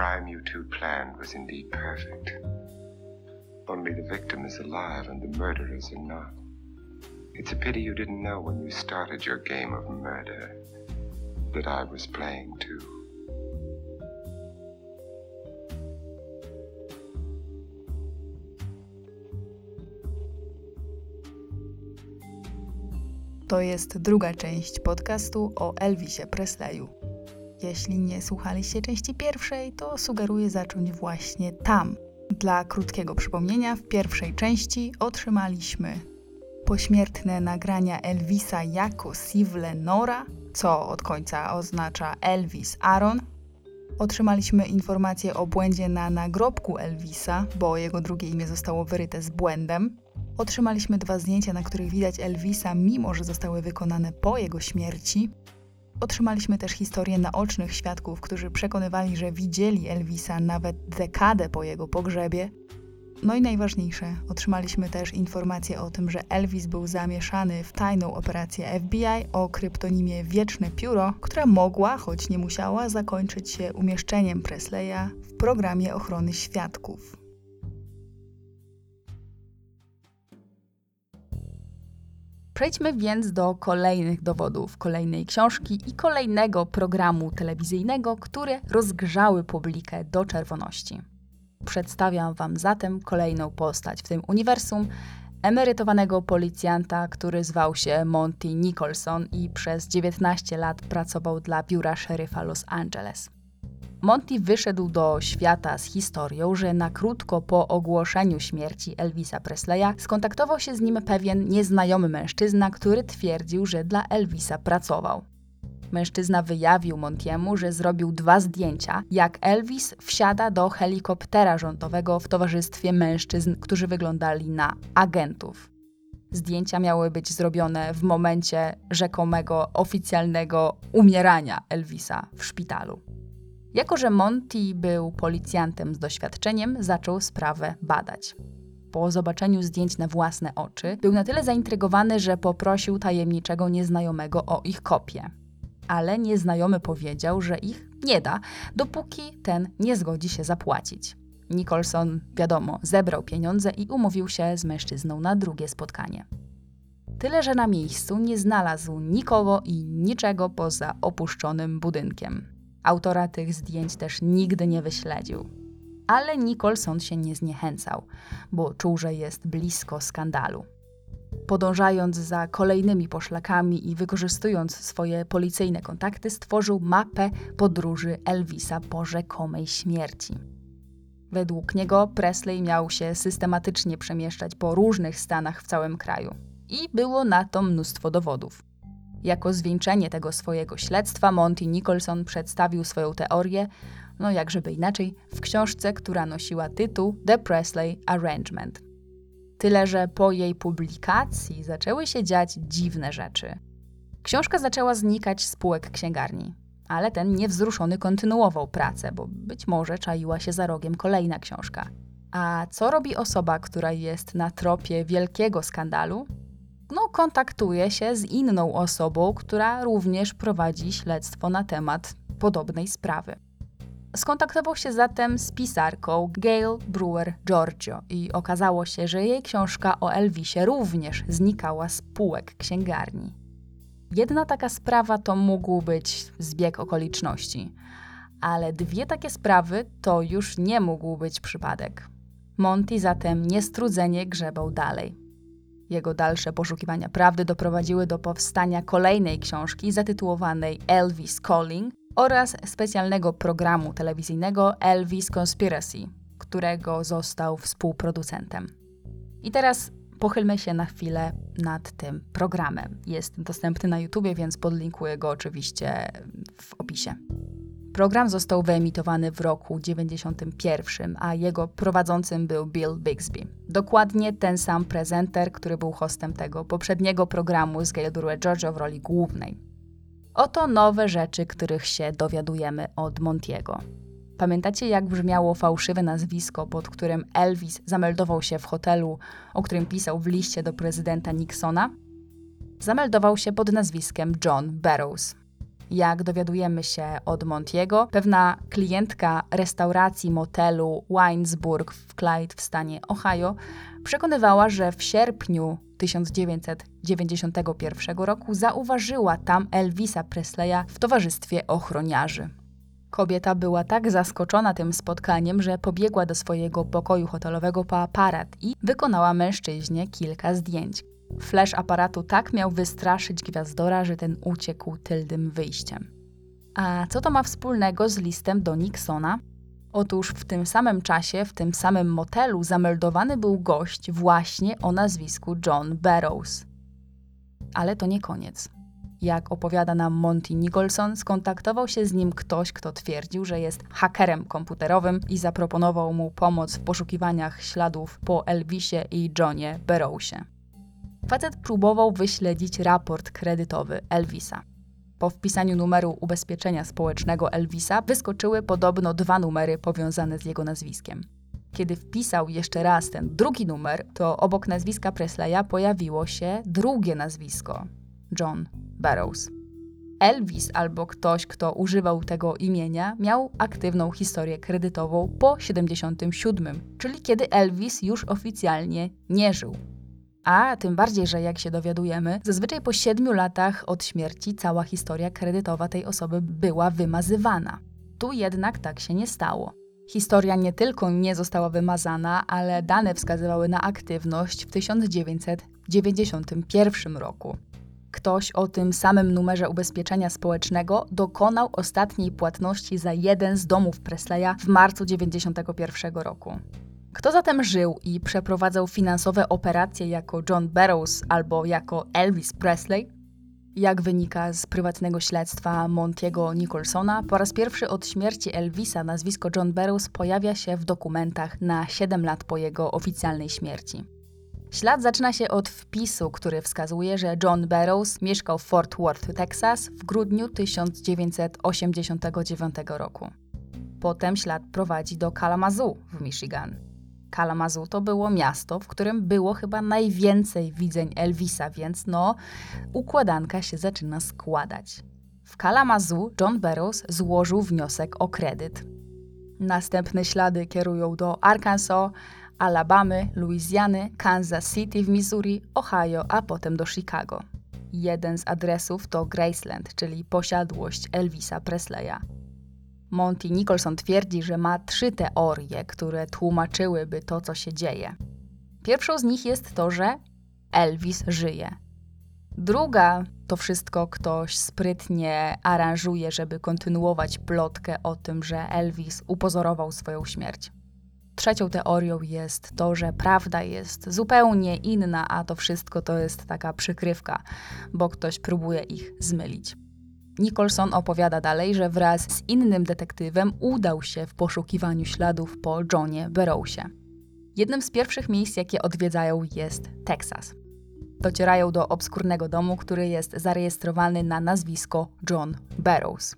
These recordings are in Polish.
crime you two planned was indeed perfect. Only the victim is alive and the murderers are not. It's a pity you didn't know when you started your game of murder that I was playing too. To jest druga część podcastu o Elvisie Presleyu. Jeśli nie słuchaliście części pierwszej, to sugeruję zacząć właśnie tam. Dla krótkiego przypomnienia, w pierwszej części otrzymaliśmy pośmiertne nagrania Elvisa jako Sivle Nora, co od końca oznacza Elvis Aaron. Otrzymaliśmy informację o błędzie na nagrobku Elvisa, bo jego drugie imię zostało wyryte z błędem. Otrzymaliśmy dwa zdjęcia, na których widać Elvisa, mimo że zostały wykonane po jego śmierci. Otrzymaliśmy też historię naocznych świadków, którzy przekonywali, że widzieli Elvisa nawet dekadę po jego pogrzebie. No i najważniejsze, otrzymaliśmy też informację o tym, że Elvis był zamieszany w tajną operację FBI o kryptonimie Wieczne Pióro, która mogła, choć nie musiała, zakończyć się umieszczeniem Presleya w programie ochrony świadków. Przejdźmy więc do kolejnych dowodów, kolejnej książki i kolejnego programu telewizyjnego, które rozgrzały publikę do czerwoności. Przedstawiam Wam zatem kolejną postać w tym uniwersum, emerytowanego policjanta, który zwał się Monty Nicholson i przez 19 lat pracował dla biura szeryfa Los Angeles. Monty wyszedł do świata z historią, że na krótko po ogłoszeniu śmierci Elvisa Presleya skontaktował się z nim pewien nieznajomy mężczyzna, który twierdził, że dla Elvisa pracował. Mężczyzna wyjawił Montiemu, że zrobił dwa zdjęcia, jak Elvis wsiada do helikoptera rządowego w towarzystwie mężczyzn, którzy wyglądali na agentów. Zdjęcia miały być zrobione w momencie rzekomego oficjalnego umierania Elvisa w szpitalu. Jako, że Monty był policjantem z doświadczeniem, zaczął sprawę badać. Po zobaczeniu zdjęć na własne oczy, był na tyle zaintrygowany, że poprosił tajemniczego nieznajomego o ich kopię. Ale nieznajomy powiedział, że ich nie da, dopóki ten nie zgodzi się zapłacić. Nicholson, wiadomo, zebrał pieniądze i umówił się z mężczyzną na drugie spotkanie. Tyle, że na miejscu nie znalazł nikogo i niczego poza opuszczonym budynkiem. Autora tych zdjęć też nigdy nie wyśledził. Ale Nicholson się nie zniechęcał, bo czuł, że jest blisko skandalu. Podążając za kolejnymi poszlakami i wykorzystując swoje policyjne kontakty, stworzył mapę podróży Elvisa po rzekomej śmierci. Według niego Presley miał się systematycznie przemieszczać po różnych stanach w całym kraju. I było na to mnóstwo dowodów. Jako zwieńczenie tego swojego śledztwa Monty Nicholson przedstawił swoją teorię, no jakżeby inaczej, w książce, która nosiła tytuł The Presley Arrangement. Tyle, że po jej publikacji zaczęły się dziać dziwne rzeczy. Książka zaczęła znikać z półek księgarni, ale ten niewzruszony kontynuował pracę, bo być może czaiła się za rogiem kolejna książka. A co robi osoba, która jest na tropie wielkiego skandalu? No, kontaktuje się z inną osobą, która również prowadzi śledztwo na temat podobnej sprawy. Skontaktował się zatem z pisarką Gail Brewer Giorgio i okazało się, że jej książka o Elvisie również znikała z półek księgarni. Jedna taka sprawa to mógł być zbieg okoliczności, ale dwie takie sprawy to już nie mógł być przypadek. Monty zatem niestrudzenie grzebał dalej. Jego dalsze poszukiwania prawdy doprowadziły do powstania kolejnej książki zatytułowanej Elvis Calling oraz specjalnego programu telewizyjnego Elvis Conspiracy, którego został współproducentem. I teraz pochylmy się na chwilę nad tym programem. Jest dostępny na YouTube, więc podlinkuję go oczywiście w opisie. Program został wyemitowany w roku 91, a jego prowadzącym był Bill Bixby. Dokładnie ten sam prezenter, który był hostem tego poprzedniego programu z Gail Georgia w roli głównej. Oto nowe rzeczy, których się dowiadujemy od Montiego. Pamiętacie, jak brzmiało fałszywe nazwisko, pod którym Elvis zameldował się w hotelu, o którym pisał w liście do prezydenta Nixona? Zameldował się pod nazwiskiem John Barrows. Jak dowiadujemy się od Montiego, pewna klientka restauracji motelu Winesburg w Clyde w stanie Ohio przekonywała, że w sierpniu 1991 roku zauważyła tam Elvisa Presleya w towarzystwie ochroniarzy. Kobieta była tak zaskoczona tym spotkaniem, że pobiegła do swojego pokoju hotelowego po aparat i wykonała mężczyźnie kilka zdjęć. Flash aparatu tak miał wystraszyć gwiazdora, że ten uciekł tylnym wyjściem. A co to ma wspólnego z listem do Nixona? Otóż w tym samym czasie, w tym samym motelu zameldowany był gość właśnie o nazwisku John Barrows. Ale to nie koniec. Jak opowiada nam Monty Nicholson, skontaktował się z nim ktoś, kto twierdził, że jest hakerem komputerowym i zaproponował mu pomoc w poszukiwaniach śladów po Elvisie i Johnie Barrowsie. Facet próbował wyśledzić raport kredytowy Elvisa. Po wpisaniu numeru ubezpieczenia społecznego Elvisa wyskoczyły podobno dwa numery powiązane z jego nazwiskiem. Kiedy wpisał jeszcze raz ten drugi numer, to obok nazwiska Presleya pojawiło się drugie nazwisko John Barrows. Elvis albo ktoś, kto używał tego imienia, miał aktywną historię kredytową po 77, czyli kiedy Elvis już oficjalnie nie żył. A tym bardziej, że jak się dowiadujemy, zazwyczaj po siedmiu latach od śmierci cała historia kredytowa tej osoby była wymazywana. Tu jednak tak się nie stało. Historia nie tylko nie została wymazana, ale dane wskazywały na aktywność w 1991 roku. Ktoś o tym samym numerze ubezpieczenia społecznego dokonał ostatniej płatności za jeden z domów Presleya w marcu 1991 roku. Kto zatem żył i przeprowadzał finansowe operacje jako John Barrows albo jako Elvis Presley? Jak wynika z prywatnego śledztwa Montiego Nicholsona, po raz pierwszy od śmierci Elvisa nazwisko John Barrows pojawia się w dokumentach na 7 lat po jego oficjalnej śmierci. Ślad zaczyna się od wpisu, który wskazuje, że John Barrows mieszkał w Fort Worth, Texas w grudniu 1989 roku. Potem ślad prowadzi do Kalamazoo w Michigan. Kalamazoo to było miasto, w którym było chyba najwięcej widzeń Elvisa, więc no, układanka się zaczyna składać. W Kalamazoo John Barrows złożył wniosek o kredyt. Następne ślady kierują do Arkansas, Alabamy, Luizjany, Kansas City w Missouri, Ohio, a potem do Chicago. Jeden z adresów to Graceland, czyli posiadłość Elvisa Presleya. Monty Nicholson twierdzi, że ma trzy teorie, które tłumaczyłyby to, co się dzieje. Pierwszą z nich jest to, że Elvis żyje. Druga to wszystko ktoś sprytnie aranżuje, żeby kontynuować plotkę o tym, że Elvis upozorował swoją śmierć. Trzecią teorią jest to, że prawda jest zupełnie inna, a to wszystko to jest taka przykrywka, bo ktoś próbuje ich zmylić. Nicholson opowiada dalej, że wraz z innym detektywem udał się w poszukiwaniu śladów po Johnie Barrowsie. Jednym z pierwszych miejsc, jakie odwiedzają, jest Teksas. Docierają do obskurnego domu, który jest zarejestrowany na nazwisko John Barrows.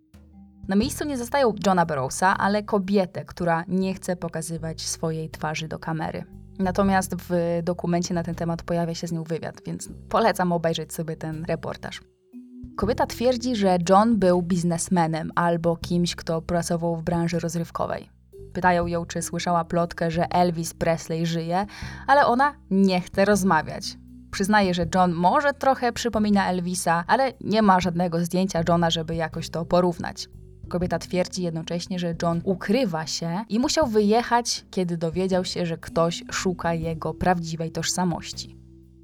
Na miejscu nie zostają Johna Barrowsa, ale kobietę, która nie chce pokazywać swojej twarzy do kamery. Natomiast w dokumencie na ten temat pojawia się z nią wywiad, więc polecam obejrzeć sobie ten reportaż. Kobieta twierdzi, że John był biznesmenem albo kimś, kto pracował w branży rozrywkowej. Pytają ją, czy słyszała plotkę, że Elvis Presley żyje, ale ona nie chce rozmawiać. Przyznaje, że John może trochę przypomina Elvisa, ale nie ma żadnego zdjęcia Johna, żeby jakoś to porównać. Kobieta twierdzi jednocześnie, że John ukrywa się i musiał wyjechać, kiedy dowiedział się, że ktoś szuka jego prawdziwej tożsamości.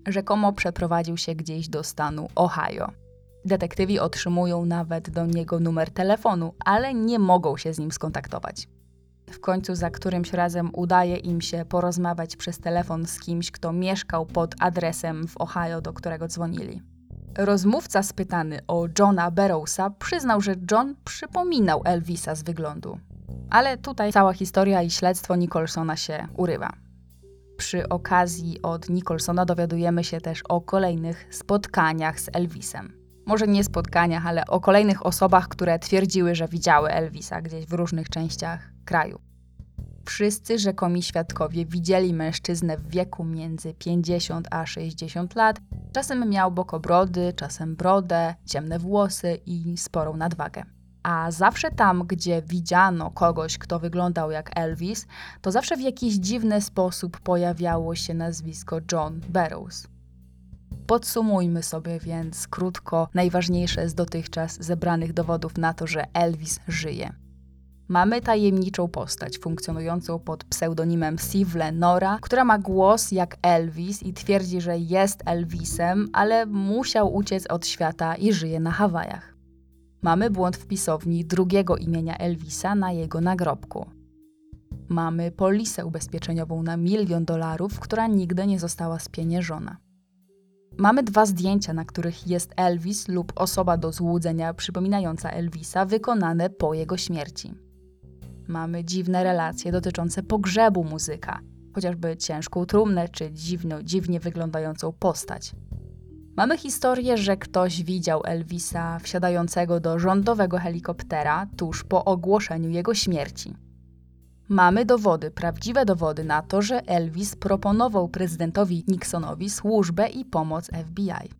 Rzekomo przeprowadził się gdzieś do stanu Ohio. Detektywi otrzymują nawet do niego numer telefonu, ale nie mogą się z nim skontaktować. W końcu za którymś razem udaje im się porozmawiać przez telefon z kimś, kto mieszkał pod adresem w Ohio, do którego dzwonili. Rozmówca spytany o Johna Barrowsa przyznał, że John przypominał Elvisa z wyglądu. Ale tutaj cała historia i śledztwo Nicholsona się urywa. Przy okazji od Nicholsona dowiadujemy się też o kolejnych spotkaniach z Elvisem może nie spotkaniach, ale o kolejnych osobach, które twierdziły, że widziały Elvisa gdzieś w różnych częściach kraju. Wszyscy rzekomi świadkowie widzieli mężczyznę w wieku między 50 a 60 lat. Czasem miał bokobrody, czasem brodę, ciemne włosy i sporą nadwagę. A zawsze tam, gdzie widziano kogoś, kto wyglądał jak Elvis, to zawsze w jakiś dziwny sposób pojawiało się nazwisko John Barrows. Podsumujmy sobie więc krótko najważniejsze z dotychczas zebranych dowodów na to, że Elvis żyje. Mamy tajemniczą postać funkcjonującą pod pseudonimem Sivle Nora, która ma głos jak Elvis i twierdzi, że jest Elvisem, ale musiał uciec od świata i żyje na Hawajach. Mamy błąd w pisowni drugiego imienia Elvisa na jego nagrobku. Mamy polisę ubezpieczeniową na milion dolarów, która nigdy nie została spieniężona. Mamy dwa zdjęcia, na których jest Elvis lub osoba do złudzenia przypominająca Elvisa, wykonane po jego śmierci. Mamy dziwne relacje dotyczące pogrzebu muzyka, chociażby ciężką trumnę czy dziwno, dziwnie wyglądającą postać. Mamy historię, że ktoś widział Elvisa wsiadającego do rządowego helikoptera tuż po ogłoszeniu jego śmierci. Mamy dowody, prawdziwe dowody na to, że Elvis proponował prezydentowi Nixonowi służbę i pomoc FBI.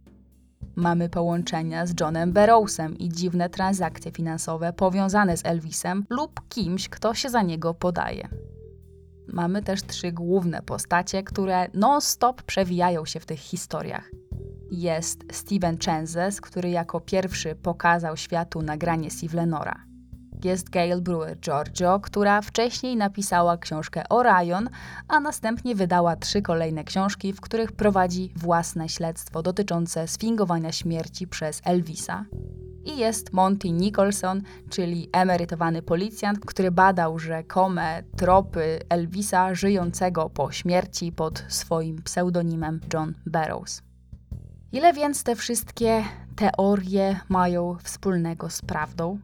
Mamy połączenia z Johnem Barrowsem i dziwne transakcje finansowe powiązane z Elvisem lub kimś, kto się za niego podaje. Mamy też trzy główne postacie, które non-stop przewijają się w tych historiach. Jest Steven Chenzes, który jako pierwszy pokazał światu nagranie Sivlenora jest Gail Brewer Giorgio, która wcześniej napisała książkę Orion, a następnie wydała trzy kolejne książki, w których prowadzi własne śledztwo dotyczące sfingowania śmierci przez Elvisa. I jest Monty Nicholson, czyli emerytowany policjant, który badał rzekome tropy Elvisa żyjącego po śmierci pod swoim pseudonimem John Barrows. Ile więc te wszystkie teorie mają wspólnego z prawdą?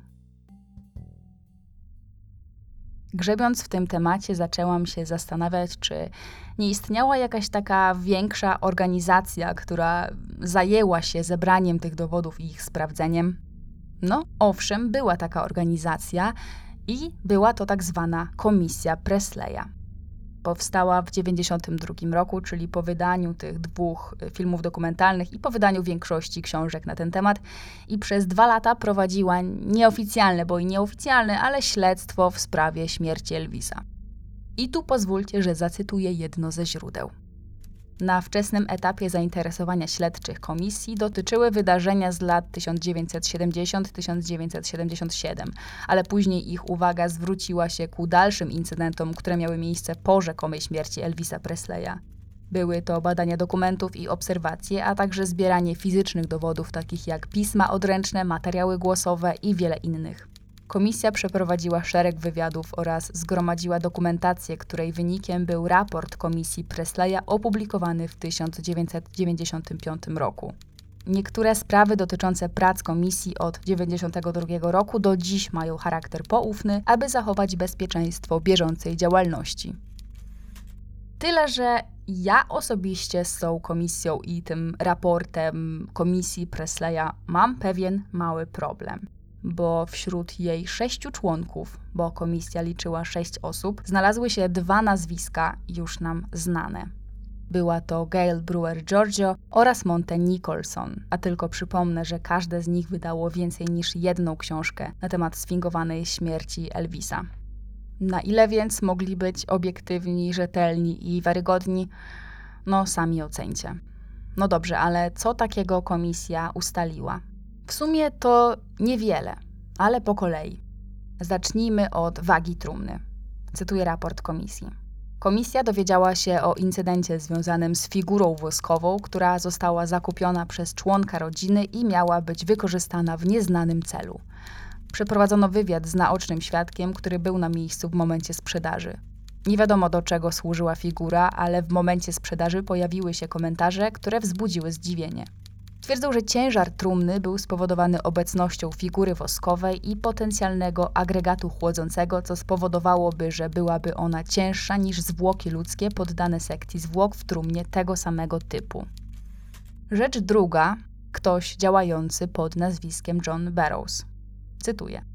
Grzebiąc w tym temacie, zaczęłam się zastanawiać, czy nie istniała jakaś taka większa organizacja, która zajęła się zebraniem tych dowodów i ich sprawdzeniem. No, owszem, była taka organizacja i była to tak zwana Komisja Presleya. Powstała w 1992 roku, czyli po wydaniu tych dwóch y, filmów dokumentalnych i po wydaniu większości książek na ten temat. I przez dwa lata prowadziła nieoficjalne, bo i nieoficjalne, ale śledztwo w sprawie śmierci Elvisa. I tu pozwólcie, że zacytuję jedno ze źródeł na wczesnym etapie zainteresowania śledczych komisji dotyczyły wydarzenia z lat 1970-1977, ale później ich uwaga zwróciła się ku dalszym incydentom, które miały miejsce po rzekomej śmierci Elvisa Presleya. Były to badania dokumentów i obserwacje, a także zbieranie fizycznych dowodów, takich jak pisma odręczne, materiały głosowe i wiele innych. Komisja przeprowadziła szereg wywiadów oraz zgromadziła dokumentację, której wynikiem był raport Komisji Presleya opublikowany w 1995 roku. Niektóre sprawy dotyczące prac komisji od 1992 roku do dziś mają charakter poufny, aby zachować bezpieczeństwo bieżącej działalności. Tyle, że ja osobiście z tą komisją i tym raportem komisji Presleya mam pewien mały problem bo wśród jej sześciu członków, bo komisja liczyła sześć osób, znalazły się dwa nazwiska już nam znane. Była to Gail Brewer Giorgio oraz Monte Nicholson, a tylko przypomnę, że każde z nich wydało więcej niż jedną książkę na temat sfingowanej śmierci Elvisa. Na ile więc mogli być obiektywni, rzetelni i wiarygodni? No, sami ocencie. No dobrze, ale co takiego komisja ustaliła? W sumie to niewiele, ale po kolei. Zacznijmy od wagi trumny. Cytuję raport komisji. Komisja dowiedziała się o incydencie związanym z figurą woskową, która została zakupiona przez członka rodziny i miała być wykorzystana w nieznanym celu. Przeprowadzono wywiad z naocznym świadkiem, który był na miejscu w momencie sprzedaży. Nie wiadomo do czego służyła figura, ale w momencie sprzedaży pojawiły się komentarze, które wzbudziły zdziwienie. Twierdzą, że ciężar trumny był spowodowany obecnością figury woskowej i potencjalnego agregatu chłodzącego, co spowodowałoby, że byłaby ona cięższa niż zwłoki ludzkie poddane sekcji zwłok w trumnie tego samego typu. Rzecz druga, ktoś działający pod nazwiskiem John Barrows. Cytuję.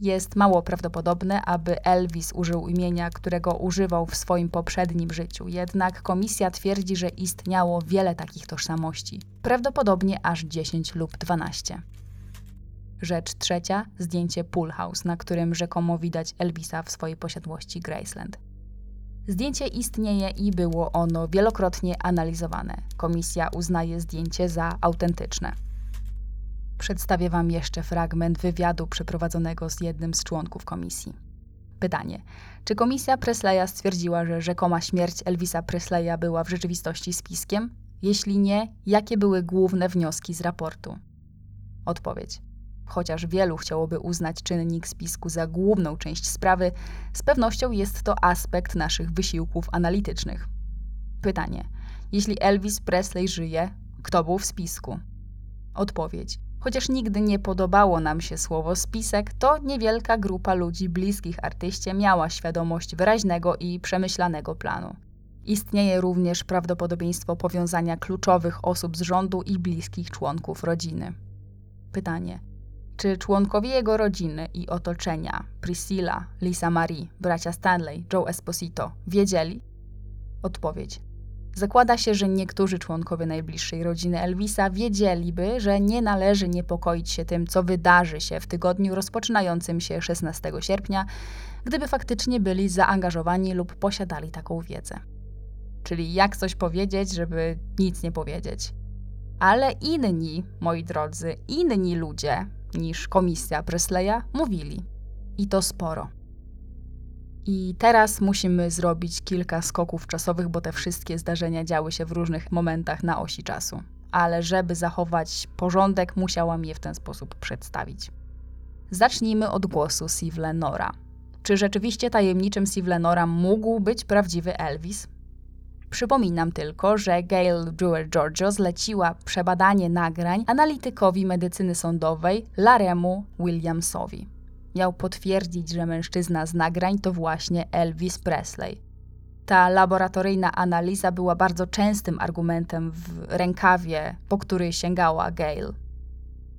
Jest mało prawdopodobne, aby Elvis użył imienia, którego używał w swoim poprzednim życiu, jednak komisja twierdzi, że istniało wiele takich tożsamości, prawdopodobnie aż 10 lub 12. Rzecz trzecia zdjęcie Pool House, na którym rzekomo widać Elvisa w swojej posiadłości Graceland. Zdjęcie istnieje i było ono wielokrotnie analizowane. Komisja uznaje zdjęcie za autentyczne. Przedstawię Wam jeszcze fragment wywiadu przeprowadzonego z jednym z członków komisji. Pytanie: czy komisja Presleya stwierdziła, że rzekoma śmierć Elvisa Presleya była w rzeczywistości spiskiem? Jeśli nie, jakie były główne wnioski z raportu? Odpowiedź: Chociaż wielu chciałoby uznać czynnik spisku za główną część sprawy, z pewnością jest to aspekt naszych wysiłków analitycznych. Pytanie: Jeśli Elvis Presley żyje, kto był w spisku? Odpowiedź: Chociaż nigdy nie podobało nam się słowo spisek, to niewielka grupa ludzi bliskich artyście miała świadomość wyraźnego i przemyślanego planu. Istnieje również prawdopodobieństwo powiązania kluczowych osób z rządu i bliskich członków rodziny. Pytanie: czy członkowie jego rodziny i otoczenia, Priscilla, Lisa Marie, bracia Stanley, Joe Esposito, wiedzieli? Odpowiedź. Zakłada się, że niektórzy członkowie najbliższej rodziny Elvisa wiedzieliby, że nie należy niepokoić się tym, co wydarzy się w tygodniu rozpoczynającym się 16 sierpnia, gdyby faktycznie byli zaangażowani lub posiadali taką wiedzę. Czyli jak coś powiedzieć, żeby nic nie powiedzieć. Ale inni, moi drodzy, inni ludzie niż komisja Presleya mówili. I to sporo. I teraz musimy zrobić kilka skoków czasowych, bo te wszystkie zdarzenia działy się w różnych momentach na osi czasu. Ale żeby zachować porządek, musiałam je w ten sposób przedstawić. Zacznijmy od głosu Steve. Czy rzeczywiście tajemniczym Steve mógł być prawdziwy Elvis? Przypominam tylko, że Gail Brewer Giorgio zleciła przebadanie nagrań analitykowi medycyny sądowej Laremu Williamsowi. Miał potwierdzić, że mężczyzna z nagrań to właśnie Elvis Presley. Ta laboratoryjna analiza była bardzo częstym argumentem w rękawie, po który sięgała Gail.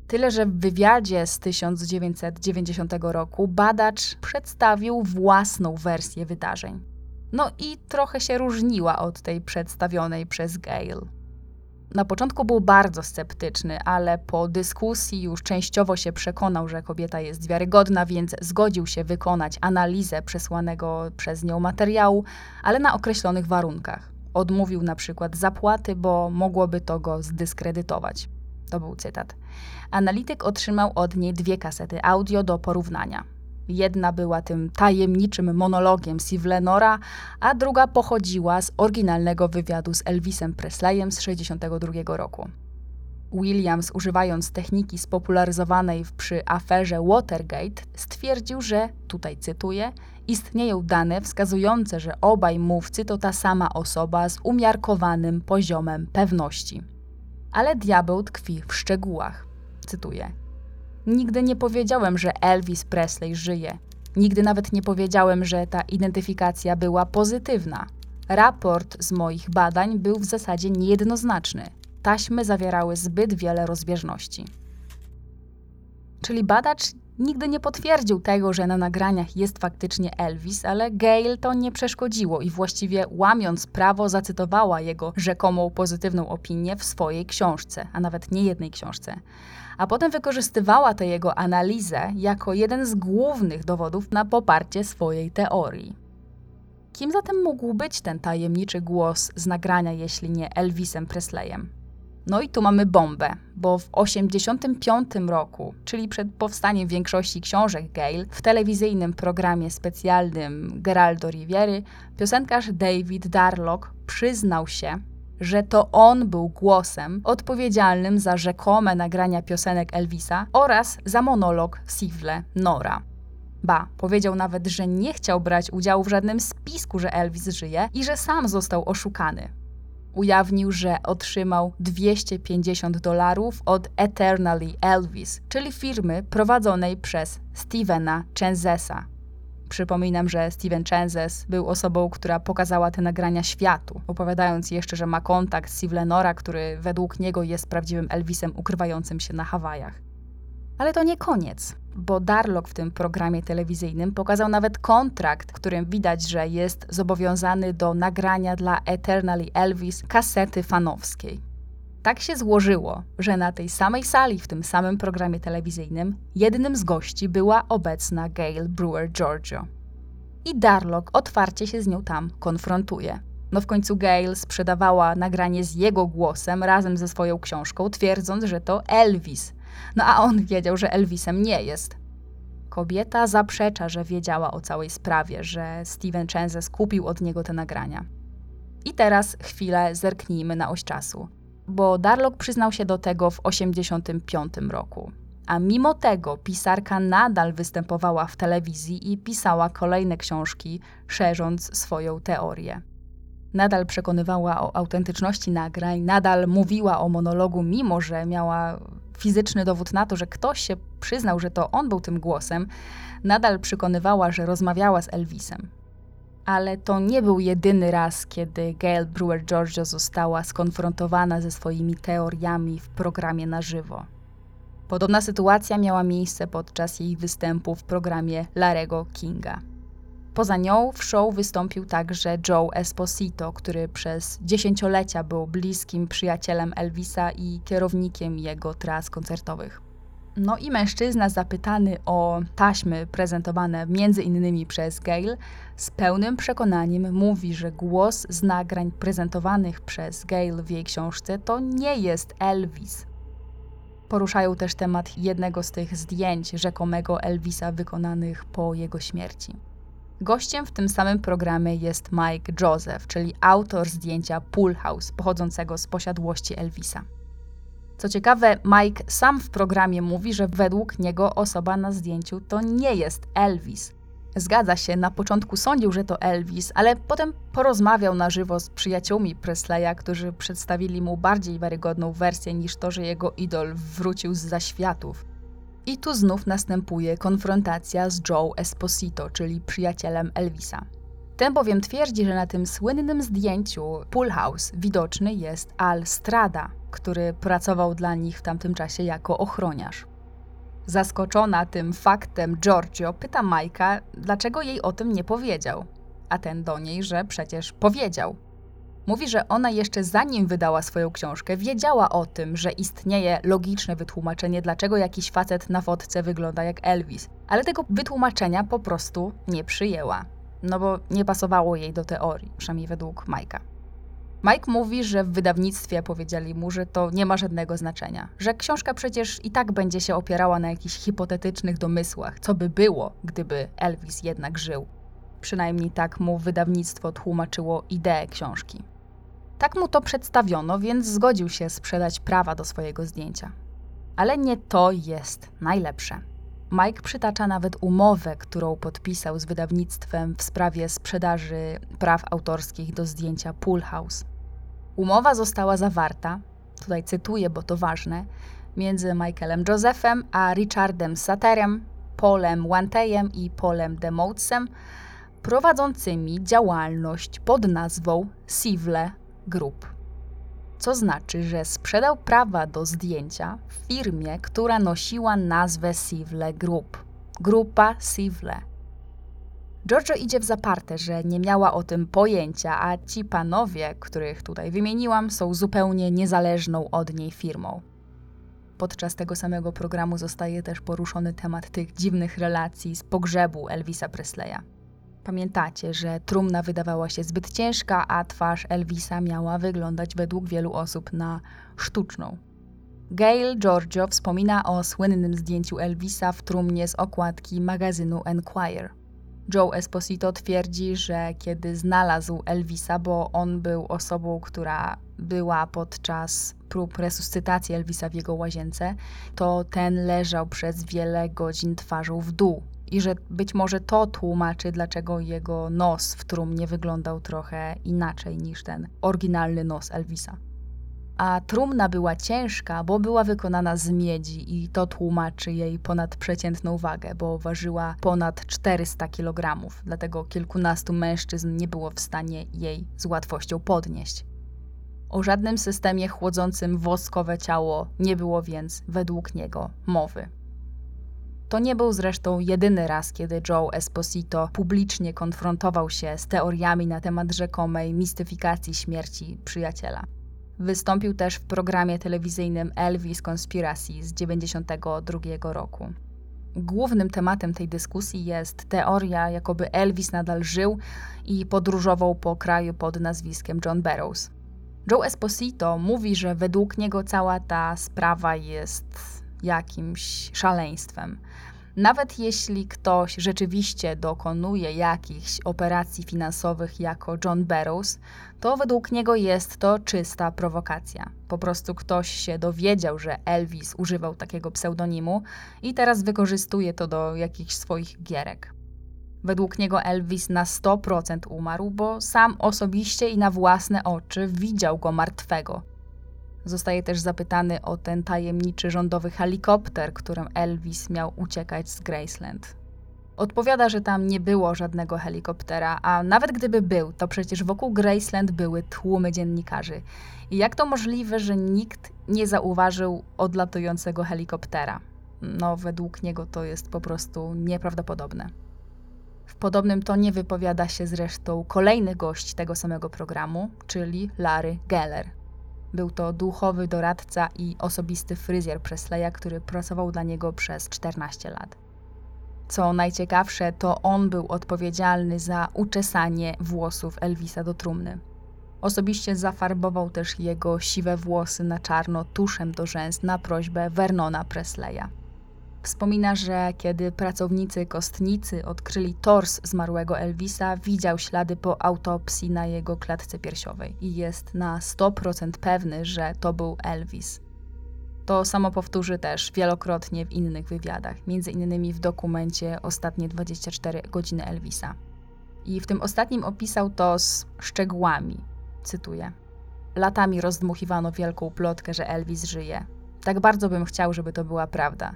Tyle, że w wywiadzie z 1990 roku badacz przedstawił własną wersję wydarzeń. No i trochę się różniła od tej przedstawionej przez Gail. Na początku był bardzo sceptyczny, ale po dyskusji już częściowo się przekonał, że kobieta jest wiarygodna, więc zgodził się wykonać analizę przesłanego przez nią materiału, ale na określonych warunkach. Odmówił na przykład zapłaty, bo mogłoby to go zdyskredytować. To był cytat. Analityk otrzymał od niej dwie kasety audio do porównania. Jedna była tym tajemniczym monologiem Steve Lenora, a druga pochodziła z oryginalnego wywiadu z Elvisem Presleyem z 1962 roku. Williams, używając techniki spopularyzowanej przy aferze Watergate, stwierdził, że, tutaj cytuję, istnieją dane wskazujące, że obaj mówcy to ta sama osoba z umiarkowanym poziomem pewności. Ale diabeł tkwi w szczegółach. Cytuję. Nigdy nie powiedziałem, że Elvis Presley żyje. Nigdy nawet nie powiedziałem, że ta identyfikacja była pozytywna. Raport z moich badań był w zasadzie niejednoznaczny. Taśmy zawierały zbyt wiele rozbieżności. Czyli badacz nigdy nie potwierdził tego, że na nagraniach jest faktycznie Elvis, ale Gail to nie przeszkodziło i właściwie łamiąc prawo zacytowała jego rzekomą pozytywną opinię w swojej książce, a nawet nie jednej książce a potem wykorzystywała tę jego analizę jako jeden z głównych dowodów na poparcie swojej teorii. Kim zatem mógł być ten tajemniczy głos z nagrania, jeśli nie Elvisem Presleyem? No i tu mamy bombę, bo w 1985 roku, czyli przed powstaniem większości książek Gale, w telewizyjnym programie specjalnym Geraldo Riviery, piosenkarz David Darlock przyznał się, że to on był głosem odpowiedzialnym za rzekome nagrania piosenek Elvisa oraz za monolog Sivle Nora. Ba, powiedział nawet, że nie chciał brać udziału w żadnym spisku, że Elvis żyje i że sam został oszukany. Ujawnił, że otrzymał 250 dolarów od Eternally Elvis, czyli firmy prowadzonej przez Stevena Chenzesa, Przypominam, że Steven Chenzes był osobą, która pokazała te nagrania światu, opowiadając jeszcze, że ma kontakt z Steve Lenora, który według niego jest prawdziwym Elvisem ukrywającym się na Hawajach. Ale to nie koniec, bo Darlock w tym programie telewizyjnym pokazał nawet kontrakt, w którym widać, że jest zobowiązany do nagrania dla Eternally Elvis kasety fanowskiej. Tak się złożyło, że na tej samej sali w tym samym programie telewizyjnym jednym z gości była obecna Gail Brewer Giorgio. I Darlock otwarcie się z nią tam konfrontuje. No w końcu Gail sprzedawała nagranie z jego głosem razem ze swoją książką, twierdząc, że to Elvis. No a on wiedział, że Elvisem nie jest. Kobieta zaprzecza, że wiedziała o całej sprawie, że Steven Chenze skupił od niego te nagrania. I teraz chwilę zerknijmy na oś czasu, bo Darlock przyznał się do tego w 1985 roku. A mimo tego pisarka nadal występowała w telewizji i pisała kolejne książki, szerząc swoją teorię nadal przekonywała o autentyczności nagrań, nadal mówiła o monologu, mimo że miała fizyczny dowód na to, że ktoś się przyznał, że to on był tym głosem, nadal przekonywała, że rozmawiała z Elvisem. Ale to nie był jedyny raz, kiedy Gail Brewer Giorgio została skonfrontowana ze swoimi teoriami w programie na żywo. Podobna sytuacja miała miejsce podczas jej występu w programie Larego Kinga. Poza nią w show wystąpił także Joe Esposito, który przez dziesięciolecia był bliskim przyjacielem Elvisa i kierownikiem jego tras koncertowych. No i mężczyzna zapytany o taśmy prezentowane między innymi przez Gail, z pełnym przekonaniem mówi, że głos z nagrań prezentowanych przez Gail w jej książce to nie jest Elvis. Poruszają też temat jednego z tych zdjęć rzekomego Elvisa wykonanych po jego śmierci. Gościem w tym samym programie jest Mike Joseph, czyli autor zdjęcia Pool House, pochodzącego z posiadłości Elvisa. Co ciekawe, Mike sam w programie mówi, że według niego osoba na zdjęciu to nie jest Elvis. Zgadza się, na początku sądził, że to Elvis, ale potem porozmawiał na żywo z przyjaciółmi Presleya, którzy przedstawili mu bardziej wiarygodną wersję niż to, że jego idol wrócił z zaświatów. I tu znów następuje konfrontacja z Joe Esposito, czyli przyjacielem Elvisa. Ten bowiem twierdzi, że na tym słynnym zdjęciu Pool House widoczny jest Al Strada, który pracował dla nich w tamtym czasie jako ochroniarz. Zaskoczona tym faktem, Giorgio pyta Majka, dlaczego jej o tym nie powiedział, a ten do niej, że przecież powiedział. Mówi, że ona jeszcze zanim wydała swoją książkę, wiedziała o tym, że istnieje logiczne wytłumaczenie, dlaczego jakiś facet na fotce wygląda jak Elvis, ale tego wytłumaczenia po prostu nie przyjęła. No bo nie pasowało jej do teorii, przynajmniej według Majka. Mike mówi, że w wydawnictwie powiedzieli mu, że to nie ma żadnego znaczenia, że książka przecież i tak będzie się opierała na jakichś hipotetycznych domysłach, co by było, gdyby Elvis jednak żył. Przynajmniej tak mu wydawnictwo tłumaczyło ideę książki. Tak mu to przedstawiono, więc zgodził się sprzedać prawa do swojego zdjęcia. Ale nie to jest najlepsze. Mike przytacza nawet umowę, którą podpisał z wydawnictwem w sprawie sprzedaży praw autorskich do zdjęcia Pool House. Umowa została zawarta, tutaj cytuję, bo to ważne, między Michaelem Josephem a Richardem Saterem, Polem Wantejem i Polem Demoutsem, prowadzącymi działalność pod nazwą Sivle Group. Co znaczy, że sprzedał prawa do zdjęcia firmie, która nosiła nazwę Sivle Group. Grupa Sivle. Giorgio idzie w zaparte, że nie miała o tym pojęcia, a ci panowie, których tutaj wymieniłam, są zupełnie niezależną od niej firmą. Podczas tego samego programu zostaje też poruszony temat tych dziwnych relacji z pogrzebu Elvisa Presleya. Pamiętacie, że trumna wydawała się zbyt ciężka, a twarz Elvisa miała wyglądać według wielu osób na sztuczną. Gail Giorgio wspomina o słynnym zdjęciu Elvisa w trumnie z okładki magazynu Enquire. Joe Esposito twierdzi, że kiedy znalazł Elvisa, bo on był osobą, która była podczas prób resuscytacji Elvisa w jego łazience, to ten leżał przez wiele godzin twarzą w dół, i że być może to tłumaczy, dlaczego jego nos w trumnie wyglądał trochę inaczej niż ten oryginalny nos Elvisa. A trumna była ciężka, bo była wykonana z miedzi i to tłumaczy jej ponadprzeciętną wagę, bo ważyła ponad 400 kg, dlatego kilkunastu mężczyzn nie było w stanie jej z łatwością podnieść. O żadnym systemie chłodzącym woskowe ciało nie było więc według niego mowy. To nie był zresztą jedyny raz, kiedy Joe Esposito publicznie konfrontował się z teoriami na temat rzekomej mistyfikacji śmierci przyjaciela. Wystąpił też w programie telewizyjnym Elvis Conspiracy z 1992 roku. Głównym tematem tej dyskusji jest teoria, jakoby Elvis nadal żył i podróżował po kraju pod nazwiskiem John Barrows. Joe Esposito mówi, że według niego cała ta sprawa jest jakimś szaleństwem. Nawet jeśli ktoś rzeczywiście dokonuje jakichś operacji finansowych jako John Barrows, to według niego jest to czysta prowokacja. Po prostu ktoś się dowiedział, że Elvis używał takiego pseudonimu i teraz wykorzystuje to do jakichś swoich gierek. Według niego Elvis na 100% umarł, bo sam osobiście i na własne oczy widział go martwego. Zostaje też zapytany o ten tajemniczy rządowy helikopter, którym Elvis miał uciekać z Graceland. Odpowiada, że tam nie było żadnego helikoptera, a nawet gdyby był, to przecież wokół Graceland były tłumy dziennikarzy. I jak to możliwe, że nikt nie zauważył odlatującego helikoptera? No, według niego to jest po prostu nieprawdopodobne. W podobnym tonie wypowiada się zresztą kolejny gość tego samego programu, czyli Larry Geller. Był to duchowy doradca i osobisty fryzjer Presleya, który pracował dla niego przez 14 lat. Co najciekawsze, to on był odpowiedzialny za uczesanie włosów Elvisa do trumny. Osobiście zafarbował też jego siwe włosy na czarno tuszem do rzęs na prośbę Vernona Presleya. Wspomina, że kiedy pracownicy kostnicy odkryli tors zmarłego Elvisa, widział ślady po autopsji na jego klatce piersiowej i jest na 100% pewny, że to był Elvis. To samo powtórzy też wielokrotnie w innych wywiadach, między innymi w dokumencie Ostatnie 24 godziny Elvisa. I w tym ostatnim opisał to z szczegółami. Cytuję. Latami rozdmuchiwano wielką plotkę, że Elvis żyje. Tak bardzo bym chciał, żeby to była prawda.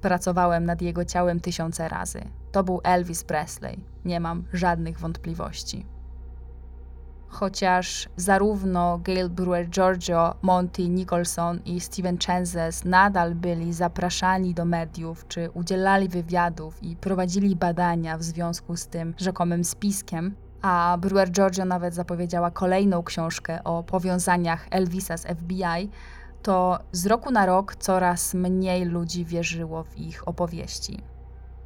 Pracowałem nad jego ciałem tysiące razy. To był Elvis Presley. Nie mam żadnych wątpliwości. Chociaż zarówno Gail Brewer Giorgio, Monty Nicholson i Steven Chances nadal byli zapraszani do mediów, czy udzielali wywiadów i prowadzili badania w związku z tym rzekomym spiskiem, a Brewer Giorgio nawet zapowiedziała kolejną książkę o powiązaniach Elvisa z FBI, to z roku na rok coraz mniej ludzi wierzyło w ich opowieści.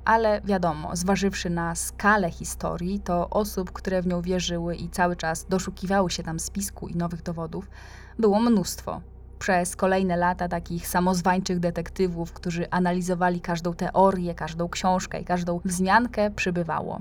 Ale wiadomo, zważywszy na skalę historii, to osób, które w nią wierzyły i cały czas doszukiwały się tam spisku i nowych dowodów, było mnóstwo. Przez kolejne lata takich samozwańczych detektywów, którzy analizowali każdą teorię, każdą książkę i każdą wzmiankę, przybywało.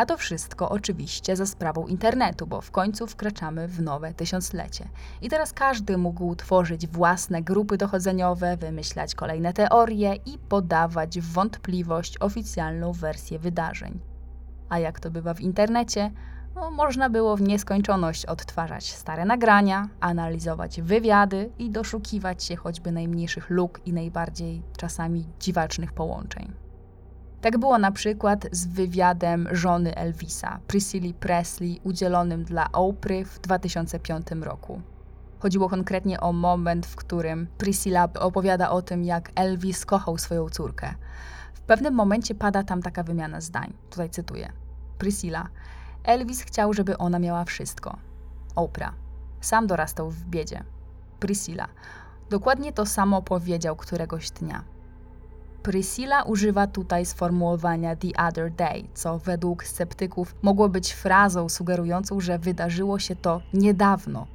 A to wszystko oczywiście za sprawą internetu, bo w końcu wkraczamy w nowe tysiąclecie. I teraz każdy mógł tworzyć własne grupy dochodzeniowe, wymyślać kolejne teorie i podawać w wątpliwość oficjalną wersję wydarzeń. A jak to bywa w internecie, no, można było w nieskończoność odtwarzać stare nagrania, analizować wywiady i doszukiwać się choćby najmniejszych luk i najbardziej czasami dziwacznych połączeń. Tak było na przykład z wywiadem żony Elvisa, Priscilla Presley, udzielonym dla Oprah w 2005 roku. Chodziło konkretnie o moment, w którym Priscilla opowiada o tym, jak Elvis kochał swoją córkę. W pewnym momencie pada tam taka wymiana zdań. Tutaj cytuję. Priscilla. Elvis chciał, żeby ona miała wszystko. Oprah. Sam dorastał w biedzie. Priscilla. Dokładnie to samo powiedział któregoś dnia. Priscilla używa tutaj sformułowania the other day, co według sceptyków mogło być frazą sugerującą, że wydarzyło się to niedawno,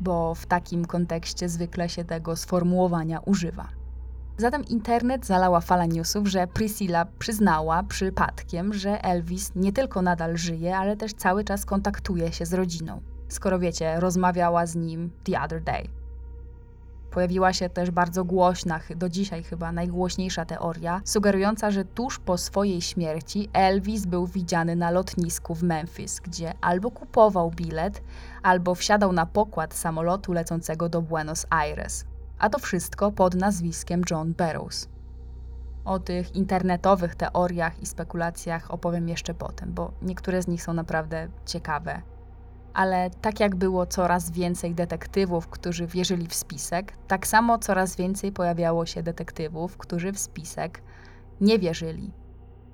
bo w takim kontekście zwykle się tego sformułowania używa. Zatem internet zalała fala newsów, że Priscilla przyznała przypadkiem, że Elvis nie tylko nadal żyje, ale też cały czas kontaktuje się z rodziną. Skoro wiecie, rozmawiała z nim the other day. Pojawiła się też bardzo głośna, do dzisiaj chyba najgłośniejsza teoria, sugerująca, że tuż po swojej śmierci Elvis był widziany na lotnisku w Memphis, gdzie albo kupował bilet, albo wsiadał na pokład samolotu lecącego do Buenos Aires. A to wszystko pod nazwiskiem John Barrows. O tych internetowych teoriach i spekulacjach opowiem jeszcze potem, bo niektóre z nich są naprawdę ciekawe ale tak jak było coraz więcej detektywów, którzy wierzyli w spisek, tak samo coraz więcej pojawiało się detektywów, którzy w spisek nie wierzyli.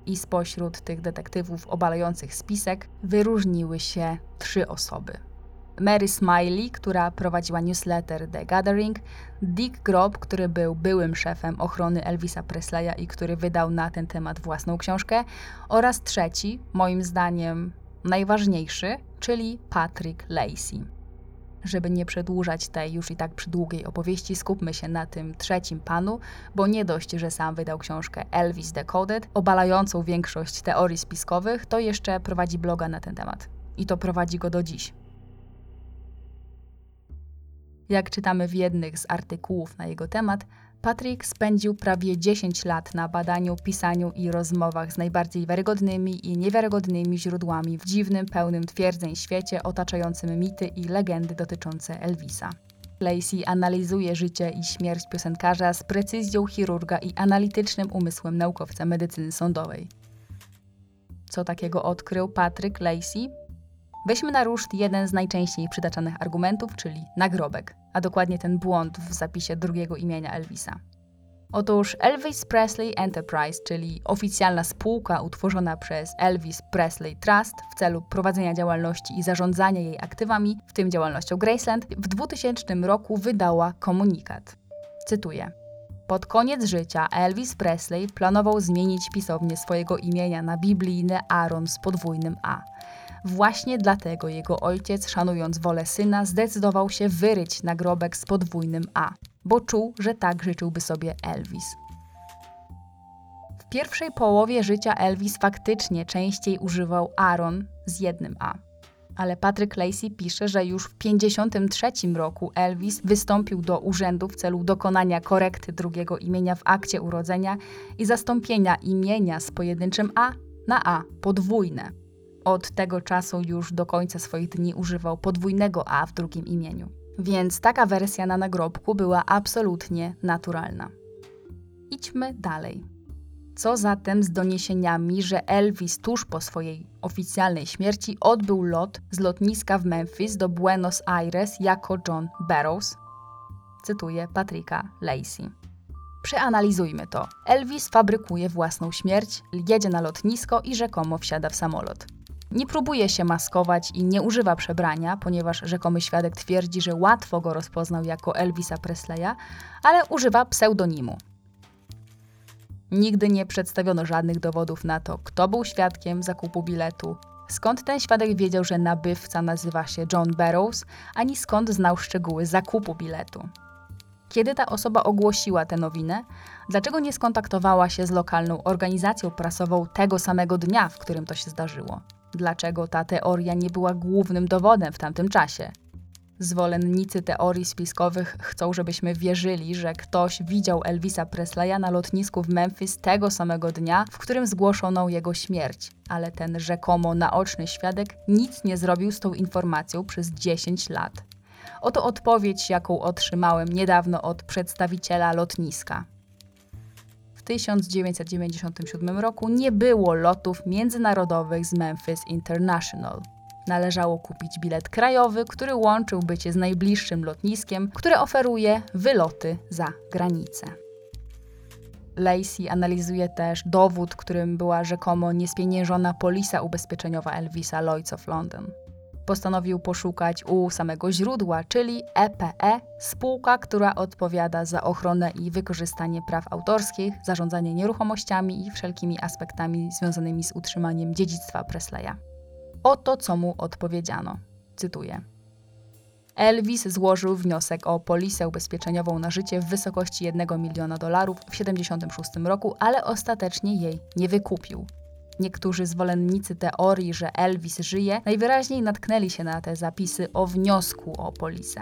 I spośród tych detektywów obalających spisek wyróżniły się trzy osoby. Mary Smiley, która prowadziła newsletter The Gathering, Dick Grob, który był byłym szefem ochrony Elvisa Presleya i który wydał na ten temat własną książkę, oraz trzeci, moim zdaniem najważniejszy, czyli Patrick Lacey. Żeby nie przedłużać tej już i tak przydługiej opowieści, skupmy się na tym trzecim panu, bo nie dość, że sam wydał książkę Elvis Decoded, obalającą większość teorii spiskowych, to jeszcze prowadzi bloga na ten temat. I to prowadzi go do dziś. Jak czytamy w jednych z artykułów na jego temat, Patrick spędził prawie 10 lat na badaniu, pisaniu i rozmowach z najbardziej wiarygodnymi i niewiarygodnymi źródłami w dziwnym, pełnym twierdzeń świecie otaczającym mity i legendy dotyczące Elvisa. Lacey analizuje życie i śmierć piosenkarza z precyzją chirurga i analitycznym umysłem naukowca medycyny sądowej. Co takiego odkrył Patrick Lacey? Weźmy na ruszt jeden z najczęściej przytaczanych argumentów, czyli nagrobek, a dokładnie ten błąd w zapisie drugiego imienia Elvisa. Otóż Elvis Presley Enterprise, czyli oficjalna spółka utworzona przez Elvis Presley Trust w celu prowadzenia działalności i zarządzania jej aktywami, w tym działalnością Graceland, w 2000 roku wydała komunikat. Cytuję. Pod koniec życia Elvis Presley planował zmienić pisownię swojego imienia na biblijny Aaron z podwójnym A. Właśnie dlatego jego ojciec, szanując wolę syna, zdecydował się wyryć nagrobek z podwójnym A, bo czuł, że tak życzyłby sobie Elvis. W pierwszej połowie życia Elvis faktycznie częściej używał Aaron z jednym A. Ale Patrick Lacey pisze, że już w 1953 roku Elvis wystąpił do urzędu w celu dokonania korekty drugiego imienia w akcie urodzenia i zastąpienia imienia z pojedynczym A na A podwójne. Od tego czasu już do końca swoich dni używał podwójnego A w drugim imieniu. Więc taka wersja na nagrobku była absolutnie naturalna. Idźmy dalej. Co zatem z doniesieniami, że Elvis tuż po swojej oficjalnej śmierci odbył lot z lotniska w Memphis do Buenos Aires jako John Barrows? Cytuję Patryka Lacey. Przeanalizujmy to. Elvis fabrykuje własną śmierć, jedzie na lotnisko i rzekomo wsiada w samolot. Nie próbuje się maskować i nie używa przebrania, ponieważ rzekomy świadek twierdzi, że łatwo go rozpoznał jako Elvisa Presleya, ale używa pseudonimu. Nigdy nie przedstawiono żadnych dowodów na to, kto był świadkiem zakupu biletu, skąd ten świadek wiedział, że nabywca nazywa się John Barrows, ani skąd znał szczegóły zakupu biletu. Kiedy ta osoba ogłosiła tę nowinę, dlaczego nie skontaktowała się z lokalną organizacją prasową tego samego dnia, w którym to się zdarzyło? Dlaczego ta teoria nie była głównym dowodem w tamtym czasie? Zwolennicy teorii spiskowych chcą, żebyśmy wierzyli, że ktoś widział Elvisa Presleya na lotnisku w Memphis tego samego dnia, w którym zgłoszono jego śmierć, ale ten rzekomo naoczny świadek nic nie zrobił z tą informacją przez 10 lat. Oto odpowiedź, jaką otrzymałem niedawno od przedstawiciela lotniska. 1997 roku nie było lotów międzynarodowych z Memphis International. Należało kupić bilet krajowy, który łączyłby cię z najbliższym lotniskiem, które oferuje wyloty za granicę. Lacey analizuje też dowód, którym była rzekomo niespieniężona polisa ubezpieczeniowa Elvisa Lloyds of London postanowił poszukać u samego źródła, czyli EPE, spółka, która odpowiada za ochronę i wykorzystanie praw autorskich, zarządzanie nieruchomościami i wszelkimi aspektami związanymi z utrzymaniem dziedzictwa Presleya. Oto co mu odpowiedziano. Cytuję. Elvis złożył wniosek o polisę ubezpieczeniową na życie w wysokości 1 miliona dolarów w 1976 roku, ale ostatecznie jej nie wykupił. Niektórzy zwolennicy teorii, że Elvis żyje, najwyraźniej natknęli się na te zapisy o wniosku o polisę.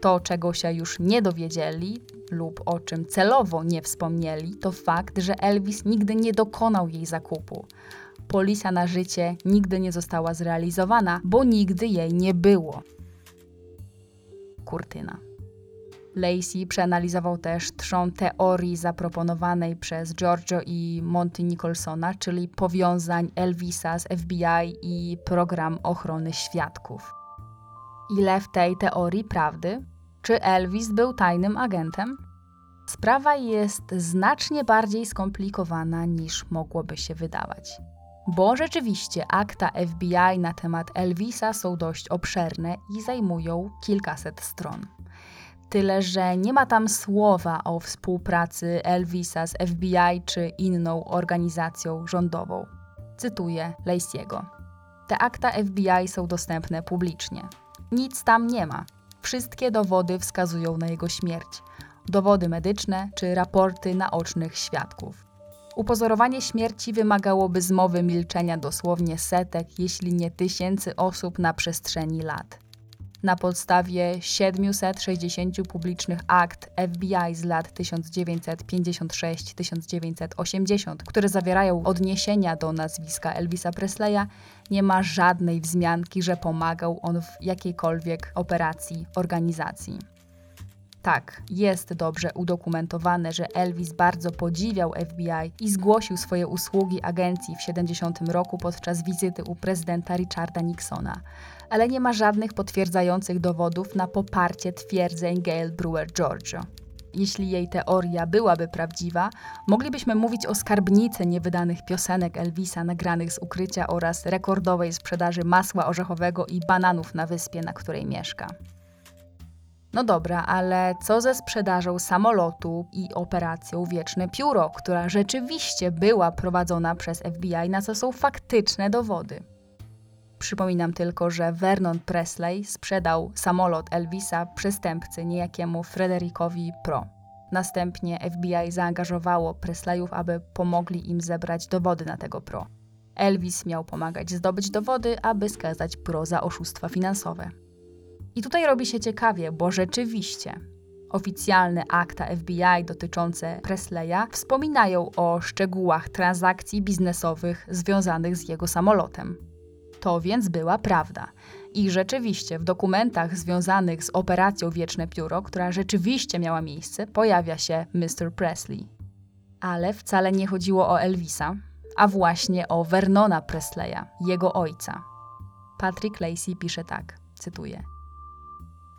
To, czego się już nie dowiedzieli lub o czym celowo nie wspomnieli, to fakt, że Elvis nigdy nie dokonał jej zakupu. Polisa na życie nigdy nie została zrealizowana, bo nigdy jej nie było. Kurtyna. Lacey przeanalizował też trzon teorii zaproponowanej przez Giorgio i Monty Nicholsona, czyli powiązań Elvisa z FBI i program ochrony świadków. Ile w tej teorii prawdy? Czy Elvis był tajnym agentem? Sprawa jest znacznie bardziej skomplikowana niż mogłoby się wydawać. Bo rzeczywiście akta FBI na temat Elvisa są dość obszerne i zajmują kilkaset stron. Tyle, że nie ma tam słowa o współpracy Elvisa z FBI czy inną organizacją rządową. Cytuję Lacey'ego. Te akta FBI są dostępne publicznie. Nic tam nie ma. Wszystkie dowody wskazują na jego śmierć. Dowody medyczne czy raporty naocznych świadków. Upozorowanie śmierci wymagałoby zmowy milczenia dosłownie setek, jeśli nie tysięcy osób na przestrzeni lat na podstawie 760 publicznych akt FBI z lat 1956-1980, które zawierają odniesienia do nazwiska Elvisa Presleya, nie ma żadnej wzmianki, że pomagał on w jakiejkolwiek operacji organizacji. Tak, jest dobrze udokumentowane, że Elvis bardzo podziwiał FBI i zgłosił swoje usługi agencji w 70 roku podczas wizyty u prezydenta Richarda Nixona, ale nie ma żadnych potwierdzających dowodów na poparcie twierdzeń Gail Brewer Giorgio. Jeśli jej teoria byłaby prawdziwa, moglibyśmy mówić o skarbnicy niewydanych piosenek Elvisa nagranych z ukrycia oraz rekordowej sprzedaży masła orzechowego i bananów na wyspie, na której mieszka. No dobra, ale co ze sprzedażą samolotu i operacją Wieczne Pióro, która rzeczywiście była prowadzona przez FBI, na co są faktyczne dowody? Przypominam tylko, że Vernon Presley sprzedał samolot Elvisa przestępcy niejakiemu Frederikowi Pro. Następnie FBI zaangażowało Presleyów, aby pomogli im zebrać dowody na tego Pro. Elvis miał pomagać zdobyć dowody, aby skazać Pro za oszustwa finansowe. I tutaj robi się ciekawie, bo rzeczywiście oficjalne akta FBI dotyczące Presleya wspominają o szczegółach transakcji biznesowych związanych z jego samolotem. To więc była prawda. I rzeczywiście w dokumentach związanych z operacją Wieczne Pióro, która rzeczywiście miała miejsce, pojawia się Mr. Presley. Ale wcale nie chodziło o Elvisa, a właśnie o Vernona Presleya, jego ojca. Patrick Lacey pisze tak, cytuję.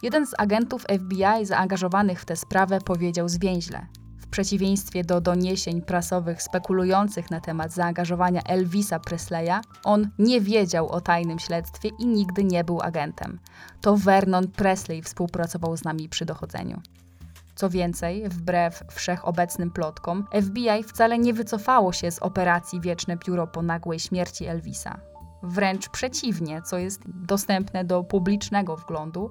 Jeden z agentów FBI zaangażowanych w tę sprawę powiedział zwięźle. W przeciwieństwie do doniesień prasowych spekulujących na temat zaangażowania Elvisa Presleya, on nie wiedział o tajnym śledztwie i nigdy nie był agentem. To Vernon Presley współpracował z nami przy dochodzeniu. Co więcej, wbrew wszechobecnym plotkom, FBI wcale nie wycofało się z operacji Wieczne Pióro po nagłej śmierci Elvisa. Wręcz przeciwnie, co jest dostępne do publicznego wglądu,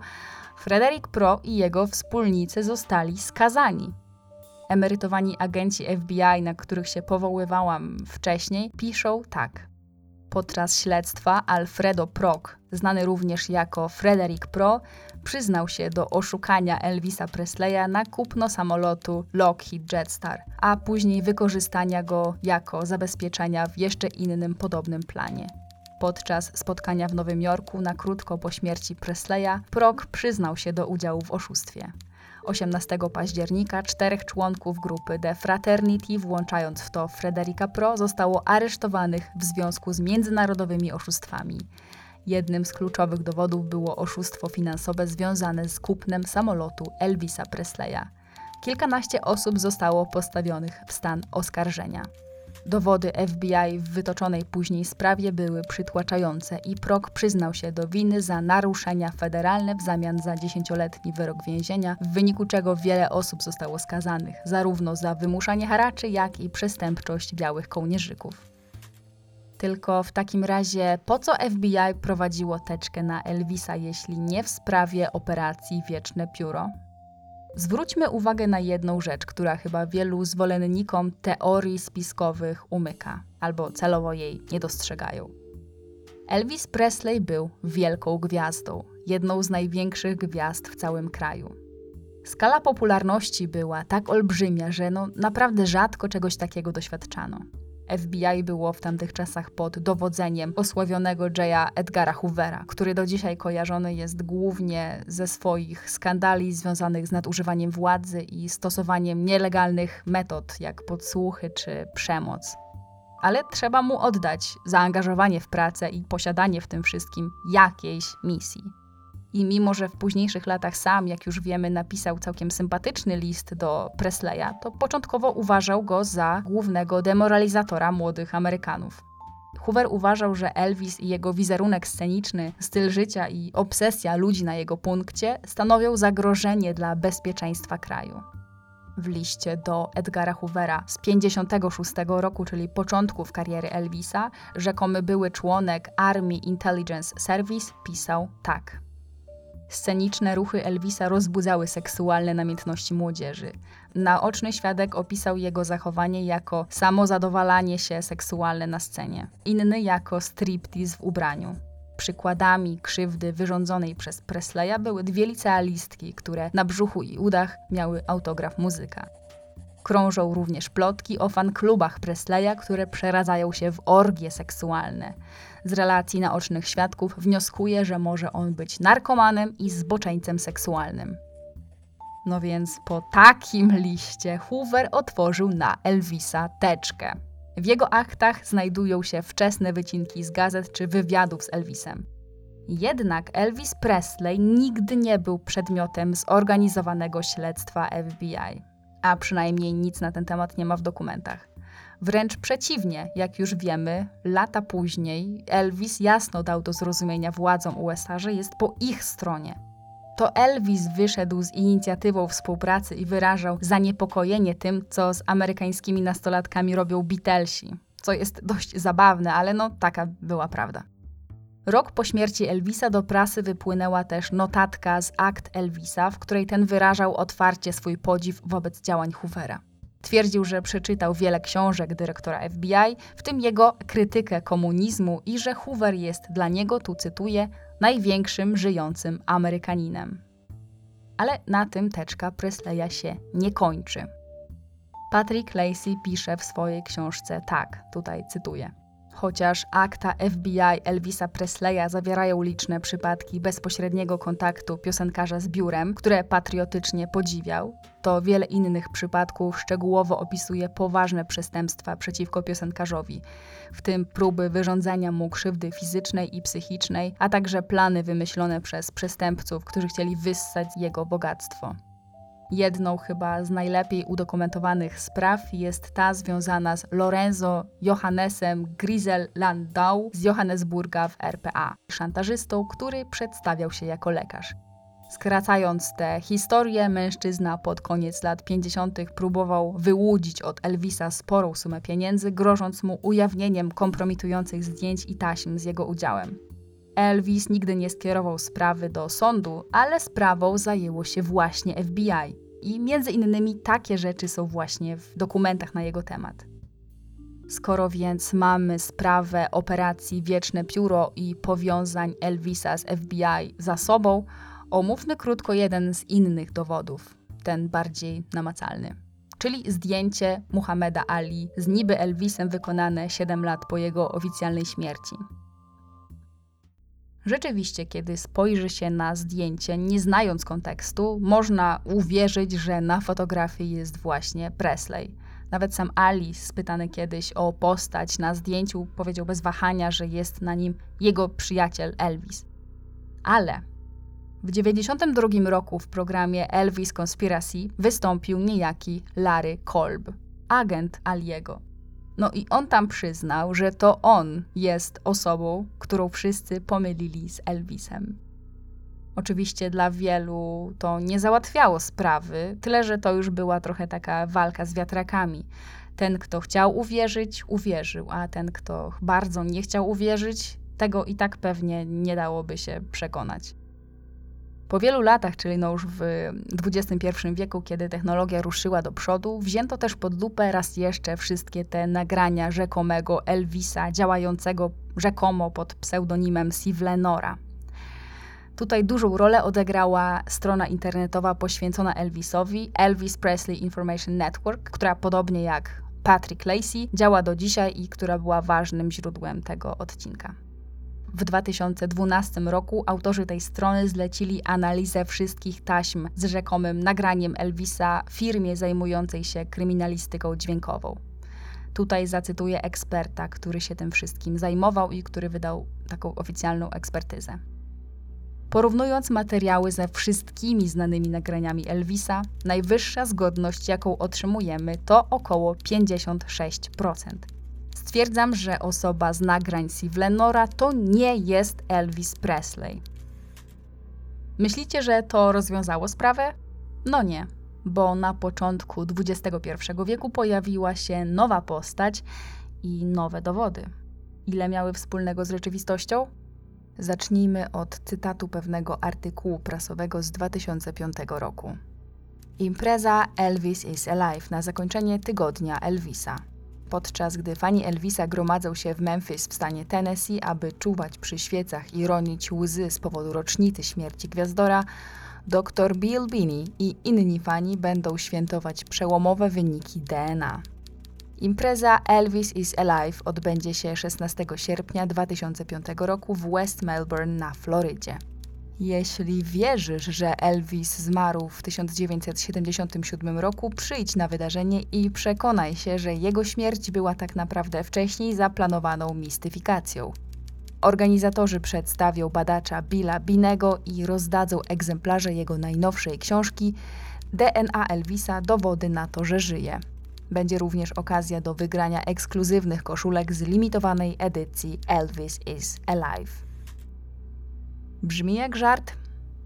Frederick Pro i jego wspólnicy zostali skazani. Emerytowani agenci FBI, na których się powoływałam wcześniej, piszą tak. Podczas śledztwa Alfredo Prok, znany również jako Frederick Pro, przyznał się do oszukania Elvisa Presleya na kupno samolotu Lockheed Jetstar, a później wykorzystania go jako zabezpieczenia w jeszcze innym podobnym planie. Podczas spotkania w Nowym Jorku na krótko po śmierci Presleya, Prok przyznał się do udziału w oszustwie. 18 października czterech członków grupy The Fraternity, włączając w to Frederika Pro, zostało aresztowanych w związku z międzynarodowymi oszustwami. Jednym z kluczowych dowodów było oszustwo finansowe związane z kupnem samolotu Elvisa Presleya. Kilkanaście osób zostało postawionych w stan oskarżenia. Dowody FBI w wytoczonej później sprawie były przytłaczające i Prok przyznał się do winy za naruszenia federalne w zamian za dziesięcioletni wyrok więzienia, w wyniku czego wiele osób zostało skazanych, zarówno za wymuszanie haraczy, jak i przestępczość białych kołnierzyków. Tylko w takim razie, po co FBI prowadziło teczkę na Elvisa, jeśli nie w sprawie operacji Wieczne Pióro? Zwróćmy uwagę na jedną rzecz, która chyba wielu zwolennikom teorii spiskowych umyka, albo celowo jej nie dostrzegają. Elvis Presley był wielką gwiazdą, jedną z największych gwiazd w całym kraju. Skala popularności była tak olbrzymia, że no naprawdę rzadko czegoś takiego doświadczano. FBI było w tamtych czasach pod dowodzeniem osławionego Jaya Edgara Hoovera, który do dzisiaj kojarzony jest głównie ze swoich skandali związanych z nadużywaniem władzy i stosowaniem nielegalnych metod, jak podsłuchy czy przemoc. Ale trzeba mu oddać zaangażowanie w pracę i posiadanie w tym wszystkim jakiejś misji. I mimo, że w późniejszych latach sam, jak już wiemy, napisał całkiem sympatyczny list do Presleya, to początkowo uważał go za głównego demoralizatora młodych Amerykanów. Hoover uważał, że Elvis i jego wizerunek sceniczny, styl życia i obsesja ludzi na jego punkcie stanowią zagrożenie dla bezpieczeństwa kraju. W liście do Edgara Hoovera z 56 roku, czyli początków kariery Elvisa, rzekomy były członek Army Intelligence Service pisał tak. Sceniczne ruchy Elvisa rozbudzały seksualne namiętności młodzieży. Naoczny świadek opisał jego zachowanie jako samozadowalanie się seksualne na scenie, inny jako striptease w ubraniu. Przykładami krzywdy wyrządzonej przez Presleya były dwie licealistki, które na brzuchu i udach miały autograf muzyka. Krążą również plotki o fanklubach Presleya, które przeradzają się w orgie seksualne. Z relacji naocznych świadków wnioskuję, że może on być narkomanem i zboczeńcem seksualnym. No więc po takim liście Hoover otworzył na Elvisa teczkę. W jego aktach znajdują się wczesne wycinki z gazet czy wywiadów z Elvisem. Jednak Elvis Presley nigdy nie był przedmiotem zorganizowanego śledztwa FBI, a przynajmniej nic na ten temat nie ma w dokumentach. Wręcz przeciwnie, jak już wiemy, lata później Elvis jasno dał do zrozumienia władzom USA, że jest po ich stronie. To Elvis wyszedł z inicjatywą współpracy i wyrażał zaniepokojenie tym, co z amerykańskimi nastolatkami robią Beatlesi, co jest dość zabawne, ale no taka była prawda. Rok po śmierci Elvisa do prasy wypłynęła też notatka z akt Elvisa, w której ten wyrażał otwarcie swój podziw wobec działań Hoovera. Twierdził, że przeczytał wiele książek dyrektora FBI, w tym jego krytykę komunizmu i że Hoover jest dla niego, tu cytuję, największym żyjącym Amerykaninem. Ale na tym teczka Presleya się nie kończy. Patrick Lacey pisze w swojej książce tak, tutaj cytuję. Chociaż akta FBI Elvisa Presleya zawierają liczne przypadki bezpośredniego kontaktu piosenkarza z biurem, które patriotycznie podziwiał, to wiele innych przypadków szczegółowo opisuje poważne przestępstwa przeciwko piosenkarzowi, w tym próby wyrządzania mu krzywdy fizycznej i psychicznej, a także plany wymyślone przez przestępców, którzy chcieli wyssać jego bogactwo. Jedną chyba z najlepiej udokumentowanych spraw jest ta związana z Lorenzo Johannesem Grisel Landau z Johannesburga w RPA, szantażystą, który przedstawiał się jako lekarz. Skracając tę historię, mężczyzna pod koniec lat 50. próbował wyłudzić od Elvisa sporą sumę pieniędzy, grożąc mu ujawnieniem kompromitujących zdjęć i taśm z jego udziałem. Elvis nigdy nie skierował sprawy do sądu, ale sprawą zajęło się właśnie FBI. I między innymi takie rzeczy są właśnie w dokumentach na jego temat. Skoro więc mamy sprawę operacji Wieczne Pióro i powiązań Elvisa z FBI za sobą, omówmy krótko jeden z innych dowodów, ten bardziej namacalny. Czyli zdjęcie Muhammeda Ali z niby Elvisem wykonane 7 lat po jego oficjalnej śmierci. Rzeczywiście, kiedy spojrzy się na zdjęcie, nie znając kontekstu, można uwierzyć, że na fotografii jest właśnie Presley. Nawet sam Ali, spytany kiedyś o postać na zdjęciu, powiedział bez wahania, że jest na nim jego przyjaciel Elvis. Ale w 1992 roku w programie Elvis Conspiracy wystąpił niejaki Larry Kolb, agent Aliego. No i on tam przyznał, że to on jest osobą, którą wszyscy pomylili z Elvisem. Oczywiście dla wielu to nie załatwiało sprawy, tyle że to już była trochę taka walka z wiatrakami. Ten, kto chciał uwierzyć, uwierzył, a ten, kto bardzo nie chciał uwierzyć, tego i tak pewnie nie dałoby się przekonać. Po wielu latach, czyli no już w XXI wieku, kiedy technologia ruszyła do przodu, wzięto też pod lupę raz jeszcze wszystkie te nagrania rzekomego Elvisa, działającego rzekomo pod pseudonimem Sivlenora. Tutaj dużą rolę odegrała strona internetowa poświęcona Elvisowi, Elvis Presley Information Network, która podobnie jak Patrick Lacey działa do dzisiaj i która była ważnym źródłem tego odcinka. W 2012 roku autorzy tej strony zlecili analizę wszystkich taśm z rzekomym nagraniem Elvisa firmie zajmującej się kryminalistyką dźwiękową. Tutaj zacytuję eksperta, który się tym wszystkim zajmował i który wydał taką oficjalną ekspertyzę. Porównując materiały ze wszystkimi znanymi nagraniami Elvisa, najwyższa zgodność, jaką otrzymujemy, to około 56%. Stwierdzam, że osoba z nagrań Sivlenora to nie jest Elvis Presley. Myślicie, że to rozwiązało sprawę? No nie, bo na początku XXI wieku pojawiła się nowa postać i nowe dowody. Ile miały wspólnego z rzeczywistością? Zacznijmy od cytatu pewnego artykułu prasowego z 2005 roku. Impreza Elvis is Alive na zakończenie tygodnia Elvisa. Podczas gdy fani Elvisa gromadzą się w Memphis w stanie Tennessee, aby czuwać przy świecach i ronić łzy z powodu rocznicy śmierci gwiazdora, dr Bill Binney i inni fani będą świętować przełomowe wyniki DNA. Impreza Elvis is Alive odbędzie się 16 sierpnia 2005 roku w West Melbourne na Florydzie. Jeśli wierzysz, że Elvis zmarł w 1977 roku, przyjdź na wydarzenie i przekonaj się, że jego śmierć była tak naprawdę wcześniej zaplanowaną mistyfikacją. Organizatorzy przedstawią badacza Billa Binego i rozdadzą egzemplarze jego najnowszej książki DNA Elvisa dowody na to, że żyje. Będzie również okazja do wygrania ekskluzywnych koszulek z limitowanej edycji Elvis is Alive. Brzmi jak żart,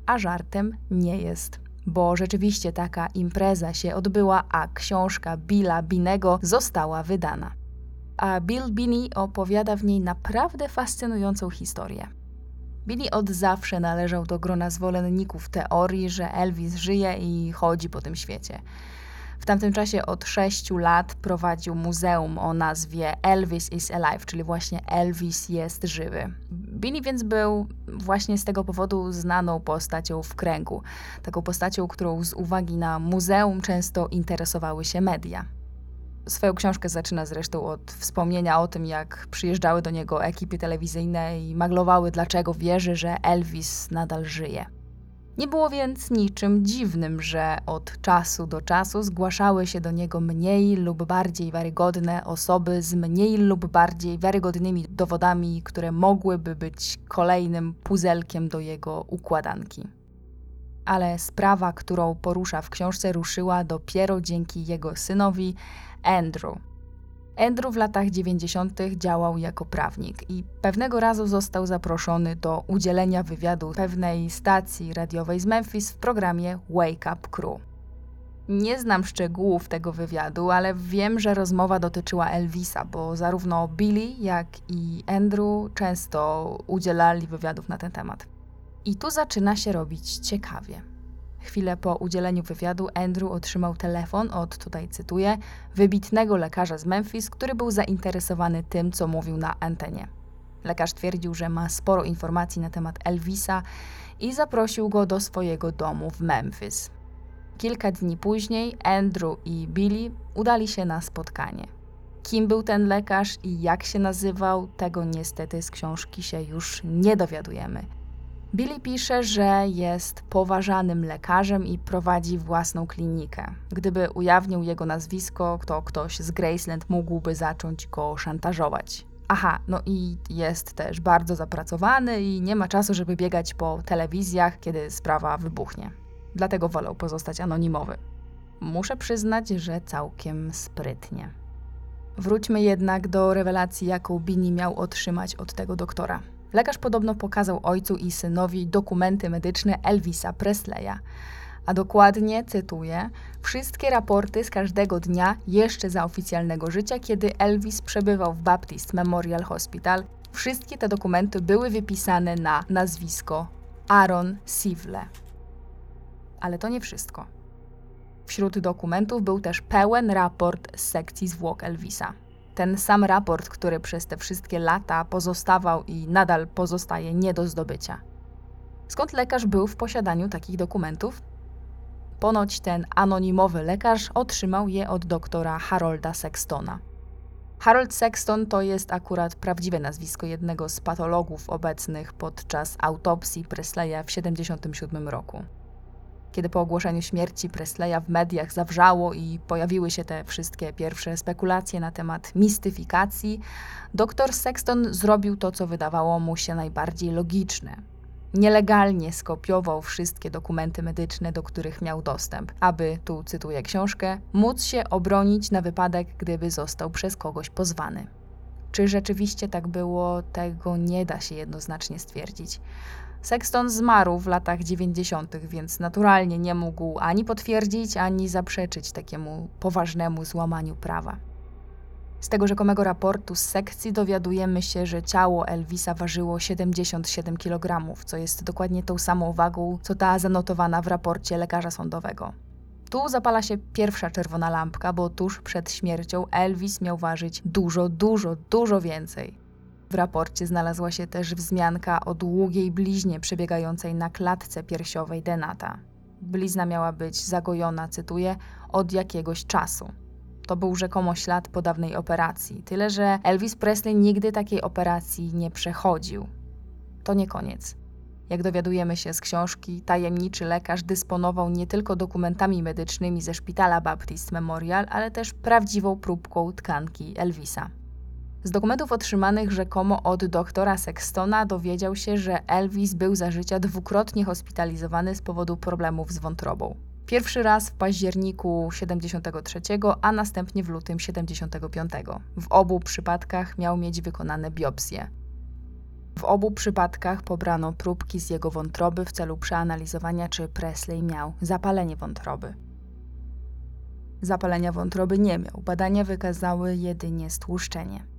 a żartem nie jest, bo rzeczywiście taka impreza się odbyła, a książka Billa Binego została wydana. A Bill Binney opowiada w niej naprawdę fascynującą historię. Billy od zawsze należał do grona zwolenników teorii, że Elvis żyje i chodzi po tym świecie. Tamtym czasie od 6 lat prowadził muzeum o nazwie Elvis is Alive, czyli właśnie Elvis jest żywy. Billy więc był właśnie z tego powodu znaną postacią w kręgu. Taką postacią, którą z uwagi na muzeum często interesowały się media. Swoją książkę zaczyna zresztą od wspomnienia o tym, jak przyjeżdżały do niego ekipy telewizyjne i maglowały, dlaczego wierzy, że Elvis nadal żyje. Nie było więc niczym dziwnym, że od czasu do czasu zgłaszały się do niego mniej lub bardziej wiarygodne osoby z mniej lub bardziej wiarygodnymi dowodami, które mogłyby być kolejnym puzelkiem do jego układanki. Ale sprawa, którą porusza w książce, ruszyła dopiero dzięki jego synowi Andrew. Andrew w latach 90. działał jako prawnik i pewnego razu został zaproszony do udzielenia wywiadu pewnej stacji radiowej z Memphis w programie Wake Up Crew. Nie znam szczegółów tego wywiadu, ale wiem, że rozmowa dotyczyła Elvisa, bo zarówno Billy, jak i Andrew często udzielali wywiadów na ten temat. I tu zaczyna się robić ciekawie. Chwilę po udzieleniu wywiadu Andrew otrzymał telefon od, tutaj cytuję, wybitnego lekarza z Memphis, który był zainteresowany tym, co mówił na antenie. Lekarz twierdził, że ma sporo informacji na temat Elvisa i zaprosił go do swojego domu w Memphis. Kilka dni później Andrew i Billy udali się na spotkanie. Kim był ten lekarz i jak się nazywał, tego niestety z książki się już nie dowiadujemy. Billy pisze, że jest poważanym lekarzem i prowadzi własną klinikę. Gdyby ujawnił jego nazwisko, to ktoś z Graceland mógłby zacząć go szantażować. Aha, no i jest też bardzo zapracowany i nie ma czasu, żeby biegać po telewizjach, kiedy sprawa wybuchnie. Dlatego wolał pozostać anonimowy. Muszę przyznać, że całkiem sprytnie. Wróćmy jednak do rewelacji, jaką Bini miał otrzymać od tego doktora. Lekarz podobno pokazał ojcu i synowi dokumenty medyczne Elvisa Presleya. A dokładnie, cytuję, wszystkie raporty z każdego dnia jeszcze za oficjalnego życia, kiedy Elvis przebywał w Baptist Memorial Hospital, wszystkie te dokumenty były wypisane na nazwisko Aaron Sivle. Ale to nie wszystko. Wśród dokumentów był też pełen raport z sekcji zwłok Elvisa ten sam raport, który przez te wszystkie lata pozostawał i nadal pozostaje nie do zdobycia. Skąd lekarz był w posiadaniu takich dokumentów? Ponoć ten anonimowy lekarz otrzymał je od doktora Harolda Sextona. Harold Sexton to jest akurat prawdziwe nazwisko jednego z patologów obecnych podczas autopsji Presleya w 1977 roku kiedy po ogłoszeniu śmierci Presleya w mediach zawrzało i pojawiły się te wszystkie pierwsze spekulacje na temat mistyfikacji, dr Sexton zrobił to, co wydawało mu się najbardziej logiczne. Nielegalnie skopiował wszystkie dokumenty medyczne, do których miał dostęp, aby, tu cytuję książkę, móc się obronić na wypadek, gdyby został przez kogoś pozwany. Czy rzeczywiście tak było, tego nie da się jednoznacznie stwierdzić. Sexton zmarł w latach 90., więc naturalnie nie mógł ani potwierdzić, ani zaprzeczyć takiemu poważnemu złamaniu prawa. Z tego rzekomego raportu z sekcji dowiadujemy się, że ciało Elvisa ważyło 77 kg, co jest dokładnie tą samą wagą, co ta zanotowana w raporcie lekarza sądowego. Tu zapala się pierwsza czerwona lampka, bo tuż przed śmiercią Elvis miał ważyć dużo, dużo, dużo więcej. W raporcie znalazła się też wzmianka o długiej bliźnie przebiegającej na klatce piersiowej Denata. Blizna miała być zagojona, cytuję, od jakiegoś czasu. To był rzekomo ślad po dawnej operacji, tyle że Elvis Presley nigdy takiej operacji nie przechodził. To nie koniec. Jak dowiadujemy się z książki, tajemniczy lekarz dysponował nie tylko dokumentami medycznymi ze szpitala Baptist Memorial, ale też prawdziwą próbką tkanki Elvisa. Z dokumentów otrzymanych rzekomo od doktora Sextona dowiedział się, że Elvis był za życia dwukrotnie hospitalizowany z powodu problemów z wątrobą. Pierwszy raz w październiku 73, a następnie w lutym 75. W obu przypadkach miał mieć wykonane biopsje. W obu przypadkach pobrano próbki z jego wątroby w celu przeanalizowania, czy Presley miał zapalenie wątroby. Zapalenia wątroby nie miał, badania wykazały jedynie stłuszczenie.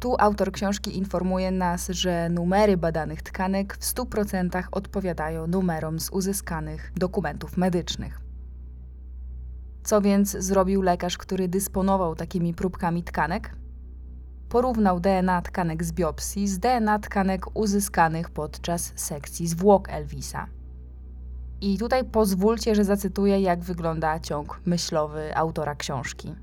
Tu autor książki informuje nas, że numery badanych tkanek w 100% odpowiadają numerom z uzyskanych dokumentów medycznych. Co więc zrobił lekarz, który dysponował takimi próbkami tkanek? Porównał DNA tkanek z biopsji z DNA tkanek uzyskanych podczas sekcji zwłok Elvisa. I tutaj pozwólcie, że zacytuję, jak wygląda ciąg myślowy autora książki.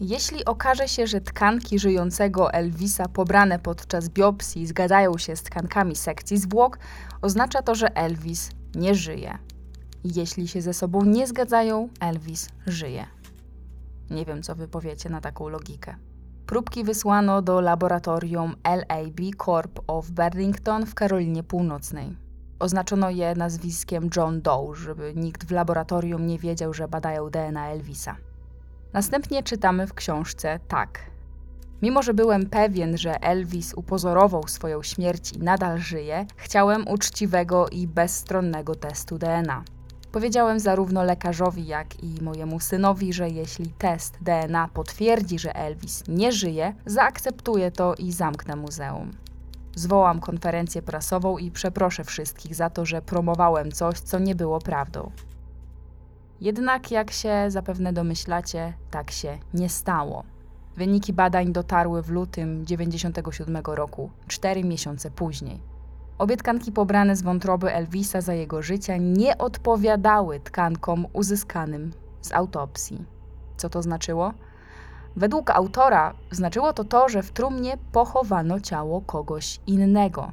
Jeśli okaże się, że tkanki żyjącego Elvisa pobrane podczas biopsji zgadzają się z tkankami sekcji zwłok, oznacza to, że Elvis nie żyje. Jeśli się ze sobą nie zgadzają, Elvis żyje. Nie wiem, co wy powiecie na taką logikę. Próbki wysłano do laboratorium LAB Corp of Burlington w Karolinie Północnej. Oznaczono je nazwiskiem John Doe, żeby nikt w laboratorium nie wiedział, że badają DNA Elvisa. Następnie czytamy w książce tak. Mimo, że byłem pewien, że Elvis upozorował swoją śmierć i nadal żyje, chciałem uczciwego i bezstronnego testu DNA. Powiedziałem zarówno lekarzowi, jak i mojemu synowi, że jeśli test DNA potwierdzi, że Elvis nie żyje, zaakceptuję to i zamknę muzeum. Zwołam konferencję prasową i przeproszę wszystkich za to, że promowałem coś, co nie było prawdą. Jednak, jak się zapewne domyślacie, tak się nie stało. Wyniki badań dotarły w lutym 1997 roku, cztery miesiące później. Obie tkanki pobrane z wątroby Elvisa za jego życia nie odpowiadały tkankom uzyskanym z autopsji. Co to znaczyło? Według autora znaczyło to to, że w trumnie pochowano ciało kogoś innego.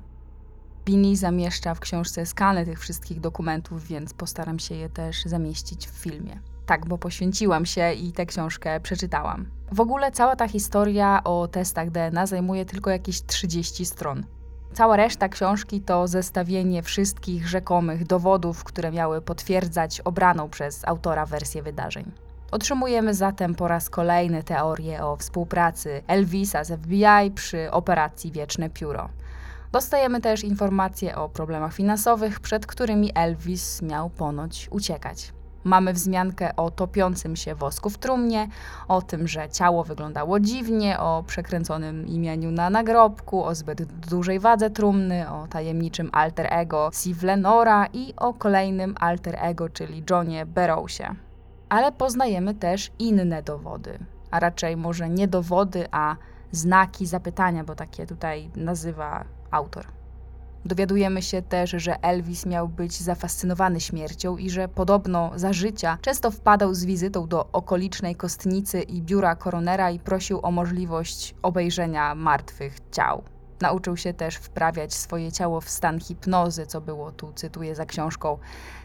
Bini zamieszcza w książce skany tych wszystkich dokumentów, więc postaram się je też zamieścić w filmie. Tak, bo poświęciłam się i tę książkę przeczytałam. W ogóle cała ta historia o testach DNA zajmuje tylko jakieś 30 stron. Cała reszta książki to zestawienie wszystkich rzekomych dowodów, które miały potwierdzać obraną przez autora wersję wydarzeń. Otrzymujemy zatem po raz kolejny teorię o współpracy Elvisa z FBI przy operacji Wieczne Pióro. Dostajemy też informacje o problemach finansowych, przed którymi Elvis miał ponoć uciekać. Mamy wzmiankę o topiącym się wosku w trumnie, o tym, że ciało wyglądało dziwnie, o przekręconym imieniu na nagrobku, o zbyt dużej wadze trumny, o tajemniczym alter ego Steve Lenora i o kolejnym alter ego, czyli Johnie Barrowsie. Ale poznajemy też inne dowody, a raczej może nie dowody, a znaki zapytania, bo takie tutaj nazywa autor. Dowiadujemy się też, że Elvis miał być zafascynowany śmiercią i że podobno za życia często wpadał z wizytą do okolicznej kostnicy i biura koronera i prosił o możliwość obejrzenia martwych ciał. Nauczył się też wprawiać swoje ciało w stan hipnozy, co było tu, cytuję za książką,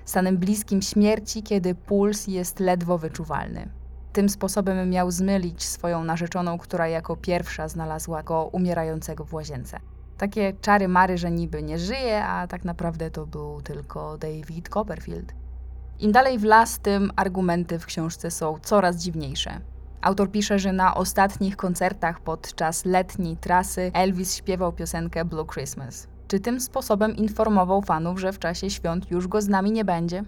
stanem bliskim śmierci, kiedy puls jest ledwo wyczuwalny. Tym sposobem miał zmylić swoją narzeczoną, która jako pierwsza znalazła go umierającego w łazience. Takie czary mary, że niby nie żyje, a tak naprawdę to był tylko David Copperfield. Im dalej w las, tym argumenty w książce są coraz dziwniejsze. Autor pisze, że na ostatnich koncertach podczas letniej trasy Elvis śpiewał piosenkę Blue Christmas. Czy tym sposobem informował fanów, że w czasie świąt już go z nami nie będzie?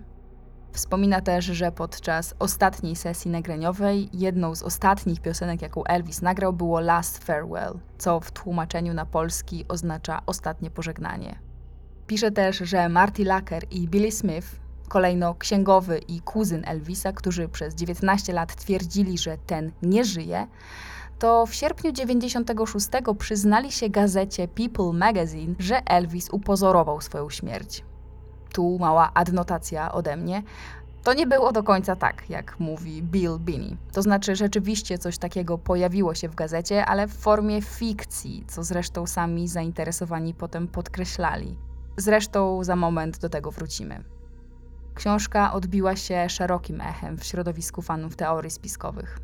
Wspomina też, że podczas ostatniej sesji nagraniowej jedną z ostatnich piosenek, jaką Elvis nagrał, było Last Farewell, co w tłumaczeniu na polski oznacza ostatnie pożegnanie. Pisze też, że Marty Lacker i Billy Smith, kolejno księgowy i kuzyn Elvisa, którzy przez 19 lat twierdzili, że ten nie żyje, to w sierpniu 96 przyznali się gazecie People Magazine, że Elvis upozorował swoją śmierć. Tu mała adnotacja ode mnie. To nie było do końca tak, jak mówi Bill Binney. To znaczy, rzeczywiście coś takiego pojawiło się w gazecie, ale w formie fikcji, co zresztą sami zainteresowani potem podkreślali. Zresztą za moment do tego wrócimy. Książka odbiła się szerokim echem w środowisku fanów teorii spiskowych.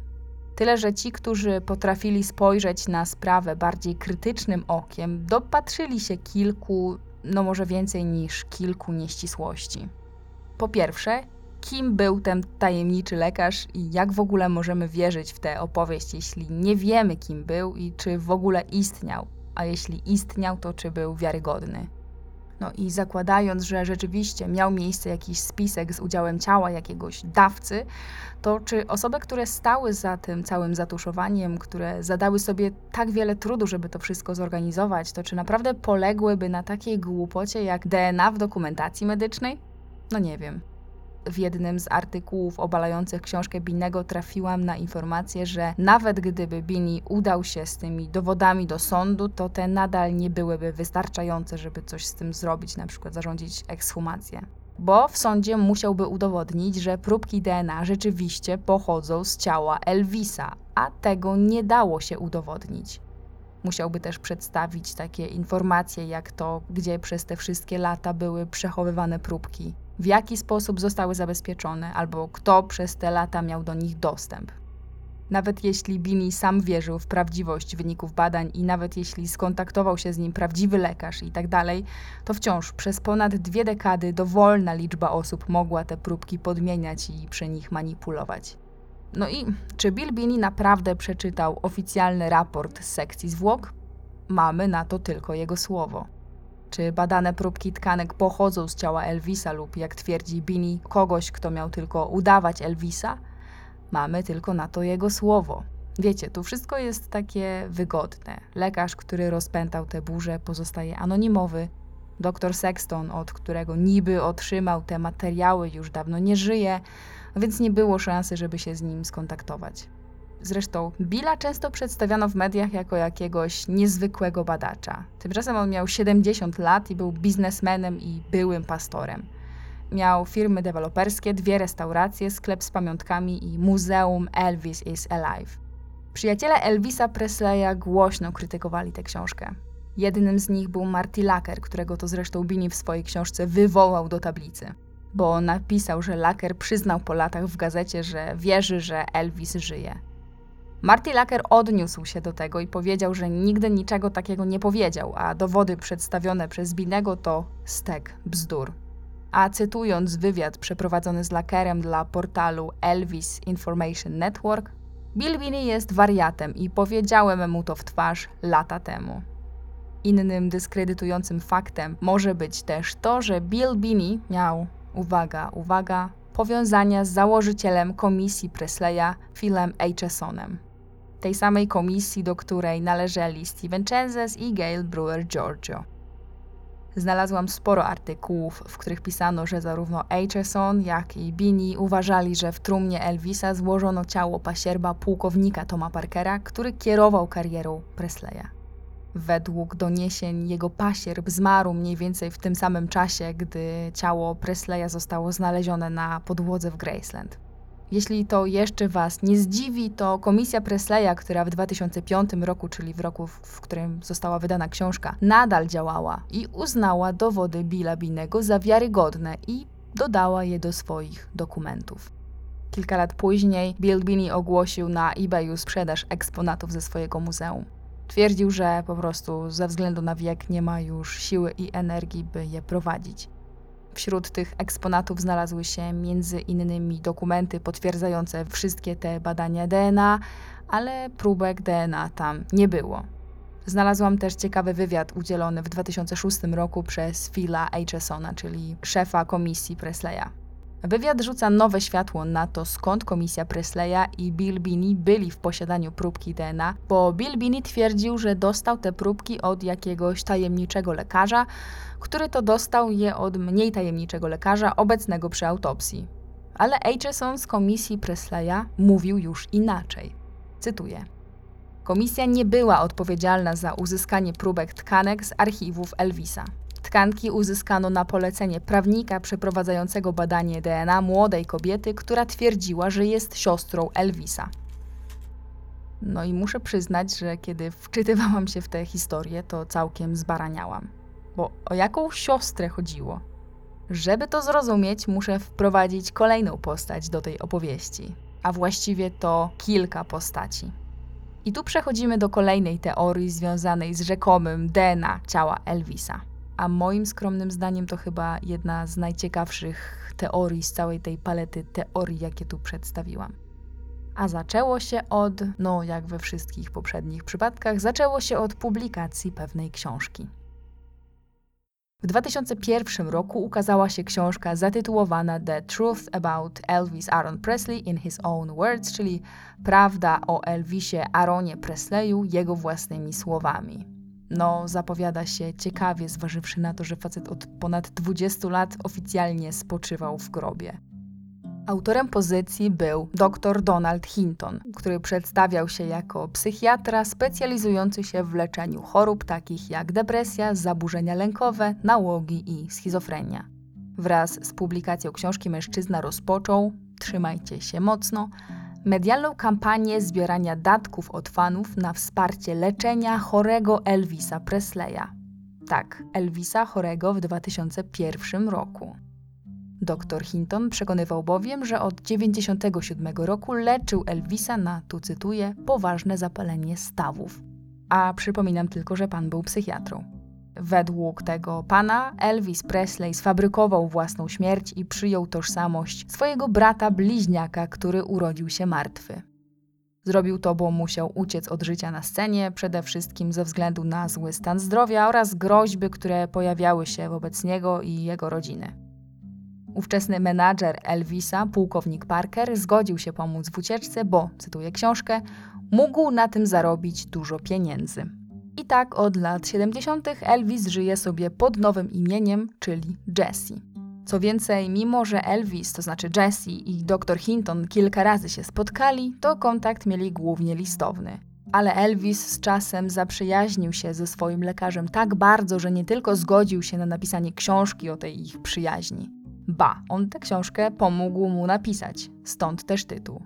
Tyle, że ci, którzy potrafili spojrzeć na sprawę bardziej krytycznym okiem, dopatrzyli się kilku, no może więcej niż kilku nieścisłości. Po pierwsze, kim był ten tajemniczy lekarz i jak w ogóle możemy wierzyć w tę opowieść, jeśli nie wiemy, kim był i czy w ogóle istniał, a jeśli istniał, to czy był wiarygodny. No i zakładając, że rzeczywiście miał miejsce jakiś spisek z udziałem ciała jakiegoś dawcy, to czy osoby, które stały za tym całym zatuszowaniem, które zadały sobie tak wiele trudu, żeby to wszystko zorganizować, to czy naprawdę poległyby na takiej głupocie jak DNA w dokumentacji medycznej? No nie wiem w jednym z artykułów obalających książkę Binego trafiłam na informację, że nawet gdyby Bini udał się z tymi dowodami do sądu, to te nadal nie byłyby wystarczające, żeby coś z tym zrobić, na przykład zarządzić ekshumację. Bo w sądzie musiałby udowodnić, że próbki DNA rzeczywiście pochodzą z ciała Elvisa, a tego nie dało się udowodnić. Musiałby też przedstawić takie informacje, jak to, gdzie przez te wszystkie lata były przechowywane próbki, w jaki sposób zostały zabezpieczone albo kto przez te lata miał do nich dostęp. Nawet jeśli Bini sam wierzył w prawdziwość wyników badań i nawet jeśli skontaktował się z nim prawdziwy lekarz i tak dalej, to wciąż przez ponad dwie dekady dowolna liczba osób mogła te próbki podmieniać i przy nich manipulować. No i czy Bill Bini naprawdę przeczytał oficjalny raport z sekcji zwłok? Mamy na to tylko jego słowo. Czy badane próbki tkanek pochodzą z ciała Elvisa lub, jak twierdzi Bini, kogoś, kto miał tylko udawać Elvisa? Mamy tylko na to jego słowo. Wiecie, tu wszystko jest takie wygodne. Lekarz, który rozpętał tę burzę, pozostaje anonimowy. Doktor Sexton, od którego niby otrzymał te materiały, już dawno nie żyje, więc nie było szansy, żeby się z nim skontaktować. Zresztą Billa często przedstawiano w mediach jako jakiegoś niezwykłego badacza. Tymczasem on miał 70 lat i był biznesmenem i byłym pastorem. Miał firmy deweloperskie, dwie restauracje, sklep z pamiątkami i muzeum Elvis is Alive. Przyjaciele Elvisa Presleya głośno krytykowali tę książkę. Jednym z nich był Marty Lacker, którego to zresztą Bini w swojej książce wywołał do tablicy. Bo napisał, że Lacker przyznał po latach w gazecie, że wierzy, że Elvis żyje. Marty Lacker odniósł się do tego i powiedział, że nigdy niczego takiego nie powiedział, a dowody przedstawione przez Binego to stek bzdur. A cytując wywiad przeprowadzony z Lackerem dla portalu Elvis Information Network, Bill Binney jest wariatem i powiedziałem mu to w twarz lata temu. Innym dyskredytującym faktem może być też to, że Bill Binney miał, uwaga, uwaga, powiązania z założycielem komisji Presleya, Philem Achesonem tej samej komisji, do której należeli Steven Chenzes i Gail Brewer Giorgio. Znalazłam sporo artykułów, w których pisano, że zarówno Aitchison, jak i Bini uważali, że w trumnie Elvisa złożono ciało pasierba pułkownika Toma Parkera, który kierował karierą Presleya. Według doniesień jego pasierb zmarł mniej więcej w tym samym czasie, gdy ciało Presleya zostało znalezione na podłodze w Graceland. Jeśli to jeszcze Was nie zdziwi, to komisja Presleya, która w 2005 roku, czyli w roku, w którym została wydana książka, nadal działała i uznała dowody Billa Binego za wiarygodne i dodała je do swoich dokumentów. Kilka lat później Bill Binney ogłosił na eBayu sprzedaż eksponatów ze swojego muzeum. Twierdził, że po prostu ze względu na wiek nie ma już siły i energii, by je prowadzić. Wśród tych eksponatów znalazły się między innymi dokumenty potwierdzające wszystkie te badania DNA, ale próbek DNA tam nie było. Znalazłam też ciekawy wywiad udzielony w 2006 roku przez Phila Achesona, czyli szefa komisji Presleya. Wywiad rzuca nowe światło na to, skąd komisja Presleya i Bill Binney byli w posiadaniu próbki DNA, bo Bill Binney twierdził, że dostał te próbki od jakiegoś tajemniczego lekarza, który to dostał je od mniej tajemniczego lekarza obecnego przy autopsji. Ale Acheson z komisji Presleya mówił już inaczej. Cytuję. Komisja nie była odpowiedzialna za uzyskanie próbek tkanek z archiwów Elvisa. Tkanki uzyskano na polecenie prawnika przeprowadzającego badanie DNA młodej kobiety, która twierdziła, że jest siostrą Elvisa. No i muszę przyznać, że kiedy wczytywałam się w tę historię, to całkiem zbaraniałam. Bo o jaką siostrę chodziło? Żeby to zrozumieć, muszę wprowadzić kolejną postać do tej opowieści, a właściwie to kilka postaci. I tu przechodzimy do kolejnej teorii związanej z rzekomym DNA ciała Elvisa. A moim skromnym zdaniem to chyba jedna z najciekawszych teorii z całej tej palety teorii, jakie tu przedstawiłam. A zaczęło się od, no jak we wszystkich poprzednich przypadkach, zaczęło się od publikacji pewnej książki. W 2001 roku ukazała się książka zatytułowana The Truth About Elvis Aaron Presley in His Own Words, czyli Prawda o Elvisie Aaronie Presleyu jego własnymi słowami. No, zapowiada się ciekawie, zważywszy na to, że facet od ponad 20 lat oficjalnie spoczywał w grobie. Autorem pozycji był dr Donald Hinton, który przedstawiał się jako psychiatra specjalizujący się w leczeniu chorób takich jak depresja, zaburzenia lękowe, nałogi i schizofrenia. Wraz z publikacją książki mężczyzna rozpoczął, trzymajcie się mocno, medialną kampanię zbierania datków od fanów na wsparcie leczenia chorego Elvisa Presleya. Tak, Elvisa chorego w 2001 roku. Dr Hinton przekonywał bowiem, że od 1997 roku leczył Elvisa na, tu cytuję, poważne zapalenie stawów. A przypominam tylko, że pan był psychiatrą. Według tego pana Elvis Presley sfabrykował własną śmierć i przyjął tożsamość swojego brata bliźniaka, który urodził się martwy. Zrobił to, bo musiał uciec od życia na scenie, przede wszystkim ze względu na zły stan zdrowia oraz groźby, które pojawiały się wobec niego i jego rodziny. Ówczesny menadżer Elvisa, pułkownik Parker, zgodził się pomóc w ucieczce, bo, cytuję książkę, mógł na tym zarobić dużo pieniędzy. I tak od lat 70. Elvis żyje sobie pod nowym imieniem, czyli Jesse. Co więcej, mimo że Elvis, to znaczy Jesse i dr Hinton kilka razy się spotkali, to kontakt mieli głównie listowny. Ale Elvis z czasem zaprzyjaźnił się ze swoim lekarzem tak bardzo, że nie tylko zgodził się na napisanie książki o tej ich przyjaźni. Ba, on tę książkę pomógł mu napisać, stąd też tytuł.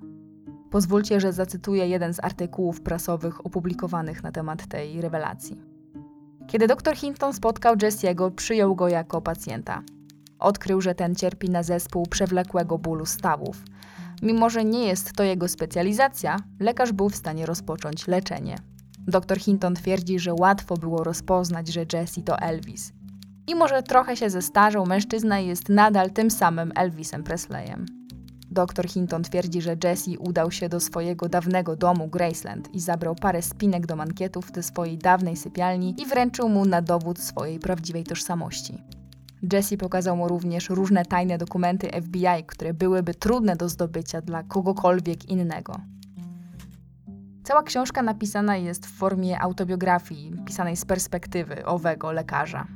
Pozwólcie, że zacytuję jeden z artykułów prasowych opublikowanych na temat tej rewelacji. Kiedy dr Hinton spotkał Jesse'ego, przyjął go jako pacjenta. Odkrył, że ten cierpi na zespół przewlekłego bólu stawów. Mimo, że nie jest to jego specjalizacja, lekarz był w stanie rozpocząć leczenie. Dr Hinton twierdzi, że łatwo było rozpoznać, że Jesse to Elvis – Mimo, że trochę się zestarzał, mężczyzna jest nadal tym samym Elvisem Presleyem. Dr Hinton twierdzi, że Jesse udał się do swojego dawnego domu Graceland i zabrał parę spinek do mankietów ze swojej dawnej sypialni i wręczył mu na dowód swojej prawdziwej tożsamości. Jesse pokazał mu również różne tajne dokumenty FBI, które byłyby trudne do zdobycia dla kogokolwiek innego. Cała książka napisana jest w formie autobiografii, pisanej z perspektywy owego lekarza.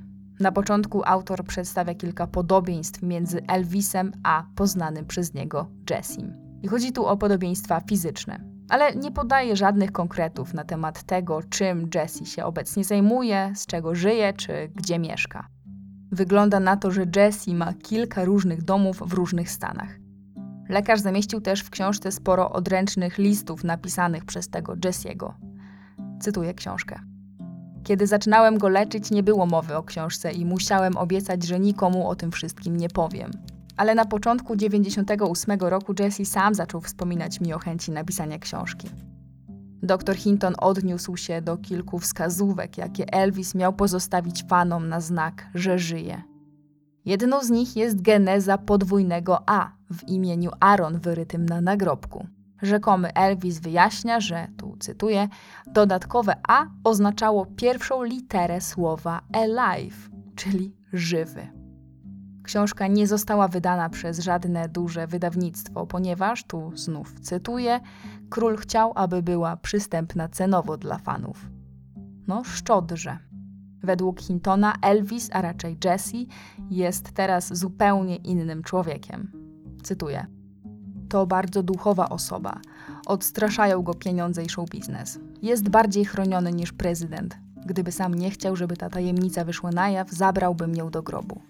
Na początku autor przedstawia kilka podobieństw między Elvisem a poznanym przez niego Jessim. I chodzi tu o podobieństwa fizyczne, ale nie podaje żadnych konkretów na temat tego, czym Jesse się obecnie zajmuje, z czego żyje czy gdzie mieszka. Wygląda na to, że Jesse ma kilka różnych domów w różnych stanach. Lekarz zamieścił też w książce sporo odręcznych listów napisanych przez tego Jesse'ego. Cytuję książkę. Kiedy zaczynałem go leczyć, nie było mowy o książce i musiałem obiecać, że nikomu o tym wszystkim nie powiem. Ale na początku 98 roku Jesse sam zaczął wspominać mi o chęci napisania książki. Dr Hinton odniósł się do kilku wskazówek, jakie Elvis miał pozostawić fanom na znak, że żyje. Jedną z nich jest geneza podwójnego A w imieniu Aaron wyrytym na nagrobku. Rzekomy Elvis wyjaśnia, że, tu cytuję, dodatkowe A oznaczało pierwszą literę słowa alive, czyli żywy. Książka nie została wydana przez żadne duże wydawnictwo, ponieważ, tu znów cytuję, król chciał, aby była przystępna cenowo dla fanów. No, szczodrze. Według Hintona Elvis, a raczej Jesse, jest teraz zupełnie innym człowiekiem. Cytuję. To bardzo duchowa osoba. Odstraszają go pieniądze i show biznes. Jest bardziej chroniony niż prezydent. Gdyby sam nie chciał, żeby ta tajemnica wyszła na jaw, zabrałbym ją do grobu.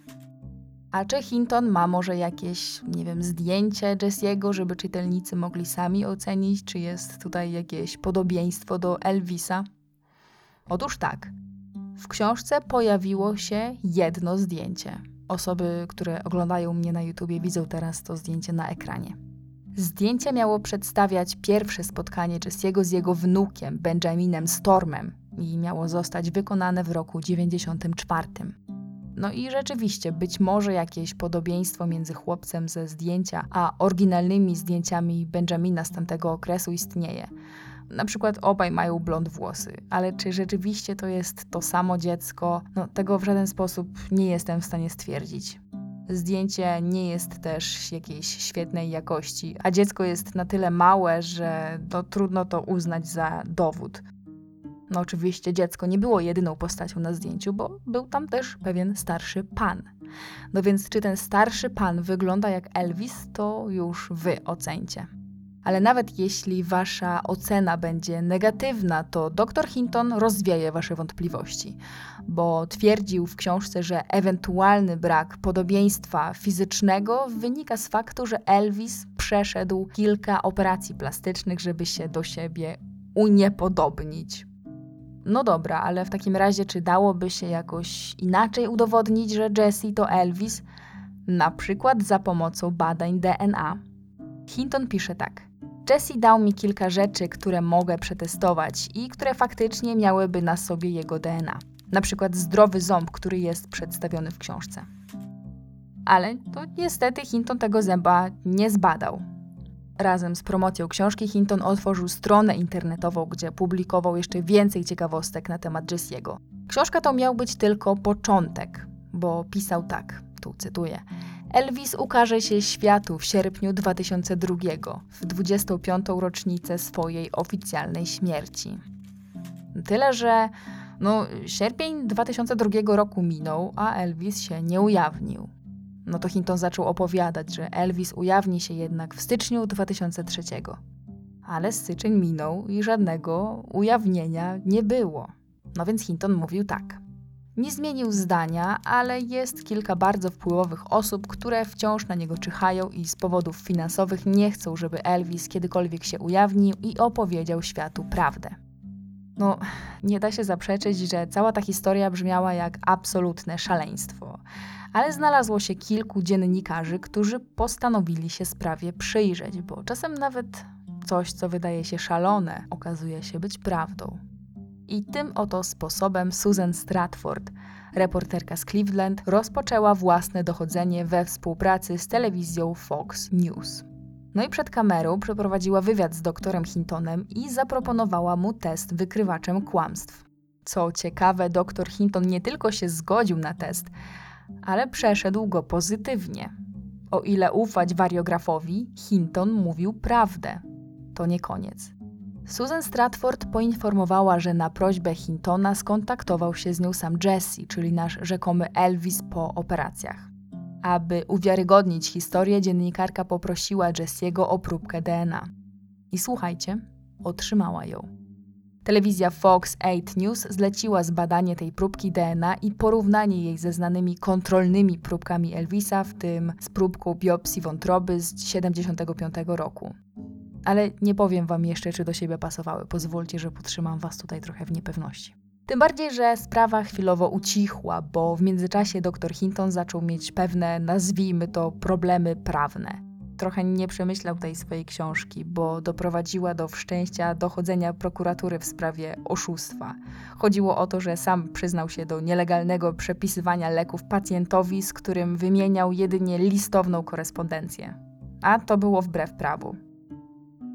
A czy Hinton ma może jakieś, nie wiem, zdjęcie Jesse'ego, żeby czytelnicy mogli sami ocenić, czy jest tutaj jakieś podobieństwo do Elvisa? Otóż tak. W książce pojawiło się jedno zdjęcie. Osoby, które oglądają mnie na YouTubie, widzą teraz to zdjęcie na ekranie. Zdjęcie miało przedstawiać pierwsze spotkanie Jesse'ego z jego wnukiem, Benjaminem Stormem, i miało zostać wykonane w roku 94. No i rzeczywiście, być może jakieś podobieństwo między chłopcem ze zdjęcia a oryginalnymi zdjęciami Benjamina z tamtego okresu istnieje. Na przykład obaj mają blond włosy, ale czy rzeczywiście to jest to samo dziecko? No, tego w żaden sposób nie jestem w stanie stwierdzić. Zdjęcie nie jest też jakiejś świetnej jakości, a dziecko jest na tyle małe, że no, trudno to uznać za dowód. No oczywiście dziecko nie było jedyną postacią na zdjęciu, bo był tam też pewien starszy pan. No więc czy ten starszy pan wygląda jak Elvis, to już wy ocencie. Ale nawet jeśli wasza ocena będzie negatywna, to dr Hinton rozwieje wasze wątpliwości, bo twierdził w książce, że ewentualny brak podobieństwa fizycznego wynika z faktu, że Elvis przeszedł kilka operacji plastycznych, żeby się do siebie uniepodobnić. No dobra, ale w takim razie, czy dałoby się jakoś inaczej udowodnić, że Jesse to Elvis? Na przykład za pomocą badań DNA. Hinton pisze tak. Jesse dał mi kilka rzeczy, które mogę przetestować i które faktycznie miałyby na sobie jego DNA. Na przykład zdrowy ząb, który jest przedstawiony w książce. Ale to niestety Hinton tego zęba nie zbadał. Razem z promocją książki Hinton otworzył stronę internetową, gdzie publikował jeszcze więcej ciekawostek na temat Jesse'ego. Książka to miał być tylko początek, bo pisał tak, tu cytuję. Elvis ukaże się światu w sierpniu 2002, w 25. rocznicę swojej oficjalnej śmierci. Tyle, że no, sierpień 2002 roku minął, a Elvis się nie ujawnił. No to Hinton zaczął opowiadać, że Elvis ujawni się jednak w styczniu 2003. Ale styczeń minął i żadnego ujawnienia nie było. No więc Hinton mówił tak. Nie zmienił zdania, ale jest kilka bardzo wpływowych osób, które wciąż na niego czyhają i z powodów finansowych nie chcą, żeby Elvis kiedykolwiek się ujawnił i opowiedział światu prawdę. No, nie da się zaprzeczyć, że cała ta historia brzmiała jak absolutne szaleństwo ale znalazło się kilku dziennikarzy, którzy postanowili się sprawie przyjrzeć, bo czasem nawet coś, co wydaje się szalone, okazuje się być prawdą. I tym oto sposobem Susan Stratford, reporterka z Cleveland, rozpoczęła własne dochodzenie we współpracy z telewizją Fox News. No i przed kamerą przeprowadziła wywiad z doktorem Hintonem i zaproponowała mu test wykrywaczem kłamstw. Co ciekawe, doktor Hinton nie tylko się zgodził na test, ale przeszedł go pozytywnie. O ile ufać wariografowi, Hinton mówił prawdę. To nie koniec. Susan Stratford poinformowała, że na prośbę Hintona skontaktował się z nią sam Jesse, czyli nasz rzekomy Elvis po operacjach. Aby uwiarygodnić historię, dziennikarka poprosiła Jesse'ego o próbkę DNA. I słuchajcie, otrzymała ją. Telewizja Fox 8 News zleciła zbadanie tej próbki DNA i porównanie jej ze znanymi kontrolnymi próbkami Elvisa, w tym z próbką biopsji wątroby z 1975 roku. Ale nie powiem wam jeszcze, czy do siebie pasowały. Pozwólcie, że potrzymam was tutaj trochę w niepewności. Tym bardziej, że sprawa chwilowo ucichła, bo w międzyczasie dr Hinton zaczął mieć pewne, nazwijmy to, problemy prawne. trochę nie przemyślał tej swojej książki, bo doprowadziła do wszczęcia dochodzenia prokuratury w sprawie oszustwa. Chodziło o to, że sam przyznał się do nielegalnego przepisywania leków pacjentowi, z którym wymieniał jedynie listowną korespondencję. A to było wbrew prawu.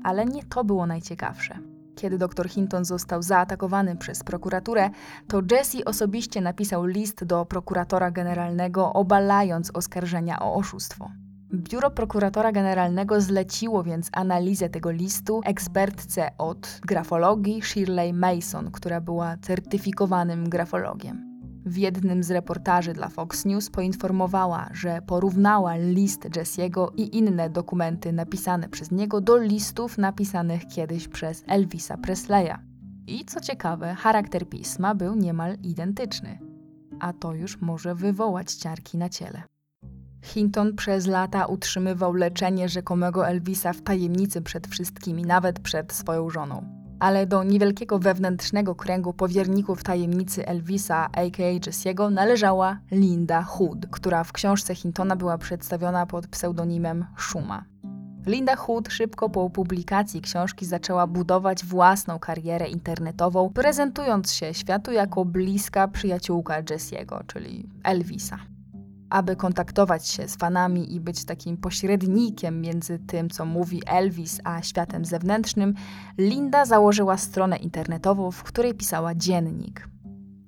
Ale nie to było najciekawsze. Kiedy dr Hinton został zaatakowany przez prokuraturę, to Jesse osobiście napisał list do prokuratora generalnego, obalając oskarżenia o oszustwo. Biuro prokuratora generalnego zleciło więc analizę tego listu ekspertce od grafologii Shirley Mason, która była certyfikowanym grafologiem w jednym z reportaży dla Fox News poinformowała, że porównała list Jesse'ego i inne dokumenty napisane przez niego do listów napisanych kiedyś przez Elvisa Presleya. I co ciekawe, charakter pisma był niemal identyczny. A to już może wywołać ciarki na ciele. Hinton przez lata utrzymywał leczenie rzekomego Elvisa w tajemnicy przed wszystkimi, nawet przed swoją żoną ale do niewielkiego wewnętrznego kręgu powierników tajemnicy Elvisa, a.k.a. Jesse'ego, należała Linda Hood, która w książce Hintona była przedstawiona pod pseudonimem Shuma. Linda Hood szybko po publikacji książki zaczęła budować własną karierę internetową, prezentując się światu jako bliska przyjaciółka Jesse'ego, czyli Elvisa aby kontaktować się z fanami i być takim pośrednikiem między tym, co mówi Elvis, a światem zewnętrznym, Linda założyła stronę internetową, w której pisała dziennik.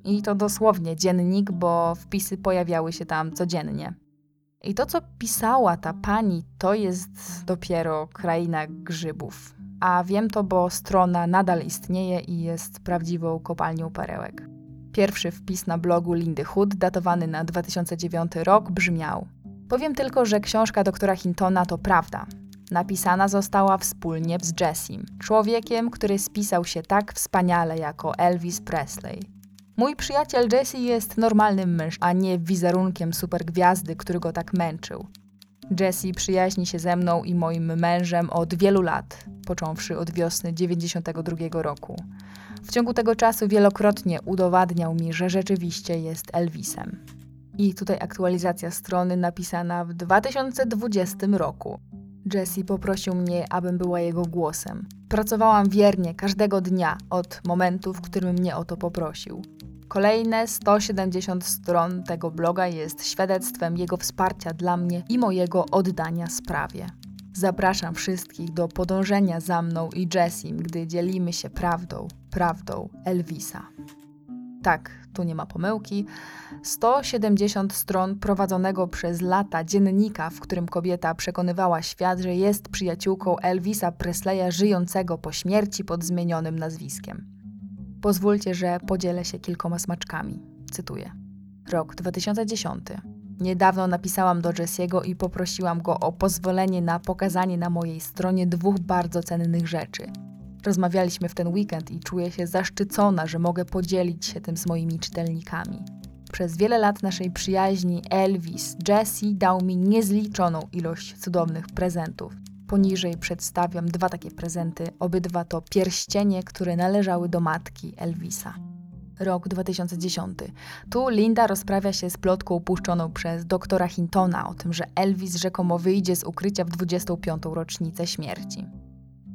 I to dosłownie dziennik, bo wpisy pojawiały się tam codziennie. I to, co pisała ta pani, to jest dopiero kraina grzybów. A wiem to, bo strona nadal istnieje i jest prawdziwą kopalnią perełek. Pierwszy wpis na blogu Lindy Hood, datowany na 2009 rok, brzmiał: Powiem tylko, że książka doktora Hintona to prawda. Napisana została wspólnie z Jessim, człowiekiem, który spisał się tak wspaniale jako Elvis Presley. Mój przyjaciel Jesse jest normalnym mężczyzną, a nie wizerunkiem supergwiazdy, który go tak męczył. Jesse przyjaźni się ze mną i moim mężem od wielu lat, począwszy od wiosny 92 roku. W ciągu tego czasu wielokrotnie udowadniał mi, że rzeczywiście jest Elvisem. I tutaj aktualizacja strony napisana w 2020 roku. Jesse poprosił mnie, abym była jego głosem. Pracowałam wiernie każdego dnia od momentu, w którym mnie o to poprosił. Kolejne 170 stron tego bloga jest świadectwem jego wsparcia dla mnie i mojego oddania sprawie. Zapraszam wszystkich do podążenia za mną i Jessim, gdy dzielimy się prawdą, prawdą Elvisa. Tak, tu nie ma pomyłki. 170 stron prowadzonego przez lata dziennika, w którym kobieta przekonywała świat, że jest przyjaciółką Elvisa Presleya żyjącego po śmierci pod zmienionym nazwiskiem. Pozwólcie, że podzielę się kilkoma smaczkami. Cytuję. Rok 2010. Niedawno napisałam do Jesse'ego i poprosiłam go o pozwolenie na pokazanie na mojej stronie dwóch bardzo cennych rzeczy. Rozmawialiśmy w ten weekend i czuję się zaszczycona, że mogę podzielić się tym z moimi czytelnikami. Przez wiele lat naszej przyjaźni Elvis, Jesse dał mi niezliczoną ilość cudownych prezentów. Poniżej przedstawiam dwa takie prezenty, obydwa to pierścienie, które należały do matki Elvisa rok 2010. Tu Linda rozprawia się z plotką puszczoną przez doktora Hintona o tym, że Elvis rzekomo wyjdzie z ukrycia w 25. rocznicę śmierci.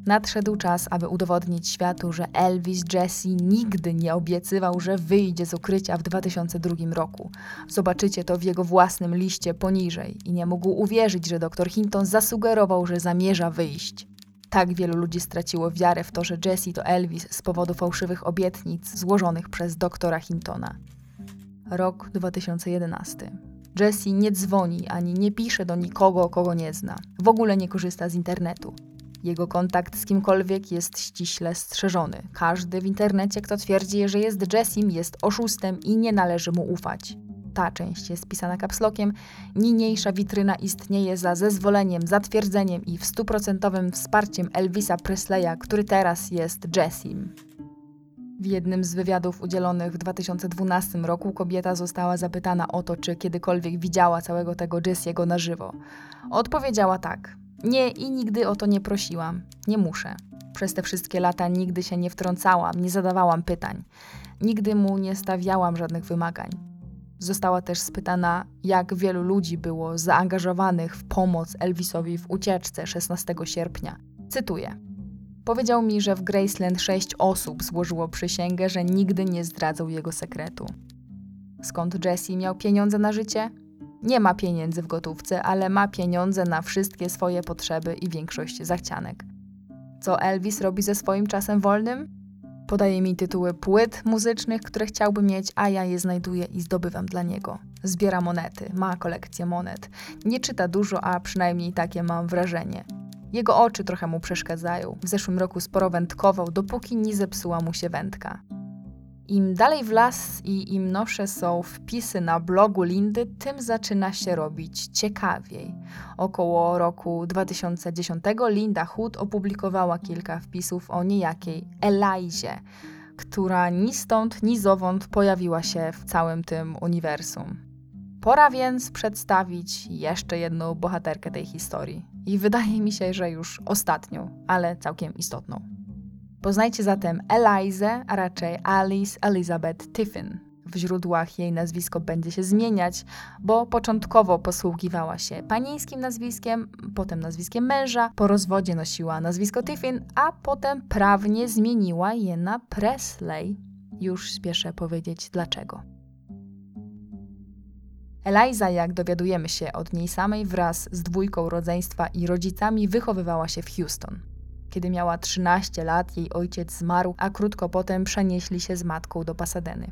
Nadszedł czas, aby udowodnić światu, że Elvis Jesse nigdy nie obiecywał, że wyjdzie z ukrycia w 2002 roku. Zobaczycie to w jego własnym liście poniżej i nie mógł uwierzyć, że dr Hinton zasugerował, że zamierza wyjść. Tak wielu ludzi straciło wiarę w to, że Jesse to Elvis z powodu fałszywych obietnic złożonych przez doktora Hintona. Rok 2011. Jesse nie dzwoni ani nie pisze do nikogo, kogo nie zna. W ogóle nie korzysta z internetu. Jego kontakt z kimkolwiek jest ściśle strzeżony. Każdy w internecie, kto twierdzi, że jest Jessim, jest oszustem i nie należy mu ufać ta część jest pisana kapslokiem, niniejsza witryna istnieje za zezwoleniem, zatwierdzeniem i w stuprocentowym wsparciem Elvisa Presleya, który teraz jest Jessim. W jednym z wywiadów udzielonych w 2012 roku kobieta została zapytana o to, czy kiedykolwiek widziała całego tego Jessiego na żywo. Odpowiedziała tak. Nie i nigdy o to nie prosiłam. Nie muszę. Przez te wszystkie lata nigdy się nie wtrącałam, nie zadawałam pytań. Nigdy mu nie stawiałam żadnych wymagań. Została też spytana, jak wielu ludzi było zaangażowanych w pomoc Elvisowi w ucieczce 16 sierpnia. Cytuję. Powiedział mi, że w Graceland sześć osób złożyło przysięgę, że nigdy nie zdradzą jego sekretu. Skąd Jesse miał pieniądze na życie? Nie ma pieniędzy w gotówce, ale ma pieniądze na wszystkie swoje potrzeby i większość zachcianek. Co Elvis robi ze swoim czasem wolnym? Podaje mi tytuły płyt muzycznych, które chciałby mieć, a ja je znajduję i zdobywam dla niego. Zbiera monety, ma kolekcję monet. Nie czyta dużo, a przynajmniej takie mam wrażenie. Jego oczy trochę mu przeszkadzają. W zeszłym roku sporo wędkował, dopóki nie zepsuła mu się wędka. Im dalej w las i im nowsze są wpisy na blogu Lindy, tym zaczyna się robić ciekawiej. Około roku 2010 Linda Hood opublikowała kilka wpisów o niejakiej Elizie, która ni stąd, ni zowąd pojawiła się w całym tym uniwersum. Pora więc przedstawić jeszcze jedną bohaterkę tej historii. I wydaje mi się, że już ostatnią, ale całkiem istotną. Poznajcie zatem Elizę, a raczej Alice Elizabeth Tiffin. W źródłach jej nazwisko będzie się zmieniać, bo początkowo posługiwała się panieńskim nazwiskiem, potem nazwiskiem męża, po rozwodzie nosiła nazwisko Tiffin, a potem prawnie zmieniła je na Presley. Już spieszę powiedzieć dlaczego. Eliza, jak dowiadujemy się od niej samej, wraz z dwójką rodzeństwa i rodzicami wychowywała się w Houston. Kiedy miała 13 lat, jej ojciec zmarł, a krótko potem przenieśli się z matką do Pasadeny.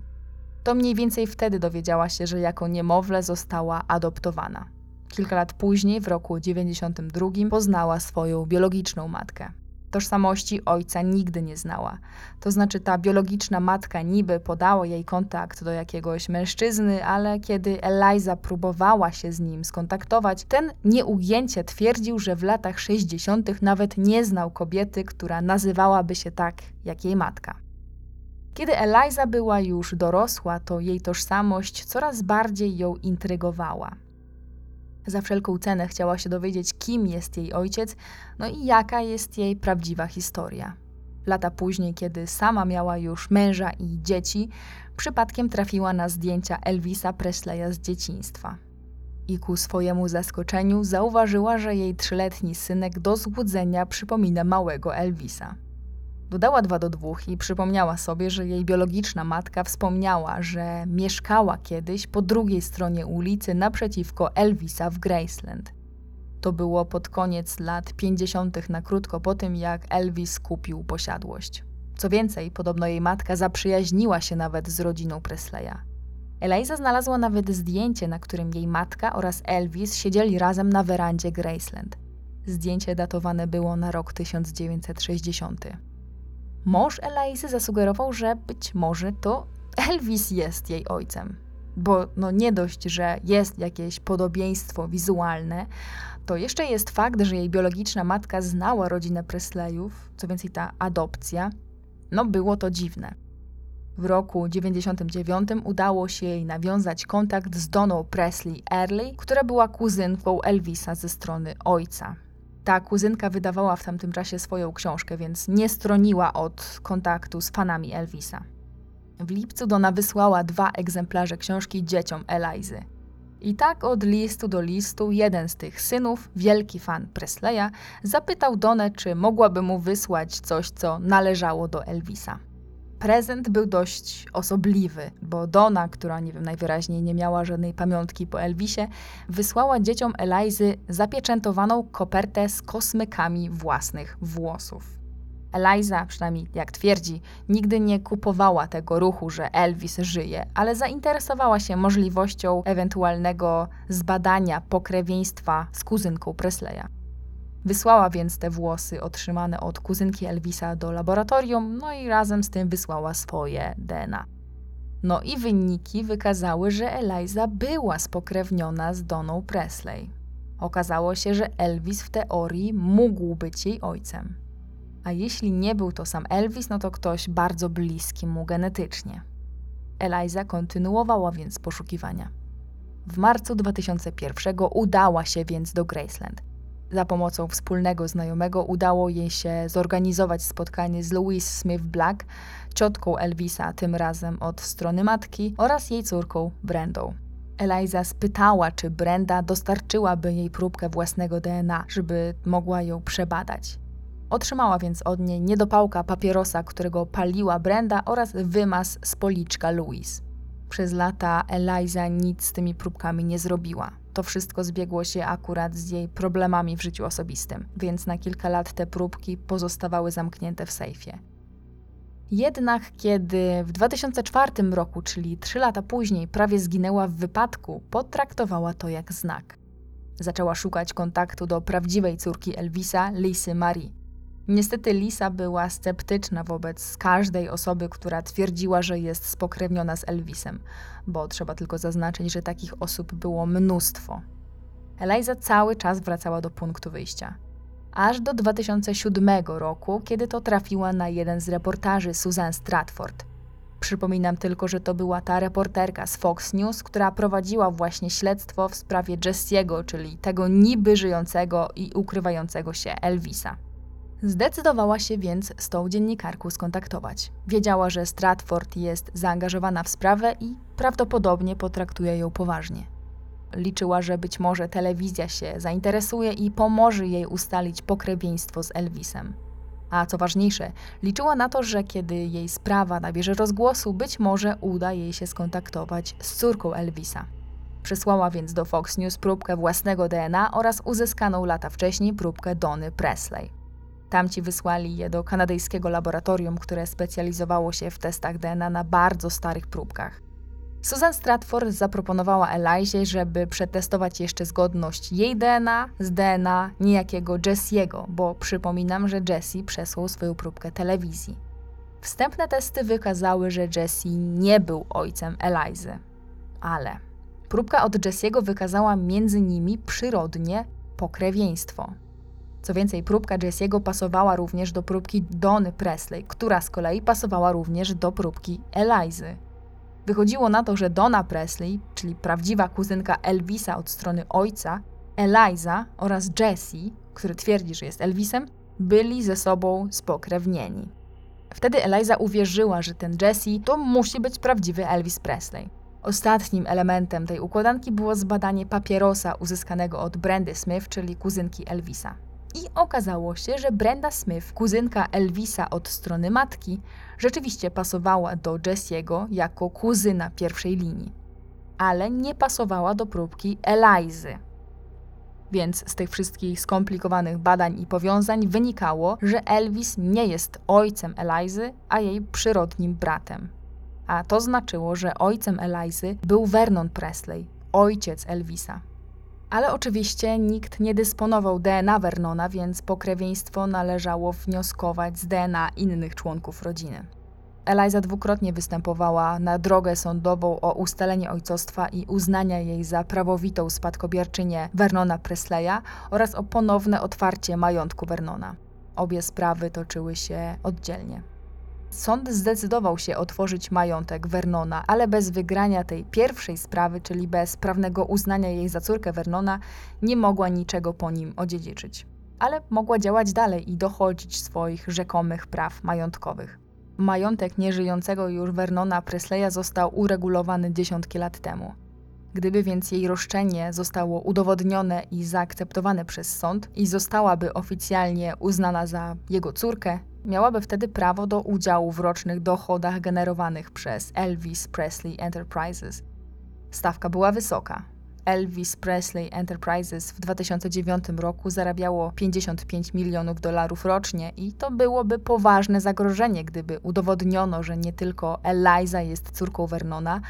To mniej więcej wtedy dowiedziała się, że jako niemowlę została adoptowana. Kilka lat później, w roku 92, poznała swoją biologiczną matkę. Tożsamości ojca nigdy nie znała. To znaczy, ta biologiczna matka niby podała jej kontakt do jakiegoś mężczyzny, ale kiedy Eliza próbowała się z nim skontaktować, ten nieujęcie twierdził, że w latach 60. nawet nie znał kobiety, która nazywałaby się tak jak jej matka. Kiedy Eliza była już dorosła, to jej tożsamość coraz bardziej ją intrygowała. Za wszelką cenę chciała się dowiedzieć, kim jest jej ojciec, no i jaka jest jej prawdziwa historia. Lata później, kiedy sama miała już męża i dzieci, przypadkiem trafiła na zdjęcia Elvisa Presleya z dzieciństwa. I ku swojemu zaskoczeniu zauważyła, że jej trzyletni synek do złudzenia przypomina małego Elvisa. Dodała dwa do dwóch i przypomniała sobie, że jej biologiczna matka wspomniała, że mieszkała kiedyś po drugiej stronie ulicy naprzeciwko Elvisa w Graceland. To było pod koniec lat 50. na krótko po tym, jak Elvis kupił posiadłość. Co więcej, podobno jej matka zaprzyjaźniła się nawet z rodziną Presleya. Eliza znalazła nawet zdjęcie, na którym jej matka oraz Elvis siedzieli razem na werandzie Graceland. Zdjęcie datowane było na rok 1960. Mąż Elizy zasugerował, że być może to Elvis jest jej ojcem. Bo no nie dość, że jest jakieś podobieństwo wizualne, to jeszcze jest fakt, że jej biologiczna matka znała rodzinę Presleyów, co więcej ta adopcja, no było to dziwne. W roku 99 udało się jej nawiązać kontakt z Doną Presley Early, która była kuzynką Elvisa ze strony ojca. Ta kuzynka wydawała w tamtym czasie swoją książkę, więc nie stroniła od kontaktu z fanami Elvisa. W lipcu Dona wysłała dwa egzemplarze książki dzieciom Elizy. I tak od listu do listu jeden z tych synów, wielki fan Presleya, zapytał Donę, czy mogłaby mu wysłać coś, co należało do Elvisa. Prezent był dość osobliwy, bo Dona, która nie wiem, najwyraźniej nie miała żadnej pamiątki po Elvisie, wysłała dzieciom Elizy zapieczętowaną kopertę z kosmykami własnych włosów. Eliza, przynajmniej jak twierdzi, nigdy nie kupowała tego ruchu, że Elvis żyje, ale zainteresowała się możliwością ewentualnego zbadania pokrewieństwa z kuzynką Presleya. Wysłała więc te włosy otrzymane od kuzynki Elvisa do laboratorium, no i razem z tym wysłała swoje DNA. No i wyniki wykazały, że Eliza była spokrewniona z Doną Presley. Okazało się, że Elvis w teorii mógł być jej ojcem. A jeśli nie był to sam Elvis, no to ktoś bardzo bliski mu genetycznie. Eliza kontynuowała więc poszukiwania. W marcu 2001 udała się więc do Graceland. Za pomocą wspólnego znajomego udało jej się zorganizować spotkanie z Louise Smith Black, ciotką Elvisa, tym razem od strony matki, oraz jej córką Brendą. Eliza spytała, czy Brenda dostarczyłaby jej próbkę własnego DNA, żeby mogła ją przebadać. Otrzymała więc od niej niedopałka papierosa, którego paliła Brenda oraz wymaz z policzka Louise. Przez lata Eliza nic z tymi próbkami nie zrobiła. To wszystko zbiegło się akurat z jej problemami w życiu osobistym, więc na kilka lat te próbki pozostawały zamknięte w sejfie. Jednak kiedy w 2004 roku, czyli trzy lata później, prawie zginęła w wypadku, potraktowała to jak znak. Zaczęła szukać kontaktu do prawdziwej córki Elvisa, Lisy Marie. Niestety Lisa była sceptyczna wobec każdej osoby, która twierdziła, że jest spokrewniona z Elvisem, bo trzeba tylko zaznaczyć, że takich osób było mnóstwo. Eliza cały czas wracała do punktu wyjścia. Aż do 2007 roku, kiedy to trafiła na jeden z reportaży Susan Stratford. Przypominam tylko, że to była ta reporterka z Fox News, która prowadziła właśnie śledztwo w sprawie Jessiego, czyli tego niby żyjącego i ukrywającego się Elvisa. Zdecydowała się więc z tą dziennikarką skontaktować. Wiedziała, że Stratford jest zaangażowana w sprawę i prawdopodobnie potraktuje ją poważnie. Liczyła, że być może telewizja się zainteresuje i pomoże jej ustalić pokrewieństwo z Elvisem. A co ważniejsze, liczyła na to, że kiedy jej sprawa nabierze rozgłosu, być może uda jej się skontaktować z córką Elvisa. Przysłała więc do Fox News próbkę własnego DNA oraz uzyskaną lata wcześniej próbkę Dony Presley. Tamci wysłali je do kanadyjskiego laboratorium, które specjalizowało się w testach DNA na bardzo starych próbkach. Susan Stratford zaproponowała Elizie, żeby przetestować jeszcze zgodność jej DNA z DNA niejakiego Jessiego, bo przypominam, że Jesse przesłał swoją próbkę telewizji. Wstępne testy wykazały, że Jesse nie był ojcem Elizy. Ale próbka od Jessiego wykazała między nimi przyrodnie pokrewieństwo. Co więcej, próbka Jessiego pasowała również do próbki Dony Presley, która z kolei pasowała również do próbki Elizy. Wychodziło na to, że Donna Presley, czyli prawdziwa kuzynka Elvisa od strony ojca, Eliza oraz Jessie, który twierdzi, że jest Elvisem, byli ze sobą spokrewnieni. Wtedy Eliza uwierzyła, że ten Jesse to musi być prawdziwy Elvis Presley. Ostatnim elementem tej układanki było zbadanie papierosa uzyskanego od Brandy Smith, czyli kuzynki Elvisa. I okazało się, że Brenda Smith, kuzynka Elvisa od strony matki, rzeczywiście pasowała do Jessiego jako kuzyna pierwszej linii, ale nie pasowała do próbki Elizy. Więc z tych wszystkich skomplikowanych badań i powiązań wynikało, że Elvis nie jest ojcem Elizy, a jej przyrodnim bratem. A to znaczyło, że ojcem Elizy był Vernon Presley, ojciec Elvisa. Ale oczywiście nikt nie dysponował DNA Vernona, więc pokrewieństwo należało wnioskować z DNA innych członków rodziny. Eliza dwukrotnie występowała na drogę sądową o ustalenie ojcostwa i uznania jej za prawowitą spadkobierczynię Vernona Presleya oraz o ponowne otwarcie majątku Vernona. Obie sprawy toczyły się oddzielnie. Sąd zdecydował się otworzyć majątek Vernona, ale bez wygrania tej pierwszej sprawy, czyli bez prawnego uznania jej za córkę Vernona, nie mogła niczego po nim odziedziczyć. Ale mogła działać dalej i dochodzić swoich rzekomych praw majątkowych. Majątek nieżyjącego już Vernona Presleya został uregulowany dziesiątki lat temu. Gdyby więc jej roszczenie zostało udowodnione i zaakceptowane przez sąd i zostałaby oficjalnie uznana za jego córkę, miałaby wtedy prawo do udziału w rocznych dochodach generowanych przez Elvis Presley Enterprises. Stawka była wysoka. Elvis Presley Enterprises w 2009 roku zarabiało 55 milionów dolarów rocznie i to byłoby poważne zagrożenie, gdyby udowodniono, że nie tylko Eliza jest córką Vernona,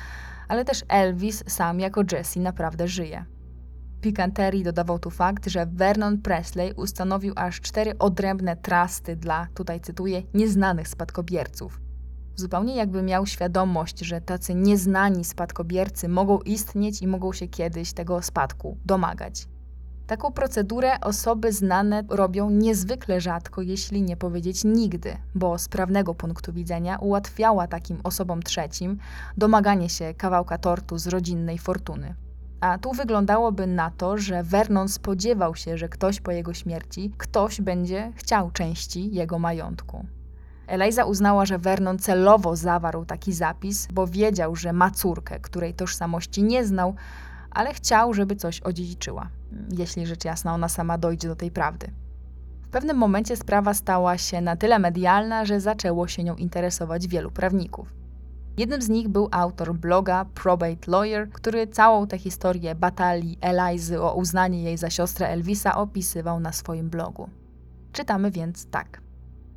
ale też Elvis sam jako Jesse naprawdę żyje. Pikanterii dodawał tu fakt, że Vernon Presley ustanowił aż cztery odrębne trusty dla, tutaj cytuję, nieznanych spadkobierców. Zupełnie jakby miał świadomość, że tacy nieznani spadkobiercy mogą istnieć i mogą się kiedyś tego spadku domagać. Taką procedurę osoby znane robią niezwykle rzadko, jeśli nie powiedzieć nigdy, bo z prawnego punktu widzenia ułatwiała takim osobom trzecim domaganie się kawałka tortu z rodzinnej fortuny. A tu wyglądałoby na to, że Vernon spodziewał się, że ktoś po jego śmierci, ktoś będzie chciał części jego majątku. Eliza uznała, że Vernon celowo zawarł taki zapis, bo wiedział, że ma córkę, której tożsamości nie znał, ale chciał, żeby coś odziedziczyła, jeśli rzecz jasna ona sama dojdzie do tej prawdy. W pewnym momencie sprawa stała się na tyle medialna, że zaczęło się nią interesować wielu prawników. Jednym z nich był autor bloga Probate Lawyer, który całą tę historię batalii Elizy o uznanie jej za siostrę Elvisa opisywał na swoim blogu. Czytamy więc tak.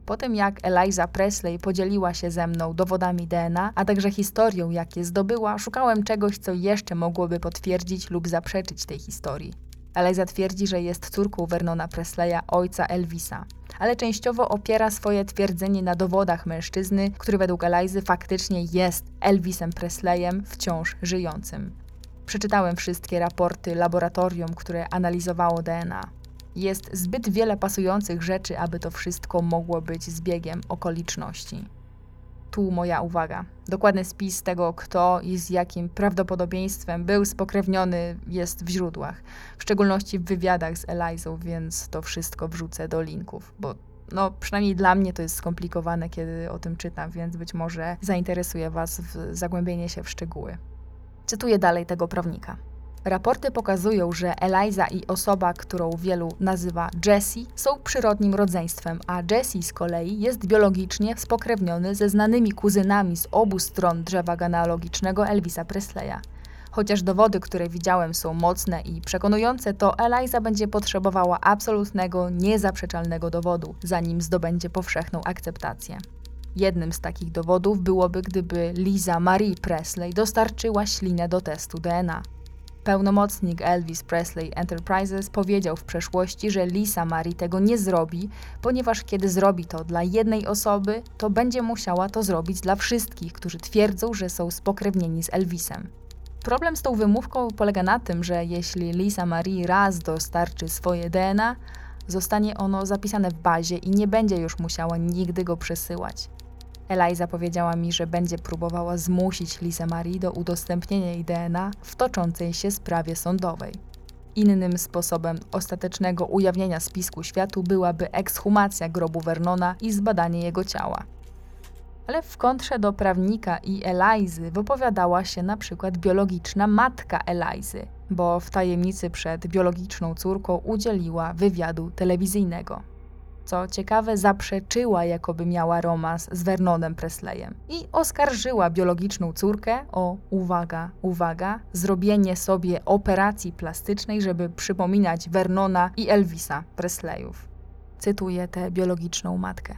Po tym jak Eliza Presley podzieliła się ze mną dowodami DNA, a także historią, jakie zdobyła, szukałem czegoś, co jeszcze mogłoby potwierdzić lub zaprzeczyć tej historii. Eliza twierdzi, że jest córką Vernona Presleya, ojca Elvisa, ale częściowo opiera swoje twierdzenie na dowodach mężczyzny, który według Elizy faktycznie jest Elvisem Presleyem wciąż żyjącym. Przeczytałem wszystkie raporty laboratorium, które analizowało DNA. Jest zbyt wiele pasujących rzeczy, aby to wszystko mogło być zbiegiem okoliczności. Tu moja uwaga. Dokładny spis tego, kto i z jakim prawdopodobieństwem był spokrewniony, jest w źródłach, w szczególności w wywiadach z Elizą, więc to wszystko wrzucę do linków, bo no, przynajmniej dla mnie to jest skomplikowane, kiedy o tym czytam, więc być może zainteresuje Was zagłębienie się w szczegóły. Cytuję dalej tego prawnika. Raporty pokazują, że Eliza i osoba, którą wielu nazywa Jessie, są przyrodnim rodzeństwem, a Jessie z kolei jest biologicznie spokrewniony ze znanymi kuzynami z obu stron drzewa genealogicznego Elvisa Presleya. Chociaż dowody, które widziałem, są mocne i przekonujące, to Eliza będzie potrzebowała absolutnego, niezaprzeczalnego dowodu, zanim zdobędzie powszechną akceptację. Jednym z takich dowodów byłoby, gdyby Liza Marie Presley dostarczyła ślinę do testu DNA. Pełnomocnik Elvis Presley Enterprises powiedział w przeszłości, że Lisa Marie tego nie zrobi, ponieważ kiedy zrobi to dla jednej osoby, to będzie musiała to zrobić dla wszystkich, którzy twierdzą, że są spokrewnieni z Elvisem. Problem z tą wymówką polega na tym, że jeśli Lisa Marie raz dostarczy swoje DNA, zostanie ono zapisane w bazie i nie będzie już musiała nigdy go przesyłać. Eliza powiedziała mi, że będzie próbowała zmusić Lisę Marie do udostępnienia jej DNA w toczącej się sprawie sądowej. Innym sposobem ostatecznego ujawnienia spisku światu byłaby ekshumacja grobu Vernona i zbadanie jego ciała. Ale w kontrze do prawnika i Elizy wypowiadała się na przykład biologiczna matka Elizy, bo w tajemnicy przed biologiczną córką udzieliła wywiadu telewizyjnego co ciekawe zaprzeczyła, jakoby miała romans z Vernonem Presleyem i oskarżyła biologiczną córkę o, uwaga, uwaga, zrobienie sobie operacji plastycznej, żeby przypominać Vernona i Elvisa Presleyów. Cytuję tę biologiczną matkę.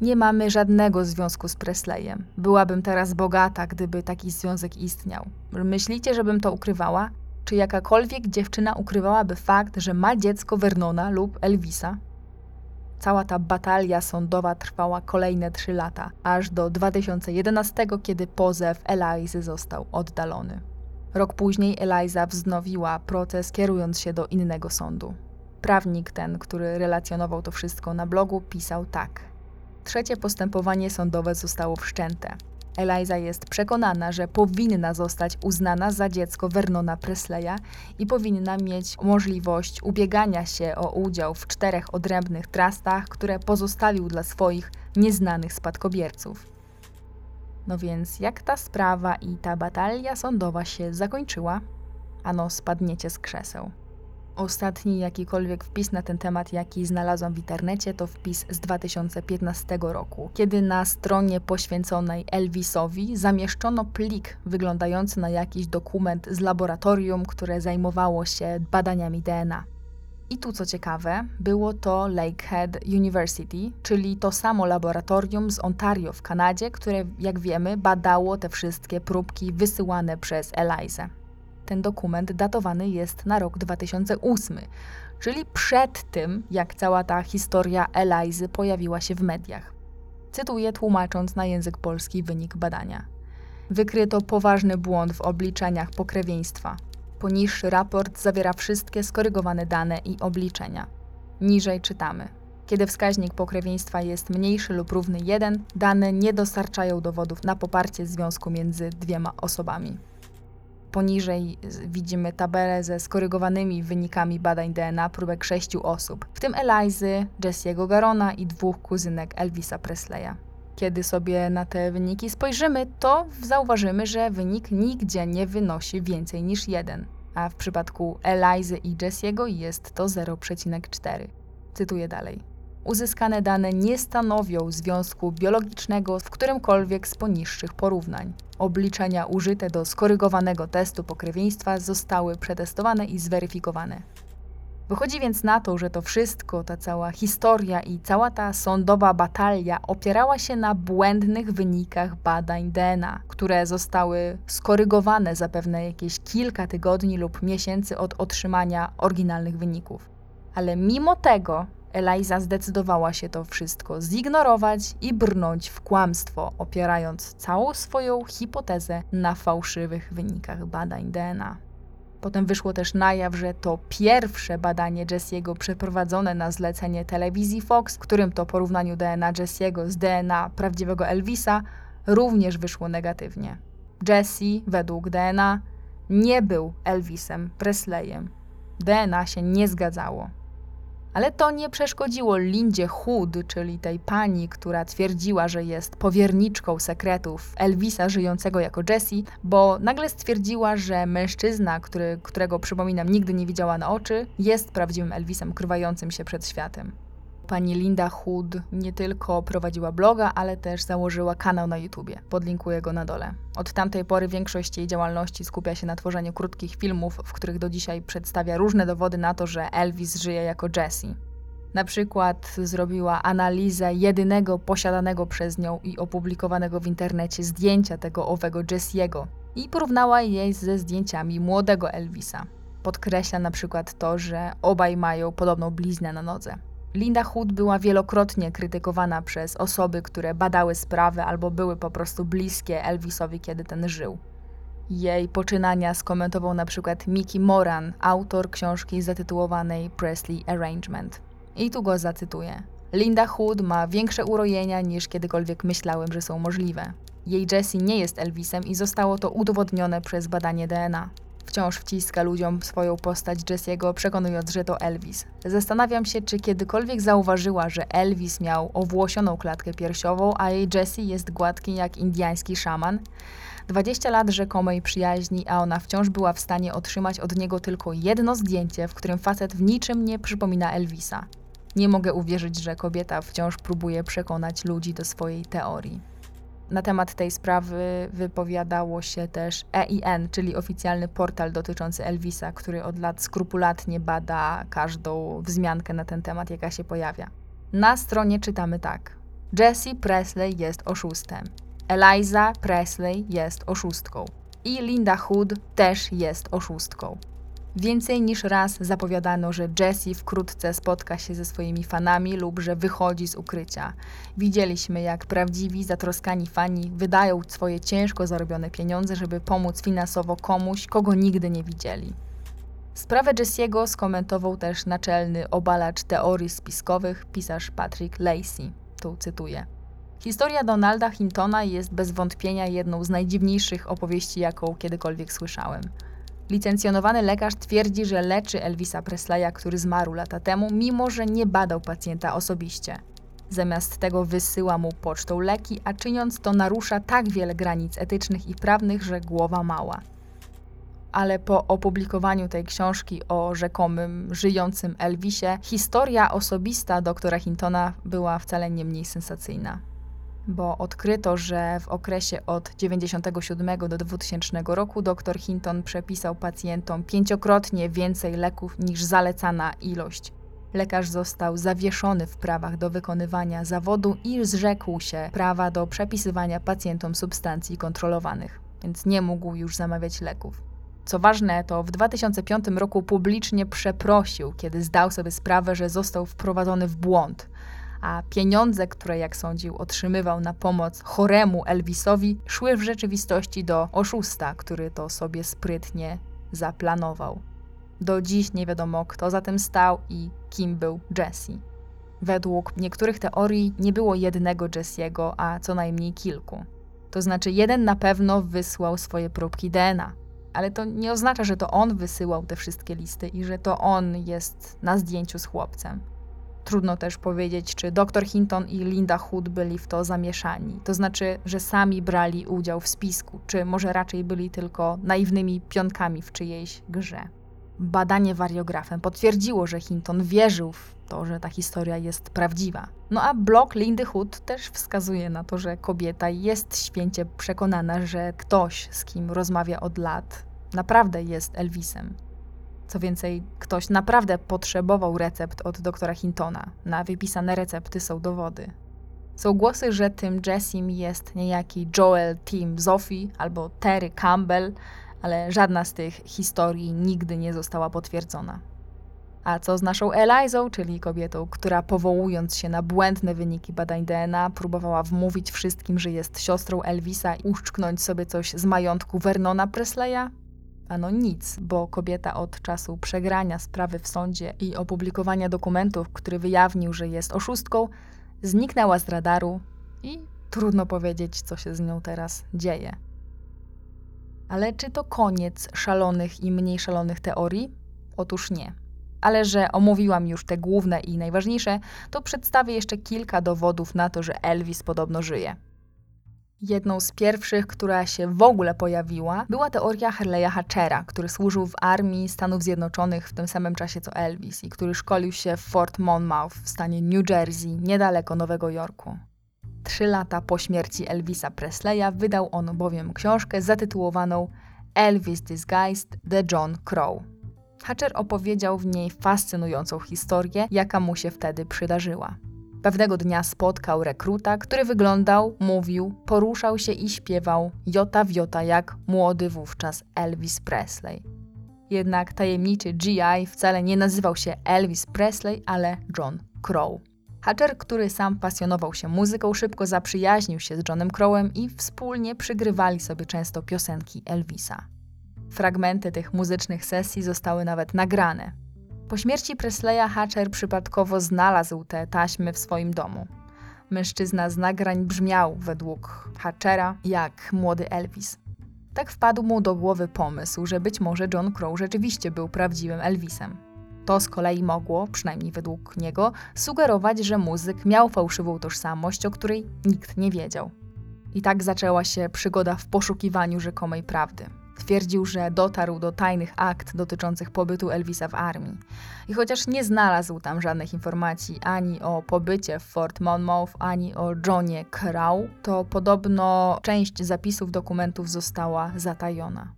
Nie mamy żadnego związku z Presleyem. Byłabym teraz bogata, gdyby taki związek istniał. Myślicie, żebym to ukrywała? Czy jakakolwiek dziewczyna ukrywałaby fakt, że ma dziecko Vernona lub Elvisa? Cała ta batalia sądowa trwała kolejne trzy lata, aż do 2011, kiedy pozew Elizy został oddalony. Rok później Eliza wznowiła proces, kierując się do innego sądu. Prawnik ten, który relacjonował to wszystko na blogu, pisał tak. Trzecie postępowanie sądowe zostało wszczęte. Eliza jest przekonana, że powinna zostać uznana za dziecko Vernona Presleya i powinna mieć możliwość ubiegania się o udział w czterech odrębnych trastach, które pozostawił dla swoich nieznanych spadkobierców. No więc jak ta sprawa i ta batalia sądowa się zakończyła? Ano spadniecie z krzeseł. Ostatni jakikolwiek wpis na ten temat, jaki znalazłam w internecie, to wpis z 2015 roku, kiedy na stronie poświęconej Elvisowi zamieszczono plik wyglądający na jakiś dokument z laboratorium, które zajmowało się badaniami DNA. I tu co ciekawe, było to Lakehead University, czyli to samo laboratorium z Ontario w Kanadzie, które, jak wiemy, badało te wszystkie próbki wysyłane przez Elizę. Ten dokument datowany jest na rok 2008, czyli przed tym, jak cała ta historia Elizy pojawiła się w mediach. Cytuję, tłumacząc na język polski wynik badania. Wykryto poważny błąd w obliczeniach pokrewieństwa. Poniższy raport zawiera wszystkie skorygowane dane i obliczenia. Niżej czytamy. Kiedy wskaźnik pokrewieństwa jest mniejszy lub równy 1, dane nie dostarczają dowodów na poparcie związku między dwiema osobami. Poniżej widzimy tabelę ze skorygowanymi wynikami badań DNA próbek sześciu osób, w tym Elizy, Jesse'ego Garona i dwóch kuzynek Elvisa Presleya. Kiedy sobie na te wyniki spojrzymy, to zauważymy, że wynik nigdzie nie wynosi więcej niż 1, a w przypadku Elizy i Jessiego jest to 0,4. Cytuję dalej. Uzyskane dane nie stanowią związku biologicznego w którymkolwiek z poniższych porównań. Obliczenia użyte do skorygowanego testu pokrewieństwa zostały przetestowane i zweryfikowane. Wychodzi więc na to, że to wszystko, ta cała historia i cała ta sądowa batalia opierała się na błędnych wynikach badań DNA, które zostały skorygowane zapewne jakieś kilka tygodni lub miesięcy od otrzymania oryginalnych wyników. Ale mimo tego Eliza zdecydowała się to wszystko zignorować i brnąć w kłamstwo, opierając całą swoją hipotezę na fałszywych wynikach badań DNA. Potem wyszło też na jaw, że to pierwsze badanie Jesse'ego przeprowadzone na zlecenie telewizji Fox, którym to porównaniu DNA Jesse'ego z DNA prawdziwego Elvisa również wyszło negatywnie. Jesse, według DNA, nie był Elvisem Presleyem. DNA się nie zgadzało. Ale to nie przeszkodziło Lindzie Hood, czyli tej pani, która twierdziła, że jest powierniczką sekretów Elvisa żyjącego jako Jessie, bo nagle stwierdziła, że mężczyzna, który, którego przypominam nigdy nie widziała na oczy, jest prawdziwym Elvisem krywającym się przed światem. Pani Linda Hood nie tylko prowadziła bloga, ale też założyła kanał na YouTubie. Podlinkuję go na dole. Od tamtej pory większość jej działalności skupia się na tworzeniu krótkich filmów, w których do dzisiaj przedstawia różne dowody na to, że Elvis żyje jako Jesse. Na przykład zrobiła analizę jedynego posiadanego przez nią i opublikowanego w internecie zdjęcia tego owego Jesse'ego i porównała je ze zdjęciami młodego Elvisa. Podkreśla na przykład to, że obaj mają podobną bliznę na nodze. Linda Hood była wielokrotnie krytykowana przez osoby, które badały sprawę albo były po prostu bliskie Elvisowi, kiedy ten żył. Jej poczynania skomentował na przykład Mickey Moran, autor książki zatytułowanej Presley Arrangement. I tu go zacytuję. Linda Hood ma większe urojenia niż kiedykolwiek myślałem, że są możliwe. Jej Jessie nie jest Elvisem i zostało to udowodnione przez badanie DNA. Wciąż wciska ludziom swoją postać Jesse'ego, przekonując, że to Elvis. Zastanawiam się, czy kiedykolwiek zauważyła, że Elvis miał owłosioną klatkę piersiową, a jej Jessie jest gładki jak indiański szaman. 20 lat rzekomej przyjaźni, a ona wciąż była w stanie otrzymać od niego tylko jedno zdjęcie, w którym facet w niczym nie przypomina Elvisa. Nie mogę uwierzyć, że kobieta wciąż próbuje przekonać ludzi do swojej teorii. Na temat tej sprawy wypowiadało się też EIN, czyli oficjalny portal dotyczący Elvisa, który od lat skrupulatnie bada każdą wzmiankę na ten temat, jaka się pojawia. Na stronie czytamy tak: Jesse Presley jest oszustem. Eliza Presley jest oszustką. I Linda Hood też jest oszustką. Więcej niż raz zapowiadano, że Jessie wkrótce spotka się ze swoimi fanami lub że wychodzi z ukrycia. Widzieliśmy, jak prawdziwi, zatroskani fani wydają swoje ciężko zarobione pieniądze, żeby pomóc finansowo komuś, kogo nigdy nie widzieli. Sprawę Jessiego skomentował też naczelny obalacz teorii spiskowych, pisarz Patrick Lacey. Tu cytuję. Historia Donalda Hintona jest bez wątpienia jedną z najdziwniejszych opowieści, jaką kiedykolwiek słyszałem. Licencjonowany lekarz twierdzi, że leczy Elvisa Presleya, który zmarł lata temu, mimo że nie badał pacjenta osobiście. Zamiast tego wysyła mu pocztą leki, a czyniąc to narusza tak wiele granic etycznych i prawnych, że głowa mała. Ale po opublikowaniu tej książki o rzekomym żyjącym Elvisie, historia osobista doktora Hintona była wcale nie mniej sensacyjna bo odkryto, że w okresie od 1997 do 2000 roku dr Hinton przepisał pacjentom pięciokrotnie więcej leków niż zalecana ilość. Lekarz został zawieszony w prawach do wykonywania zawodu i zrzekł się prawa do przepisywania pacjentom substancji kontrolowanych, więc nie mógł już zamawiać leków. Co ważne, to w 2005 roku publicznie przeprosił, kiedy zdał sobie sprawę, że został wprowadzony w błąd a pieniądze, które jak sądził otrzymywał na pomoc choremu Elvisowi, szły w rzeczywistości do oszusta, który to sobie sprytnie zaplanował. Do dziś nie wiadomo, kto za tym stał i kim był Jesse. Według niektórych teorii nie było jednego Jesse'ego, a co najmniej kilku. To znaczy, jeden na pewno wysłał swoje próbki DNA, ale to nie oznacza, że to on wysyłał te wszystkie listy i że to on jest na zdjęciu z chłopcem. Trudno też powiedzieć, czy dr Hinton i Linda Hood byli w to zamieszani. To znaczy, że sami brali udział w spisku, czy może raczej byli tylko naiwnymi pionkami w czyjejś grze. Badanie wariografem potwierdziło, że Hinton wierzył w to, że ta historia jest prawdziwa. No a blog Lindy Hood też wskazuje na to, że kobieta jest święcie przekonana, że ktoś, z kim rozmawia od lat, naprawdę jest Elvisem. Co więcej, ktoś naprawdę potrzebował recept od doktora Hintona. Na wypisane recepty są dowody. Są głosy, że tym Jessim jest niejaki Joel Tim Zophie albo Terry Campbell, ale żadna z tych historii nigdy nie została potwierdzona. A co z naszą Elizą, czyli kobietą, która powołując się na błędne wyniki badań DNA, próbowała wmówić wszystkim, że jest siostrą Elvisa i uszczknąć sobie coś z majątku Vernona Presleya? Ano nic, bo kobieta od czasu przegrania sprawy w sądzie i opublikowania dokumentów, który wyjawnił, że jest oszustką, zniknęła z radaru i trudno powiedzieć, co się z nią teraz dzieje. Ale czy to koniec szalonych i mniej szalonych teorii? Otóż nie. Ale że omówiłam już te główne i najważniejsze, to przedstawię jeszcze kilka dowodów na to, że Elvis podobno żyje. Jedną z pierwszych, która się w ogóle pojawiła, była teoria Harley'a Hatchera, który służył w armii Stanów Zjednoczonych w tym samym czasie co Elvis i który szkolił się w Fort Monmouth w stanie New Jersey, niedaleko Nowego Jorku. Trzy lata po śmierci Elvisa Presleya wydał on bowiem książkę zatytułowaną Elvis Disguised The John Crow. Hatcher opowiedział w niej fascynującą historię, jaka mu się wtedy przydarzyła. Pewnego dnia spotkał rekruta, który wyglądał, mówił, poruszał się i śpiewał jota w jota jak młody wówczas Elvis Presley. Jednak tajemniczy GI wcale nie nazywał się Elvis Presley, ale John Crow. Hatcher, który sam pasjonował się muzyką, szybko zaprzyjaźnił się z Johnem Crowem i wspólnie przygrywali sobie często piosenki Elvisa. Fragmenty tych muzycznych sesji zostały nawet nagrane. Po śmierci Presleya Hatcher przypadkowo znalazł te taśmy w swoim domu. Mężczyzna z nagrań brzmiał według Hatchera jak młody Elvis. Tak wpadł mu do głowy pomysł, że być może John Crow rzeczywiście był prawdziwym Elvisem. To z kolei mogło, przynajmniej według niego, sugerować, że muzyk miał fałszywą tożsamość, o której nikt nie wiedział. I tak zaczęła się przygoda w poszukiwaniu rzekomej prawdy. Twierdził, że dotarł do tajnych akt dotyczących pobytu Elvisa w armii. I chociaż nie znalazł tam żadnych informacji ani o pobycie w Fort Monmouth, ani o Johnie Crow, to podobno część zapisów dokumentów została zatajona.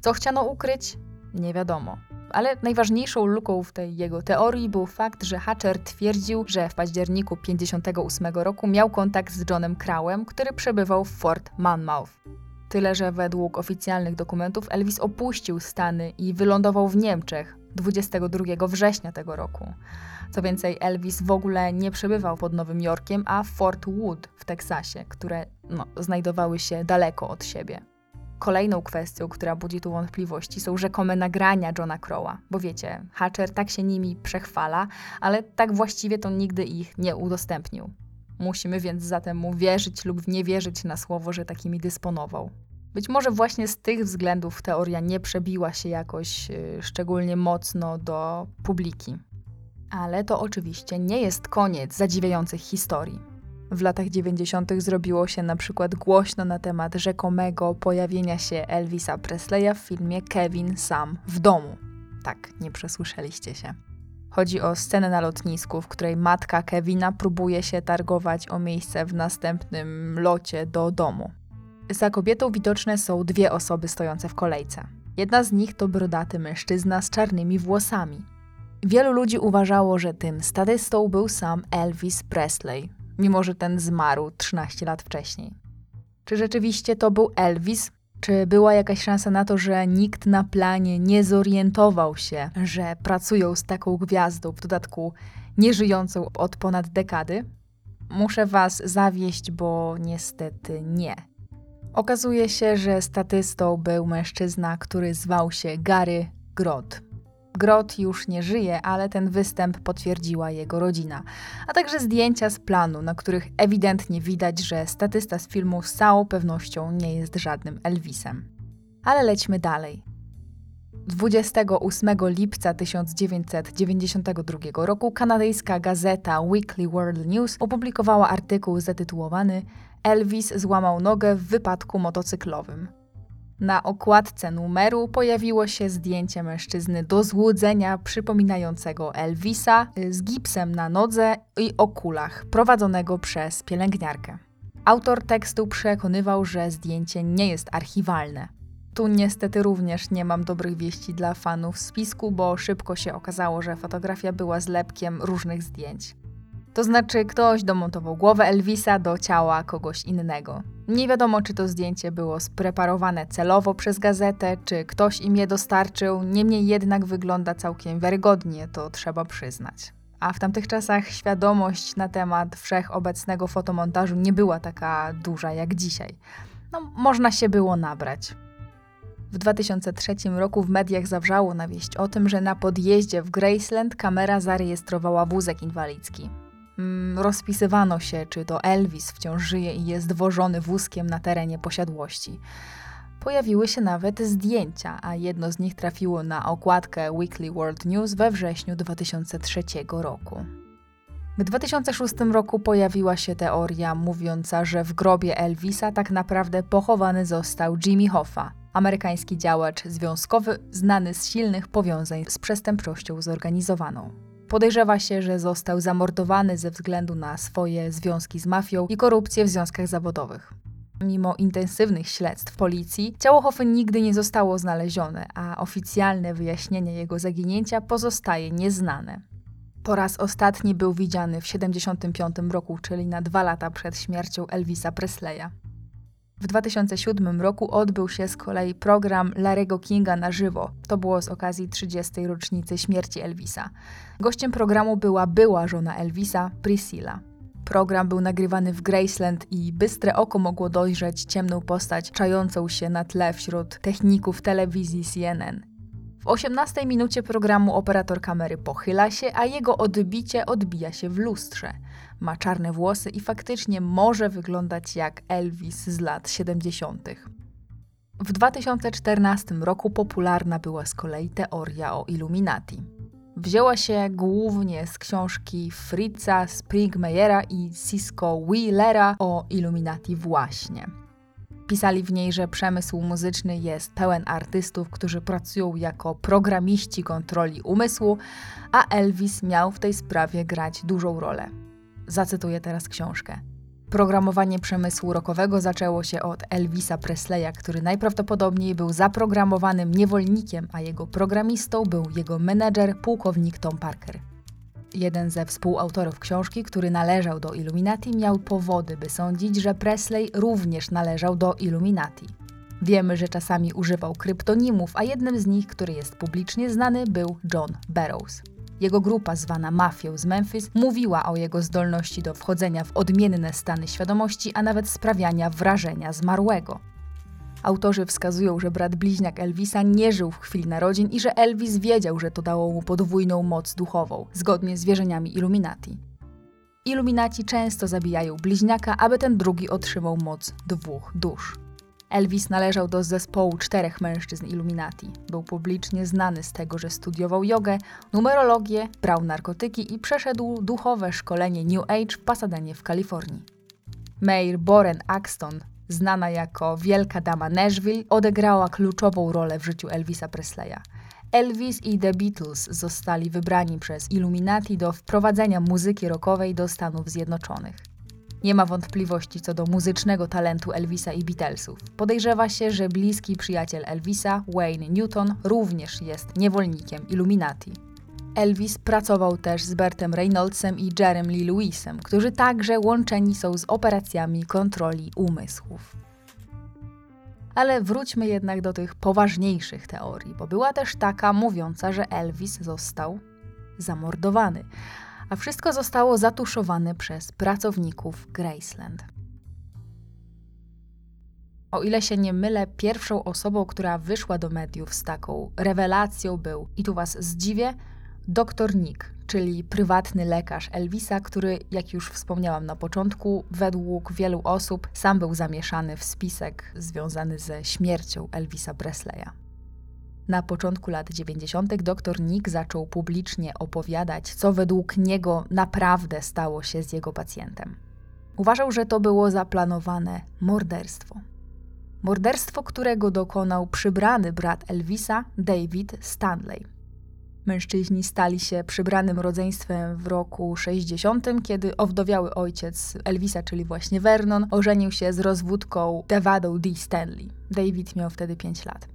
Co chciano ukryć? Nie wiadomo. Ale najważniejszą luką w tej jego teorii był fakt, że Hatcher twierdził, że w październiku 1958 roku miał kontakt z Johnem Crowem, który przebywał w Fort Monmouth. Tyle, że według oficjalnych dokumentów Elvis opuścił Stany i wylądował w Niemczech 22 września tego roku. Co więcej, Elvis w ogóle nie przebywał pod Nowym Jorkiem, a w Fort Wood w Teksasie, które no, znajdowały się daleko od siebie. Kolejną kwestią, która budzi tu wątpliwości, są rzekome nagrania Johna Crowa, bo wiecie, Hatcher tak się nimi przechwala, ale tak właściwie to nigdy ich nie udostępnił. Musimy więc zatem mu wierzyć lub nie wierzyć na słowo, że takimi dysponował. Być może właśnie z tych względów teoria nie przebiła się jakoś yy, szczególnie mocno do publiki. Ale to oczywiście nie jest koniec zadziwiających historii. W latach 90. zrobiło się na przykład głośno na temat rzekomego pojawienia się Elvisa Presleya w filmie Kevin Sam w domu. Tak, nie przesłyszeliście się. Chodzi o scenę na lotnisku, w której matka Kevina próbuje się targować o miejsce w następnym locie do domu. Za kobietą widoczne są dwie osoby stojące w kolejce. Jedna z nich to brodaty mężczyzna z czarnymi włosami. Wielu ludzi uważało, że tym statystą był sam Elvis Presley, mimo że ten zmarł 13 lat wcześniej. Czy rzeczywiście to był Elvis? Czy była jakaś szansa na to, że nikt na planie nie zorientował się, że pracują z taką gwiazdą, w dodatku nieżyjącą od ponad dekady? Muszę Was zawieść, bo niestety nie. Okazuje się, że statystą był mężczyzna, który zwał się Gary Grot. Grot już nie żyje, ale ten występ potwierdziła jego rodzina, a także zdjęcia z planu, na których ewidentnie widać, że statysta z filmu z całą pewnością nie jest żadnym Elvisem. Ale lećmy dalej. 28 lipca 1992 roku kanadyjska gazeta Weekly World News opublikowała artykuł zatytułowany Elvis złamał nogę w wypadku motocyklowym. Na okładce numeru pojawiło się zdjęcie mężczyzny do złudzenia przypominającego Elvisa z gipsem na nodze i okulach, prowadzonego przez pielęgniarkę. Autor tekstu przekonywał, że zdjęcie nie jest archiwalne. Tu niestety również nie mam dobrych wieści dla fanów spisku, bo szybko się okazało, że fotografia była zlepkiem różnych zdjęć. To znaczy, ktoś domontował głowę Elvisa do ciała kogoś innego. Nie wiadomo, czy to zdjęcie było spreparowane celowo przez gazetę, czy ktoś im je dostarczył, niemniej jednak wygląda całkiem wiarygodnie, to trzeba przyznać. A w tamtych czasach świadomość na temat wszechobecnego fotomontażu nie była taka duża jak dzisiaj. No, można się było nabrać. W 2003 roku w mediach zawrzało na wieść o tym, że na podjeździe w Graceland kamera zarejestrowała wózek inwalidzki. Mm, rozpisywano się, czy to Elvis wciąż żyje i jest wożony wózkiem na terenie posiadłości. Pojawiły się nawet zdjęcia, a jedno z nich trafiło na okładkę Weekly World News we wrześniu 2003 roku. W 2006 roku pojawiła się teoria mówiąca, że w grobie Elvisa tak naprawdę pochowany został Jimmy Hoffa, amerykański działacz związkowy znany z silnych powiązań z przestępczością zorganizowaną. Podejrzewa się, że został zamordowany ze względu na swoje związki z mafią i korupcję w związkach zawodowych. Mimo intensywnych śledztw policji, ciało Hoffy nigdy nie zostało znalezione, a oficjalne wyjaśnienie jego zaginięcia pozostaje nieznane. Po raz ostatni był widziany w 1975 roku, czyli na dwa lata przed śmiercią Elvisa Presleya. W 2007 roku odbył się z kolei program Larego Kinga na żywo. To było z okazji 30. rocznicy śmierci Elvisa. Gościem programu była była żona Elvisa, Priscilla. Program był nagrywany w Graceland i bystre oko mogło dojrzeć ciemną postać czającą się na tle wśród techników telewizji CNN. W 18 minucie programu operator kamery pochyla się, a jego odbicie odbija się w lustrze ma czarne włosy i faktycznie może wyglądać jak Elvis z lat 70. W 2014 roku popularna była z kolei teoria o Illuminati. Wzięła się głównie z książki Fritza Springmeyera i Cisco Wheelera o Illuminati właśnie. Pisali w niej, że przemysł muzyczny jest pełen artystów, którzy pracują jako programiści kontroli umysłu, a Elvis miał w tej sprawie grać dużą rolę. Zacytuję teraz książkę. Programowanie przemysłu rokowego zaczęło się od Elvisa Presleya, który najprawdopodobniej był zaprogramowanym niewolnikiem, a jego programistą był jego menedżer, pułkownik Tom Parker. Jeden ze współautorów książki, który należał do Illuminati, miał powody, by sądzić, że Presley również należał do Illuminati. Wiemy, że czasami używał kryptonimów, a jednym z nich, który jest publicznie znany, był John Barrows. Jego grupa, zwana mafią z Memphis, mówiła o jego zdolności do wchodzenia w odmienne stany świadomości, a nawet sprawiania wrażenia zmarłego. Autorzy wskazują, że brat bliźniak Elvisa nie żył w chwili narodzin i że Elvis wiedział, że to dało mu podwójną moc duchową, zgodnie z wierzeniami Illuminati. Illuminaci często zabijają bliźniaka, aby ten drugi otrzymał moc dwóch dusz. Elvis należał do zespołu czterech mężczyzn Illuminati. Był publicznie znany z tego, że studiował jogę, numerologię, brał narkotyki i przeszedł duchowe szkolenie New Age w Pasadenie w Kalifornii. Mayor Boren Axton, znana jako Wielka Dama Nashville, odegrała kluczową rolę w życiu Elvisa Presleya. Elvis i The Beatles zostali wybrani przez Illuminati do wprowadzenia muzyki rockowej do Stanów Zjednoczonych. Nie ma wątpliwości co do muzycznego talentu Elvisa i Beatlesów. Podejrzewa się, że bliski przyjaciel Elvisa, Wayne Newton, również jest niewolnikiem Illuminati. Elvis pracował też z Bertem Reynoldsem i Jerem Lee Lewisem, którzy także łączeni są z operacjami kontroli umysłów. Ale wróćmy jednak do tych poważniejszych teorii, bo była też taka mówiąca, że Elvis został zamordowany a wszystko zostało zatuszowane przez pracowników Graceland. O ile się nie mylę, pierwszą osobą, która wyszła do mediów z taką rewelacją był, i tu was zdziwię, dr Nick, czyli prywatny lekarz Elvisa, który, jak już wspomniałam na początku, według wielu osób sam był zamieszany w spisek związany ze śmiercią Elvisa Presleya. Na początku lat 90. dr Nick zaczął publicznie opowiadać, co według niego naprawdę stało się z jego pacjentem. Uważał, że to było zaplanowane morderstwo. Morderstwo, którego dokonał przybrany brat Elvisa, David Stanley. Mężczyźni stali się przybranym rodzeństwem w roku 60, kiedy owdowiały ojciec Elvisa, czyli właśnie Vernon, ożenił się z rozwódką Devadą D. Stanley. David miał wtedy 5 lat.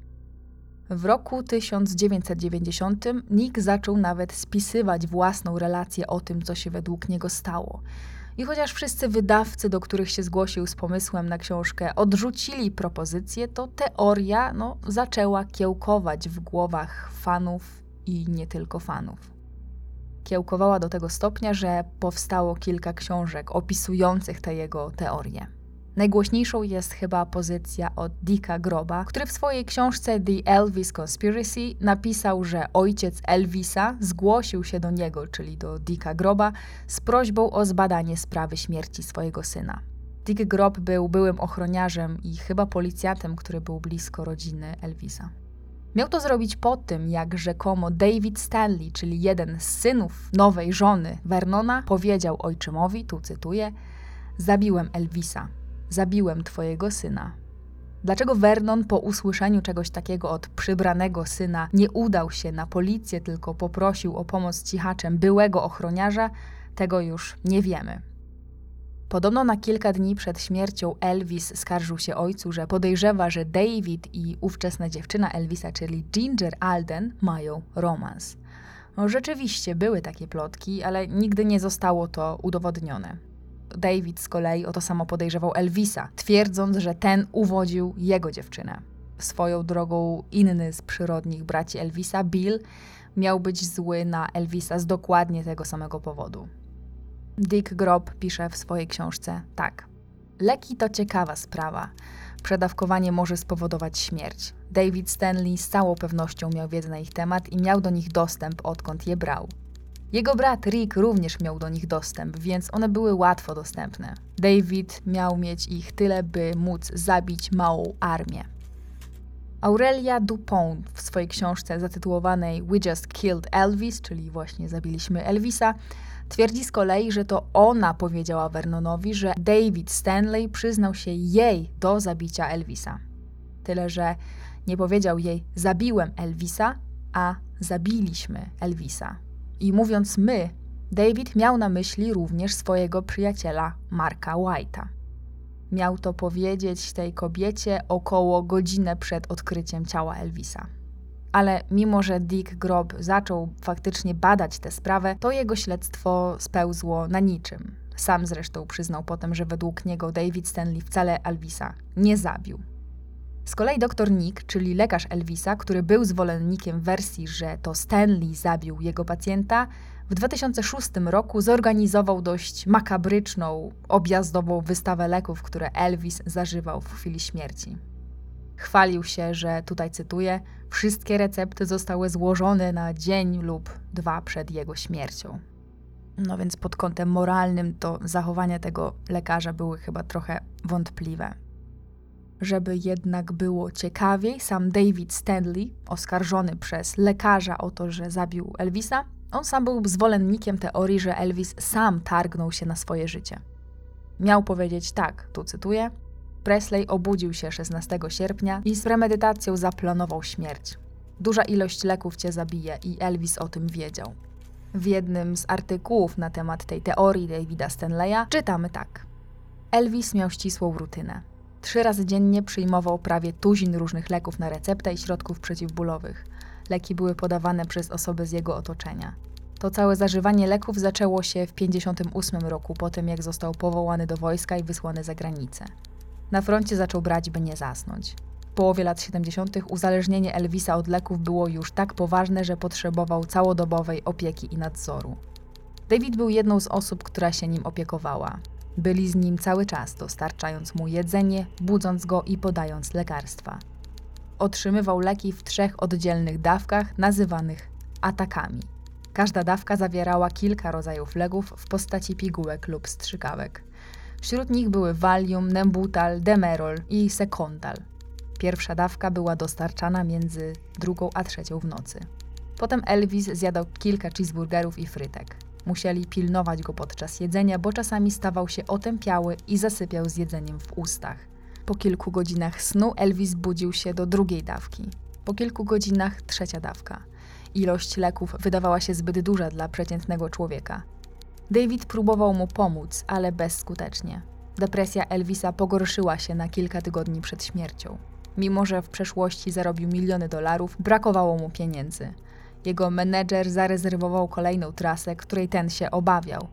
W roku 1990 Nick zaczął nawet spisywać własną relację o tym, co się według niego stało. I chociaż wszyscy wydawcy, do których się zgłosił z pomysłem na książkę, odrzucili propozycję, to teoria no, zaczęła kiełkować w głowach fanów i nie tylko fanów. Kiełkowała do tego stopnia, że powstało kilka książek opisujących te jego teorie. Najgłośniejszą jest chyba pozycja od Dicka Groba, który w swojej książce The Elvis Conspiracy napisał, że ojciec Elvisa zgłosił się do niego, czyli do Dicka Groba, z prośbą o zbadanie sprawy śmierci swojego syna. Dick Grob był byłym ochroniarzem i chyba policjantem, który był blisko rodziny Elvisa. Miał to zrobić po tym, jak rzekomo David Stanley, czyli jeden z synów nowej żony Vernona, powiedział ojczymowi, tu cytuję: Zabiłem Elvisa, zabiłem twojego syna. Dlaczego Vernon po usłyszeniu czegoś takiego od przybranego syna nie udał się na policję, tylko poprosił o pomoc cichaczem byłego ochroniarza, tego już nie wiemy. Podobno na kilka dni przed śmiercią Elvis skarżył się ojcu, że podejrzewa, że David i ówczesna dziewczyna Elvisa, czyli Ginger Alden, mają romans. No, rzeczywiście były takie plotki, ale nigdy nie zostało to udowodnione. David z kolei o to samo podejrzewał Elvisa, twierdząc, że ten uwodził jego dziewczynę. Swoją drogą inny z przyrodnich braci Elvisa, Bill, miał być zły na Elvisa z dokładnie tego samego powodu. Dick Grob pisze w swojej książce tak. Leki to ciekawa sprawa. Przedawkowanie może spowodować śmierć. David Stanley z całą pewnością miał wiedzę na ich temat i miał do nich dostęp, odkąd je brał. Jego brat Rick również miał do nich dostęp, więc one były łatwo dostępne. David miał mieć ich tyle, by móc zabić małą armię. Aurelia Dupont w swojej książce zatytułowanej We Just Killed Elvis, czyli właśnie zabiliśmy Elvisa, Twierdzi z kolei, że to ona powiedziała Vernonowi, że David Stanley przyznał się jej do zabicia Elvisa. Tyle, że nie powiedział jej zabiłem Elvisa, a zabiliśmy Elvisa. I mówiąc my, David miał na myśli również swojego przyjaciela Marka White'a. Miał to powiedzieć tej kobiecie około godzinę przed odkryciem ciała Elvisa. Ale mimo, że Dick Grob zaczął faktycznie badać tę sprawę, to jego śledztwo spełzło na niczym. Sam zresztą przyznał potem, że według niego David Stanley wcale Elvisa nie zabił. Z kolei dr Nick, czyli lekarz Elvisa, który był zwolennikiem wersji, że to Stanley zabił jego pacjenta, w 2006 roku zorganizował dość makabryczną, objazdową wystawę leków, które Elvis zażywał w chwili śmierci. Chwalił się, że tutaj cytuję: Wszystkie recepty zostały złożone na dzień lub dwa przed jego śmiercią. No więc pod kątem moralnym to zachowania tego lekarza były chyba trochę wątpliwe. Żeby jednak było ciekawiej, sam David Stanley, oskarżony przez lekarza o to, że zabił Elvisa, on sam był zwolennikiem teorii, że Elvis sam targnął się na swoje życie. Miał powiedzieć tak, tu cytuję: Presley obudził się 16 sierpnia i z premedytacją zaplanował śmierć. Duża ilość leków cię zabije i Elvis o tym wiedział. W jednym z artykułów na temat tej teorii Davida Stanleya czytamy tak. Elvis miał ścisłą rutynę. Trzy razy dziennie przyjmował prawie tuzin różnych leków na receptę i środków przeciwbólowych. Leki były podawane przez osoby z jego otoczenia. To całe zażywanie leków zaczęło się w 1958 roku, po tym jak został powołany do wojska i wysłany za granicę. Na froncie zaczął brać, by nie zasnąć. W połowie lat 70. uzależnienie Elvisa od leków było już tak poważne, że potrzebował całodobowej opieki i nadzoru. David był jedną z osób, która się nim opiekowała. Byli z nim cały czas, dostarczając mu jedzenie, budząc go i podając lekarstwa. Otrzymywał leki w trzech oddzielnych dawkach, nazywanych atakami. Każda dawka zawierała kilka rodzajów leków w postaci pigułek lub strzykawek. Wśród nich były Valium, Nembutal, Demerol i Secontal. Pierwsza dawka była dostarczana między drugą a trzecią w nocy. Potem Elvis zjadał kilka cheeseburgerów i frytek. Musieli pilnować go podczas jedzenia, bo czasami stawał się otępiały i zasypiał z jedzeniem w ustach. Po kilku godzinach snu Elvis budził się do drugiej dawki. Po kilku godzinach trzecia dawka. Ilość leków wydawała się zbyt duża dla przeciętnego człowieka. David próbował mu pomóc, ale bezskutecznie. Depresja Elvisa pogorszyła się na kilka tygodni przed śmiercią. Mimo, że w przeszłości zarobił miliony dolarów, brakowało mu pieniędzy. Jego menedżer zarezerwował kolejną trasę, której ten się obawiał.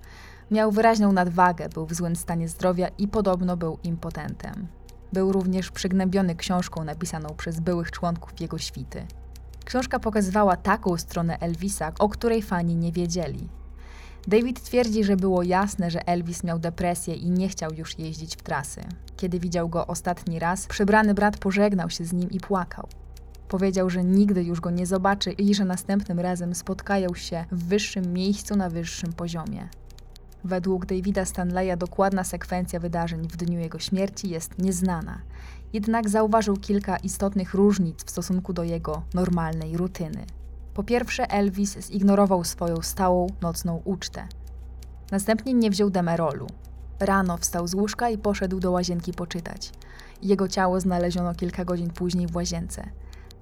Miał wyraźną nadwagę, był w złym stanie zdrowia i podobno był impotentem. Był również przygnębiony książką napisaną przez byłych członków jego świty. Książka pokazywała taką stronę Elvisa, o której fani nie wiedzieli. David twierdzi, że było jasne, że Elvis miał depresję i nie chciał już jeździć w trasy. Kiedy widział go ostatni raz, przybrany brat pożegnał się z nim i płakał. Powiedział, że nigdy już go nie zobaczy i że następnym razem spotkają się w wyższym miejscu na wyższym poziomie. Według Davida Stanleya dokładna sekwencja wydarzeń w dniu jego śmierci jest nieznana, jednak zauważył kilka istotnych różnic w stosunku do jego normalnej rutyny. Po pierwsze, Elvis zignorował swoją stałą nocną ucztę. Następnie nie wziął demerolu. Rano wstał z łóżka i poszedł do łazienki poczytać. Jego ciało znaleziono kilka godzin później w łazience.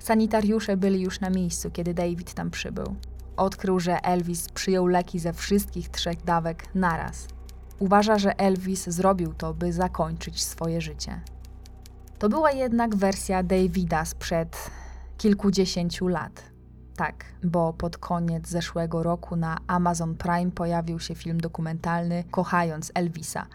Sanitariusze byli już na miejscu, kiedy David tam przybył. Odkrył, że Elvis przyjął leki ze wszystkich trzech dawek naraz. Uważa, że Elvis zrobił to, by zakończyć swoje życie. To była jednak wersja Davida sprzed kilkudziesięciu lat. Tak, bo pod koniec zeszłego roku na Amazon Prime pojawił się film dokumentalny Kochając Elvisa,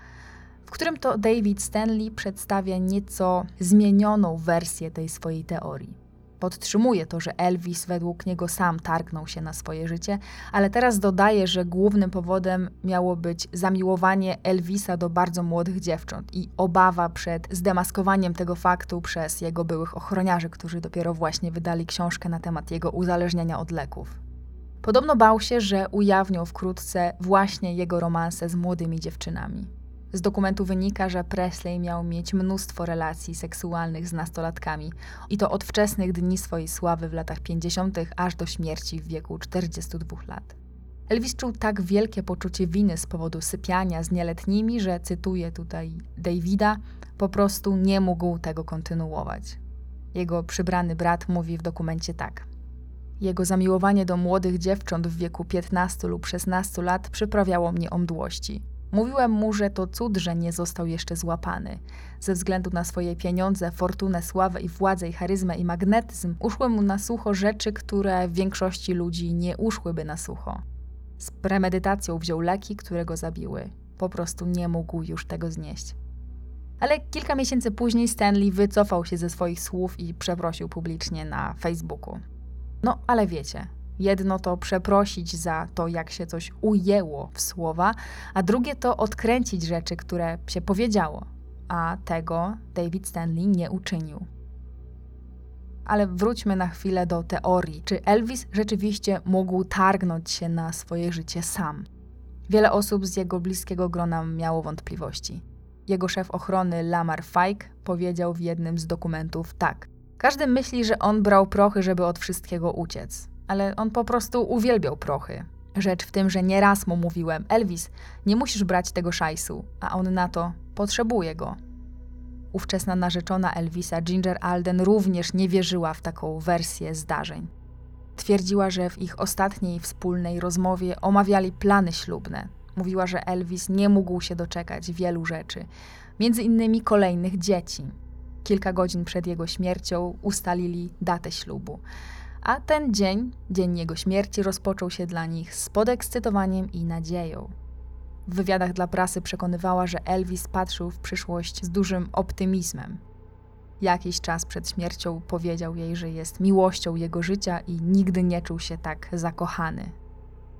w którym to David Stanley przedstawia nieco zmienioną wersję tej swojej teorii. Podtrzymuje to, że Elvis według niego sam targnął się na swoje życie, ale teraz dodaje, że głównym powodem miało być zamiłowanie Elvisa do bardzo młodych dziewcząt i obawa przed zdemaskowaniem tego faktu przez jego byłych ochroniarzy, którzy dopiero właśnie wydali książkę na temat jego uzależnienia od leków. Podobno bał się, że ujawnią wkrótce właśnie jego romanse z młodymi dziewczynami. Z dokumentu wynika, że Presley miał mieć mnóstwo relacji seksualnych z nastolatkami i to od wczesnych dni swojej sławy w latach 50., aż do śmierci w wieku 42 lat. Elvis czuł tak wielkie poczucie winy z powodu sypiania z nieletnimi, że cytuję tutaj Davida, po prostu nie mógł tego kontynuować. Jego przybrany brat mówi w dokumencie tak. Jego zamiłowanie do młodych dziewcząt w wieku 15 lub 16 lat przyprawiało mnie o mdłości. Mówiłem mu, że to cud, że nie został jeszcze złapany. Ze względu na swoje pieniądze, fortunę, sławę i władzę i charyzmę i magnetyzm uszły mu na sucho rzeczy, które większości ludzi nie uszłyby na sucho. Z premedytacją wziął leki, które go zabiły. Po prostu nie mógł już tego znieść. Ale kilka miesięcy później Stanley wycofał się ze swoich słów i przeprosił publicznie na Facebooku. No, ale wiecie, Jedno to przeprosić za to, jak się coś ujęło w słowa, a drugie to odkręcić rzeczy, które się powiedziało, a tego David Stanley nie uczynił. Ale wróćmy na chwilę do teorii. Czy Elvis rzeczywiście mógł targnąć się na swoje życie sam? Wiele osób z jego bliskiego grona miało wątpliwości. Jego szef ochrony Lamar Fike powiedział w jednym z dokumentów tak. Każdy myśli, że on brał prochy, żeby od wszystkiego uciec ale on po prostu uwielbiał prochy. Rzecz w tym, że nieraz mu mówiłem: Elvis, nie musisz brać tego szajsu, a on na to potrzebuje go. Ówczesna narzeczona Elvisa, Ginger Alden, również nie wierzyła w taką wersję zdarzeń. Twierdziła, że w ich ostatniej wspólnej rozmowie omawiali plany ślubne. Mówiła, że Elvis nie mógł się doczekać wielu rzeczy, między innymi kolejnych dzieci. Kilka godzin przed jego śmiercią ustalili datę ślubu a ten dzień, dzień jego śmierci, rozpoczął się dla nich z podekscytowaniem i nadzieją. W wywiadach dla prasy przekonywała, że Elvis patrzył w przyszłość z dużym optymizmem. Jakiś czas przed śmiercią powiedział jej, że jest miłością jego życia i nigdy nie czuł się tak zakochany.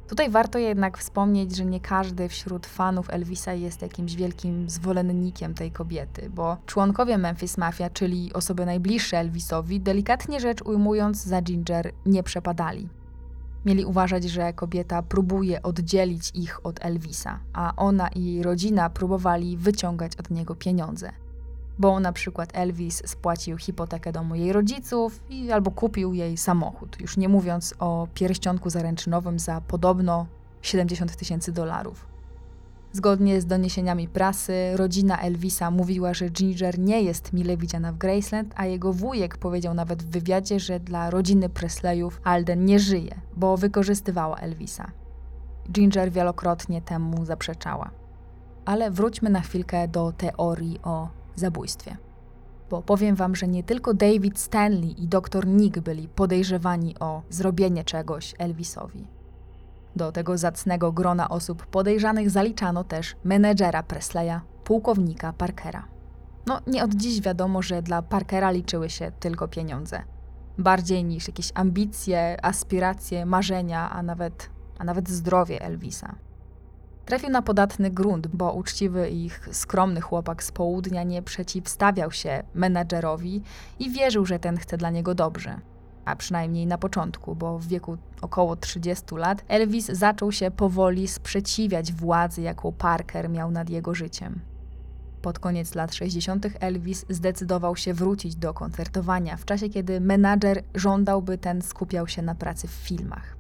Tutaj warto jednak wspomnieć, że nie każdy wśród fanów Elvisa jest jakimś wielkim zwolennikiem tej kobiety, bo członkowie Memphis Mafia, czyli osoby najbliższe Elvisowi, delikatnie rzecz ujmując, za Ginger nie przepadali. Mieli uważać, że kobieta próbuje oddzielić ich od Elvisa, a ona i jej rodzina próbowali wyciągać od niego pieniądze. Bo na przykład Elvis spłacił hipotekę domu jej rodziców i albo kupił jej samochód, już nie mówiąc o pierścionku zaręczynowym za podobno 70 tysięcy dolarów. Zgodnie z doniesieniami prasy, rodzina Elvisa mówiła, że Ginger nie jest mile widziana w Graceland, a jego wujek powiedział nawet w wywiadzie, że dla rodziny Presleyów Alden nie żyje, bo wykorzystywała Elvisa. Ginger wielokrotnie temu zaprzeczała. Ale wróćmy na chwilkę do teorii o zabójstwie. Bo powiem wam, że nie tylko David Stanley i dr Nick byli podejrzewani o zrobienie czegoś Elvisowi. Do tego zacnego grona osób podejrzanych zaliczano też menedżera Presleya, pułkownika Parkera. No, nie od dziś wiadomo, że dla Parkera liczyły się tylko pieniądze. Bardziej niż jakieś ambicje, aspiracje, marzenia, a nawet, a nawet zdrowie Elvisa. Trafił na podatny grunt, bo uczciwy ich skromny chłopak z południa nie przeciwstawiał się menadżerowi i wierzył, że ten chce dla niego dobrze a przynajmniej na początku, bo w wieku około 30 lat Elvis zaczął się powoli sprzeciwiać władzy, jaką Parker miał nad jego życiem. Pod koniec lat 60. Elvis zdecydował się wrócić do koncertowania, w czasie kiedy menadżer żądał, by ten skupiał się na pracy w filmach.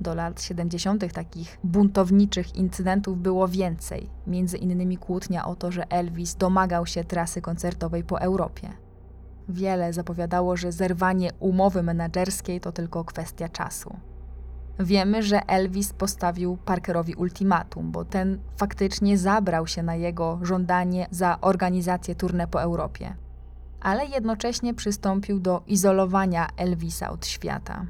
Do lat 70. takich buntowniczych incydentów było więcej, między innymi kłótnia o to, że Elvis domagał się trasy koncertowej po Europie. Wiele zapowiadało, że zerwanie umowy menedżerskiej to tylko kwestia czasu. Wiemy, że Elvis postawił Parkerowi ultimatum, bo ten faktycznie zabrał się na jego żądanie za organizację tournée po Europie. Ale jednocześnie przystąpił do izolowania Elvisa od świata.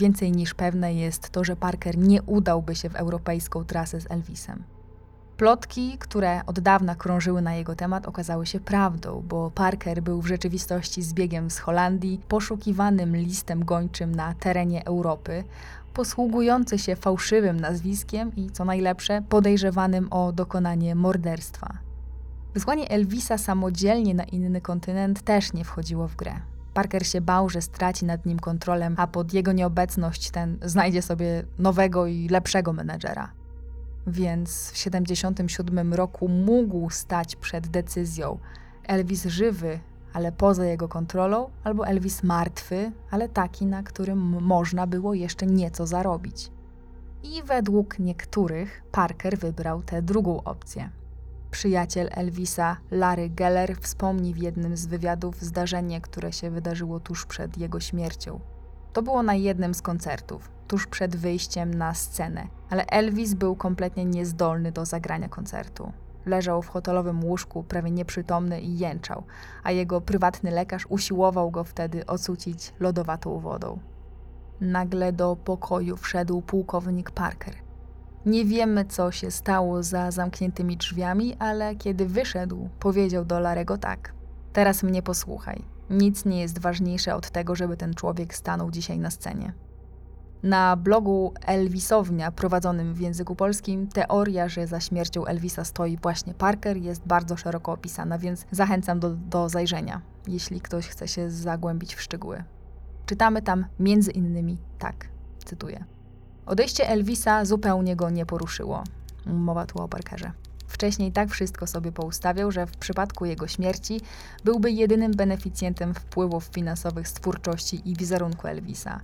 Więcej niż pewne jest to, że Parker nie udałby się w europejską trasę z Elvisem. Plotki, które od dawna krążyły na jego temat, okazały się prawdą, bo Parker był w rzeczywistości zbiegiem z Holandii, poszukiwanym listem gończym na terenie Europy, posługujący się fałszywym nazwiskiem i, co najlepsze, podejrzewanym o dokonanie morderstwa. Wysłanie Elvisa samodzielnie na inny kontynent też nie wchodziło w grę. Parker się bał, że straci nad nim kontrolę, a pod jego nieobecność ten znajdzie sobie nowego i lepszego menedżera więc w 77 roku mógł stać przed decyzją Elvis żywy, ale poza jego kontrolą, albo Elvis martwy, ale taki, na którym można było jeszcze nieco zarobić. I według niektórych Parker wybrał tę drugą opcję. Przyjaciel Elvisa, Larry Geller, wspomni w jednym z wywiadów zdarzenie, które się wydarzyło tuż przed jego śmiercią. To było na jednym z koncertów tuż przed wyjściem na scenę, ale Elvis był kompletnie niezdolny do zagrania koncertu. Leżał w hotelowym łóżku, prawie nieprzytomny i jęczał, a jego prywatny lekarz usiłował go wtedy ocucić lodowatą wodą. Nagle do pokoju wszedł pułkownik Parker. Nie wiemy, co się stało za zamkniętymi drzwiami, ale kiedy wyszedł, powiedział do Larego tak: Teraz mnie posłuchaj. Nic nie jest ważniejsze od tego, żeby ten człowiek stanął dzisiaj na scenie. Na blogu Elvisownia prowadzonym w języku polskim teoria, że za śmiercią Elvisa stoi właśnie Parker jest bardzo szeroko opisana, więc zachęcam do, do zajrzenia, jeśli ktoś chce się zagłębić w szczegóły. Czytamy tam między innymi tak, cytuję. Odejście Elvisa zupełnie go nie poruszyło. Mowa tu o Parkerze. Wcześniej tak wszystko sobie poustawiał, że w przypadku jego śmierci byłby jedynym beneficjentem wpływów finansowych z twórczości i wizerunku Elvisa.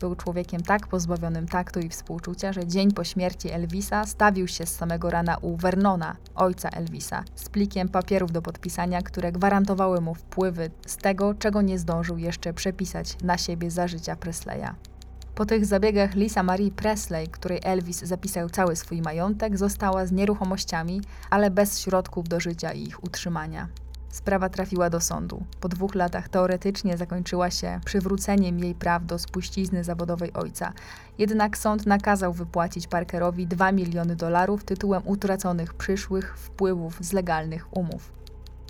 Był człowiekiem tak pozbawionym taktu i współczucia, że dzień po śmierci Elvisa stawił się z samego rana u Vernona, ojca Elvisa, z plikiem papierów do podpisania, które gwarantowały mu wpływy z tego, czego nie zdążył jeszcze przepisać na siebie za życia Presleya. Po tych zabiegach Lisa Marie Presley, której Elvis zapisał cały swój majątek, została z nieruchomościami, ale bez środków do życia i ich utrzymania. Sprawa trafiła do sądu. Po dwóch latach teoretycznie zakończyła się przywróceniem jej praw do spuścizny zawodowej ojca. Jednak sąd nakazał wypłacić Parkerowi 2 miliony dolarów tytułem utraconych przyszłych wpływów z legalnych umów.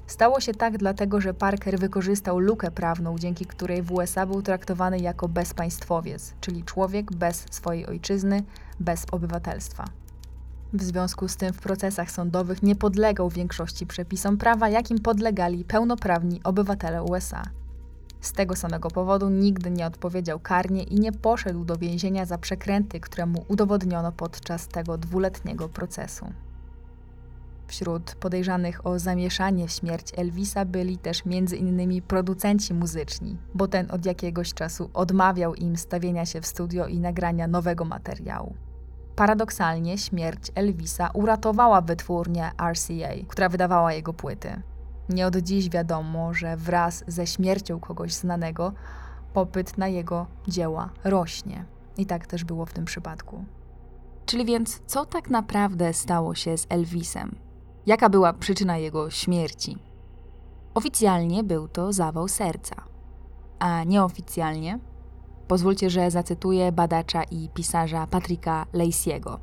Stało się tak dlatego, że Parker wykorzystał lukę prawną, dzięki której w USA był traktowany jako bezpaństwowiec, czyli człowiek bez swojej ojczyzny, bez obywatelstwa. W związku z tym w procesach sądowych nie podlegał większości przepisom prawa, jakim podlegali pełnoprawni obywatele USA. Z tego samego powodu nigdy nie odpowiedział karnie i nie poszedł do więzienia za przekręty, które mu udowodniono podczas tego dwuletniego procesu. Wśród podejrzanych o zamieszanie w śmierć Elvisa byli też innymi producenci muzyczni, bo ten od jakiegoś czasu odmawiał im stawienia się w studio i nagrania nowego materiału. Paradoksalnie śmierć Elvisa uratowała wytwórnię RCA, która wydawała jego płyty. Nie od dziś wiadomo, że wraz ze śmiercią kogoś znanego popyt na jego dzieła rośnie. I tak też było w tym przypadku. Czyli więc, co tak naprawdę stało się z Elvisem? Jaka była przyczyna jego śmierci? Oficjalnie był to zawał serca, a nieoficjalnie pozwólcie, że zacytuję badacza i pisarza Patricka Lacey'ego.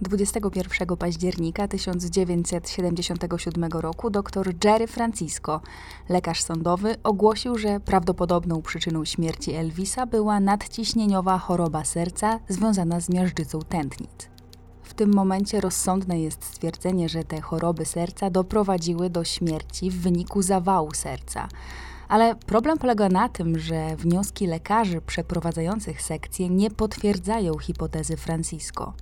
21 października 1977 roku dr Jerry Francisco, lekarz sądowy, ogłosił, że prawdopodobną przyczyną śmierci Elvisa była nadciśnieniowa choroba serca związana z miażdżycą tętnic. W tym momencie rozsądne jest stwierdzenie, że te choroby serca doprowadziły do śmierci w wyniku zawału serca. Ale problem polega na tym, że wnioski lekarzy przeprowadzających sekcję nie potwierdzają hipotezy Francisco.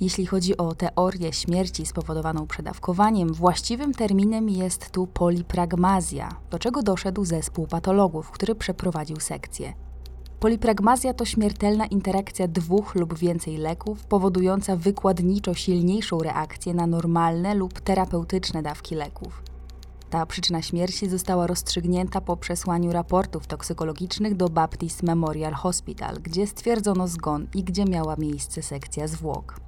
Jeśli chodzi o teorię śmierci spowodowaną przedawkowaniem, właściwym terminem jest tu polipragmazja, do czego doszedł zespół patologów, który przeprowadził sekcję. Polipragmazja to śmiertelna interakcja dwóch lub więcej leków, powodująca wykładniczo silniejszą reakcję na normalne lub terapeutyczne dawki leków. Ta przyczyna śmierci została rozstrzygnięta po przesłaniu raportów toksykologicznych do Baptist Memorial Hospital, gdzie stwierdzono zgon i gdzie miała miejsce sekcja zwłok.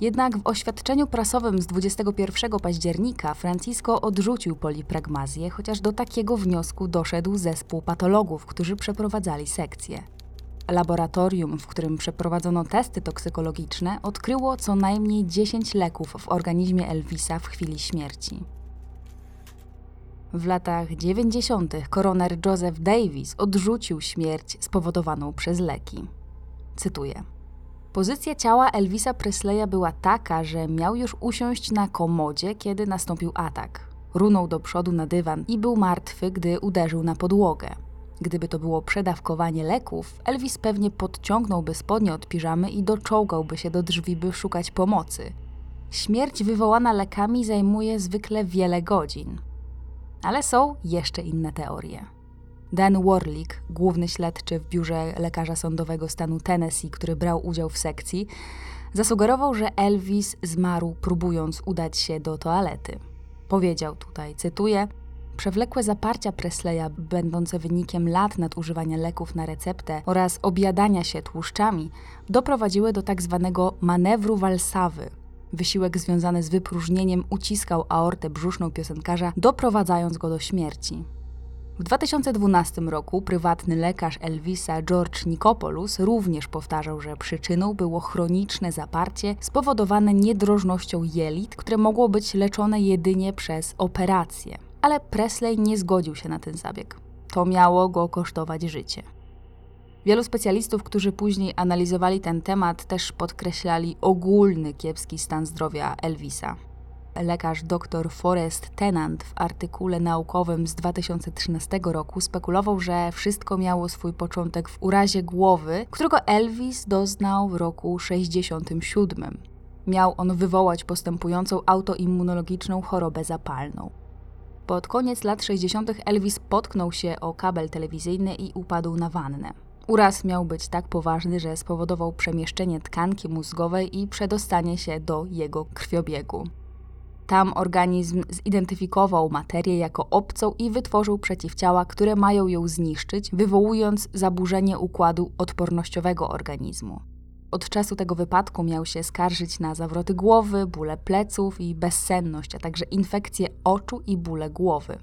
Jednak w oświadczeniu prasowym z 21 października Francisco odrzucił polipragmazję, chociaż do takiego wniosku doszedł zespół patologów, którzy przeprowadzali sekcję. Laboratorium, w którym przeprowadzono testy toksykologiczne, odkryło co najmniej 10 leków w organizmie Elvisa w chwili śmierci. W latach 90. koroner Joseph Davis odrzucił śmierć spowodowaną przez leki. Cytuję. Pozycja ciała Elvisa Presleya była taka, że miał już usiąść na komodzie, kiedy nastąpił atak. Runął do przodu na dywan i był martwy, gdy uderzył na podłogę. Gdyby to było przedawkowanie leków, Elvis pewnie podciągnąłby spodnie od piżamy i doczołgałby się do drzwi, by szukać pomocy. Śmierć wywołana lekami zajmuje zwykle wiele godzin. Ale są jeszcze inne teorie. Dan Warlick, główny śledczy w biurze lekarza sądowego stanu Tennessee, który brał udział w sekcji, zasugerował, że Elvis zmarł próbując udać się do toalety. Powiedział tutaj, cytuję: Przewlekłe zaparcia Presleya, będące wynikiem lat nadużywania leków na receptę oraz objadania się tłuszczami, doprowadziły do tak zwanego manewru walsawy. Wysiłek związany z wypróżnieniem uciskał aortę brzuszną piosenkarza, doprowadzając go do śmierci. W 2012 roku prywatny lekarz Elvisa George Nikopoulos również powtarzał, że przyczyną było chroniczne zaparcie spowodowane niedrożnością jelit, które mogło być leczone jedynie przez operację. Ale Presley nie zgodził się na ten zabieg. To miało go kosztować życie. Wielu specjalistów, którzy później analizowali ten temat, też podkreślali ogólny kiepski stan zdrowia Elvisa lekarz dr Forrest Tennant w artykule naukowym z 2013 roku spekulował, że wszystko miało swój początek w urazie głowy, którego Elvis doznał w roku 67. Miał on wywołać postępującą autoimmunologiczną chorobę zapalną. Pod koniec lat 60. Elvis potknął się o kabel telewizyjny i upadł na wannę. Uraz miał być tak poważny, że spowodował przemieszczenie tkanki mózgowej i przedostanie się do jego krwiobiegu. Tam organizm zidentyfikował materię jako obcą i wytworzył przeciwciała, które mają ją zniszczyć, wywołując zaburzenie układu odpornościowego organizmu. Od czasu tego wypadku miał się skarżyć na zawroty głowy, bóle pleców i bezsenność, a także infekcje oczu i bóle głowy.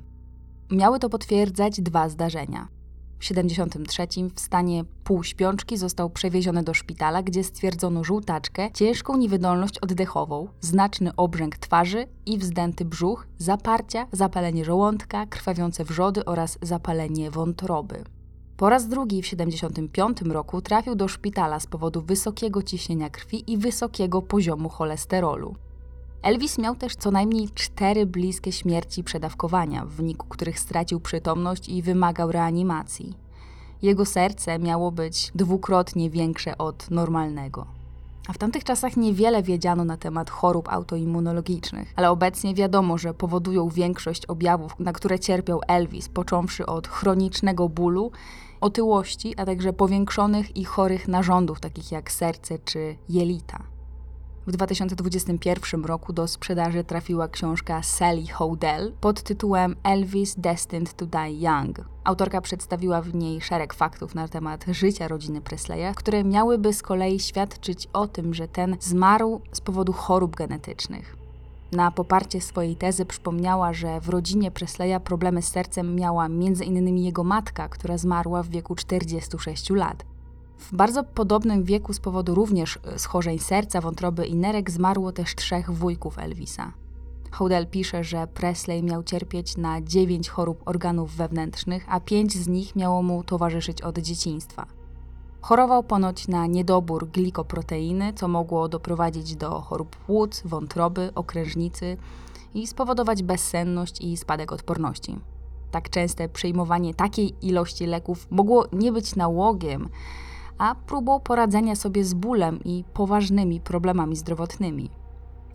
Miały to potwierdzać dwa zdarzenia. W 73 w stanie półśpiączki został przewieziony do szpitala, gdzie stwierdzono żółtaczkę, ciężką niewydolność oddechową, znaczny obrzęk twarzy i wzdęty brzuch, zaparcia, zapalenie żołądka, krwawiące wrzody oraz zapalenie wątroby. Po raz drugi w 75 roku trafił do szpitala z powodu wysokiego ciśnienia krwi i wysokiego poziomu cholesterolu. Elvis miał też co najmniej cztery bliskie śmierci przedawkowania, w wyniku których stracił przytomność i wymagał reanimacji. Jego serce miało być dwukrotnie większe od normalnego. A w tamtych czasach niewiele wiedziano na temat chorób autoimmunologicznych, ale obecnie wiadomo, że powodują większość objawów, na które cierpiał Elvis, począwszy od chronicznego bólu, otyłości, a także powiększonych i chorych narządów, takich jak serce czy jelita. W 2021 roku do sprzedaży trafiła książka Sally Hodel pod tytułem Elvis Destined to Die Young. Autorka przedstawiła w niej szereg faktów na temat życia rodziny Presleya, które miałyby z kolei świadczyć o tym, że ten zmarł z powodu chorób genetycznych. Na poparcie swojej tezy przypomniała, że w rodzinie Presleya problemy z sercem miała m.in. jego matka, która zmarła w wieku 46 lat. W bardzo podobnym wieku z powodu również e, schorzeń serca, wątroby i nerek zmarło też trzech wujków Elvisa. Hodel pisze, że Presley miał cierpieć na dziewięć chorób organów wewnętrznych, a pięć z nich miało mu towarzyszyć od dzieciństwa. Chorował ponoć na niedobór glikoproteiny, co mogło doprowadzić do chorób płuc, wątroby, okrężnicy i spowodować bezsenność i spadek odporności. Tak częste przyjmowanie takiej ilości leków mogło nie być nałogiem, a próbą poradzenia sobie z bólem i poważnymi problemami zdrowotnymi.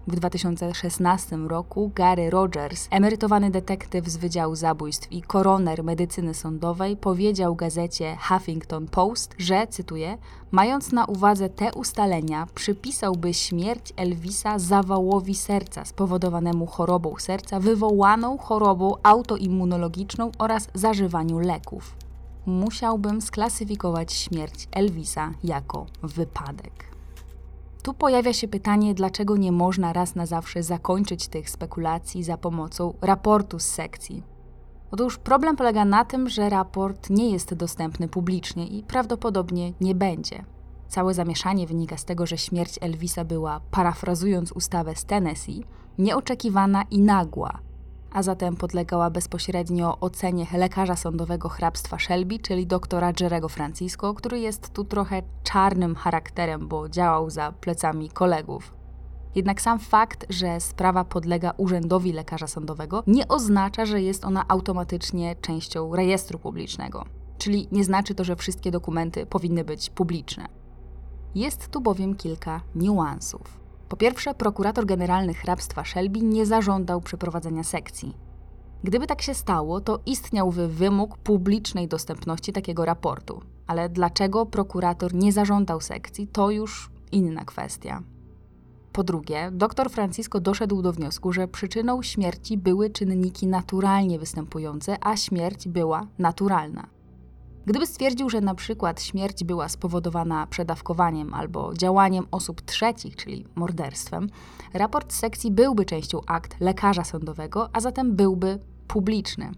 W 2016 roku Gary Rogers, emerytowany detektyw z Wydziału Zabójstw i koroner medycyny sądowej, powiedział gazecie Huffington Post, że, cytuję, mając na uwadze te ustalenia, przypisałby śmierć Elvisa zawałowi serca spowodowanemu chorobą serca wywołaną chorobą autoimmunologiczną oraz zażywaniu leków musiałbym sklasyfikować śmierć Elvisa jako wypadek. Tu pojawia się pytanie, dlaczego nie można raz na zawsze zakończyć tych spekulacji za pomocą raportu z sekcji. Otóż problem polega na tym, że raport nie jest dostępny publicznie i prawdopodobnie nie będzie. Całe zamieszanie wynika z tego, że śmierć Elvisa była, parafrazując ustawę z Tennessee, nieoczekiwana i nagła, a zatem podlegała bezpośrednio ocenie lekarza sądowego hrabstwa Shelby, czyli doktora Jerego Francisco, który jest tu trochę czarnym charakterem, bo działał za plecami kolegów. Jednak sam fakt, że sprawa podlega urzędowi lekarza sądowego, nie oznacza, że jest ona automatycznie częścią rejestru publicznego. Czyli nie znaczy to, że wszystkie dokumenty powinny być publiczne. Jest tu bowiem kilka niuansów. Po pierwsze, prokurator generalny hrabstwa Shelby nie zażądał przeprowadzenia sekcji. Gdyby tak się stało, to istniałby wymóg publicznej dostępności takiego raportu. Ale dlaczego prokurator nie zażądał sekcji, to już inna kwestia. Po drugie, dr Francisco doszedł do wniosku, że przyczyną śmierci były czynniki naturalnie występujące, a śmierć była naturalna. Gdyby stwierdził, że na przykład śmierć była spowodowana przedawkowaniem albo działaniem osób trzecich, czyli morderstwem, raport sekcji byłby częścią akt lekarza sądowego, a zatem byłby publiczny.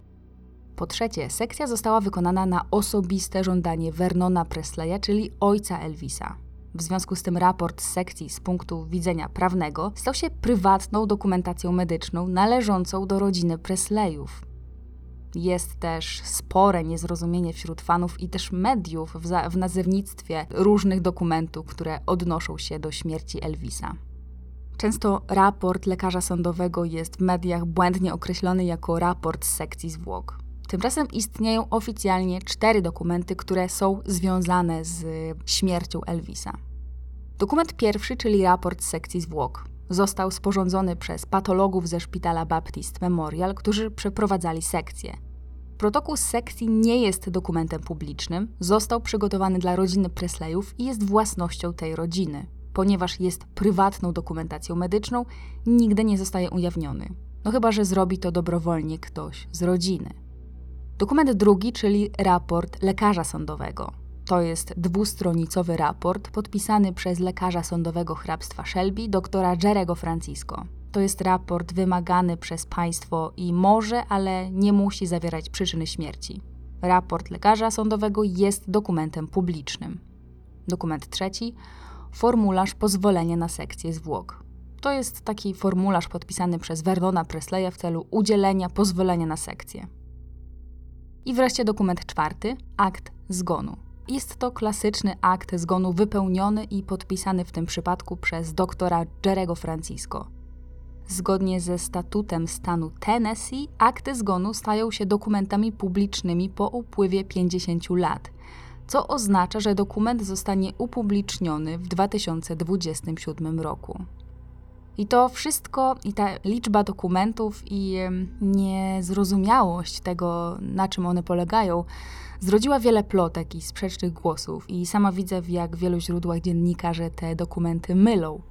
Po trzecie, sekcja została wykonana na osobiste żądanie Vernona Presleya, czyli ojca Elvisa. W związku z tym raport z sekcji z punktu widzenia prawnego stał się prywatną dokumentacją medyczną należącą do rodziny Presleyów. Jest też spore niezrozumienie wśród fanów i też mediów w, za, w nazewnictwie różnych dokumentów, które odnoszą się do śmierci Elvisa. Często raport lekarza sądowego jest w mediach błędnie określony jako raport z sekcji zwłok. Tymczasem istnieją oficjalnie cztery dokumenty, które są związane z śmiercią Elvisa. Dokument pierwszy, czyli raport z sekcji zwłok, został sporządzony przez patologów ze szpitala Baptist Memorial, którzy przeprowadzali sekcję. Protokół z sekcji nie jest dokumentem publicznym, został przygotowany dla rodziny Presleyów i jest własnością tej rodziny. Ponieważ jest prywatną dokumentacją medyczną, nigdy nie zostaje ujawniony. No chyba, że zrobi to dobrowolnie ktoś z rodziny. Dokument drugi, czyli raport lekarza sądowego. To jest dwustronicowy raport podpisany przez lekarza sądowego hrabstwa Shelby, doktora Jerego Francisco. To jest raport wymagany przez państwo i może, ale nie musi zawierać przyczyny śmierci. Raport lekarza sądowego jest dokumentem publicznym. Dokument trzeci formularz pozwolenia na sekcję zwłok. To jest taki formularz podpisany przez Vernona Presleya w celu udzielenia pozwolenia na sekcję. I wreszcie dokument czwarty akt zgonu. Jest to klasyczny akt zgonu wypełniony i podpisany w tym przypadku przez doktora Jerego Francisco. Zgodnie ze statutem stanu Tennessee, akty zgonu stają się dokumentami publicznymi po upływie 50 lat, co oznacza, że dokument zostanie upubliczniony w 2027 roku. I to wszystko, i ta liczba dokumentów, i niezrozumiałość tego, na czym one polegają, zrodziła wiele plotek i sprzecznych głosów, i sama widzę, w jak wielu źródłach dziennikarze te dokumenty mylą.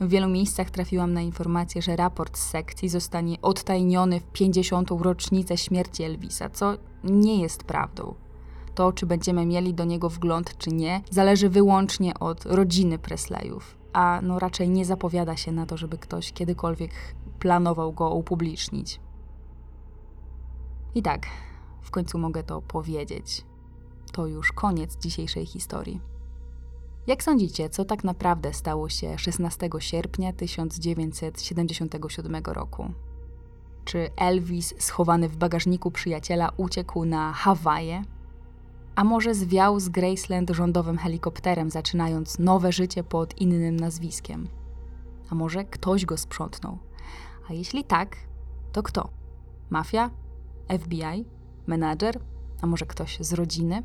W wielu miejscach trafiłam na informację, że raport z sekcji zostanie odtajniony w 50. rocznicę śmierci Elvisa, co nie jest prawdą. To, czy będziemy mieli do niego wgląd, czy nie, zależy wyłącznie od rodziny Presleyów, a no raczej nie zapowiada się na to, żeby ktoś kiedykolwiek planował go upublicznić. I tak, w końcu mogę to powiedzieć. To już koniec dzisiejszej historii. Jak sądzicie, co tak naprawdę stało się 16 sierpnia 1977 roku? Czy Elvis, schowany w bagażniku przyjaciela, uciekł na Hawaje? A może zwiał z Graceland rządowym helikopterem, zaczynając nowe życie pod innym nazwiskiem? A może ktoś go sprzątnął? A jeśli tak, to kto? Mafia? FBI? Menadżer? A może ktoś z rodziny?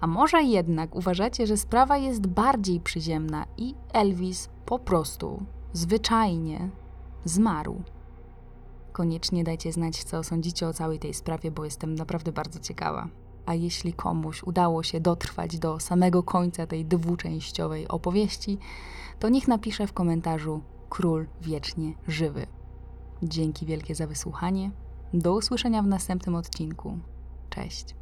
A może jednak uważacie, że sprawa jest bardziej przyziemna i Elvis po prostu, zwyczajnie zmarł? Koniecznie dajcie znać, co sądzicie o całej tej sprawie, bo jestem naprawdę bardzo ciekawa. A jeśli komuś udało się dotrwać do samego końca tej dwuczęściowej opowieści, to niech napisze w komentarzu Król wiecznie żywy. Dzięki wielkie za wysłuchanie. Do usłyszenia w następnym odcinku. Cześć.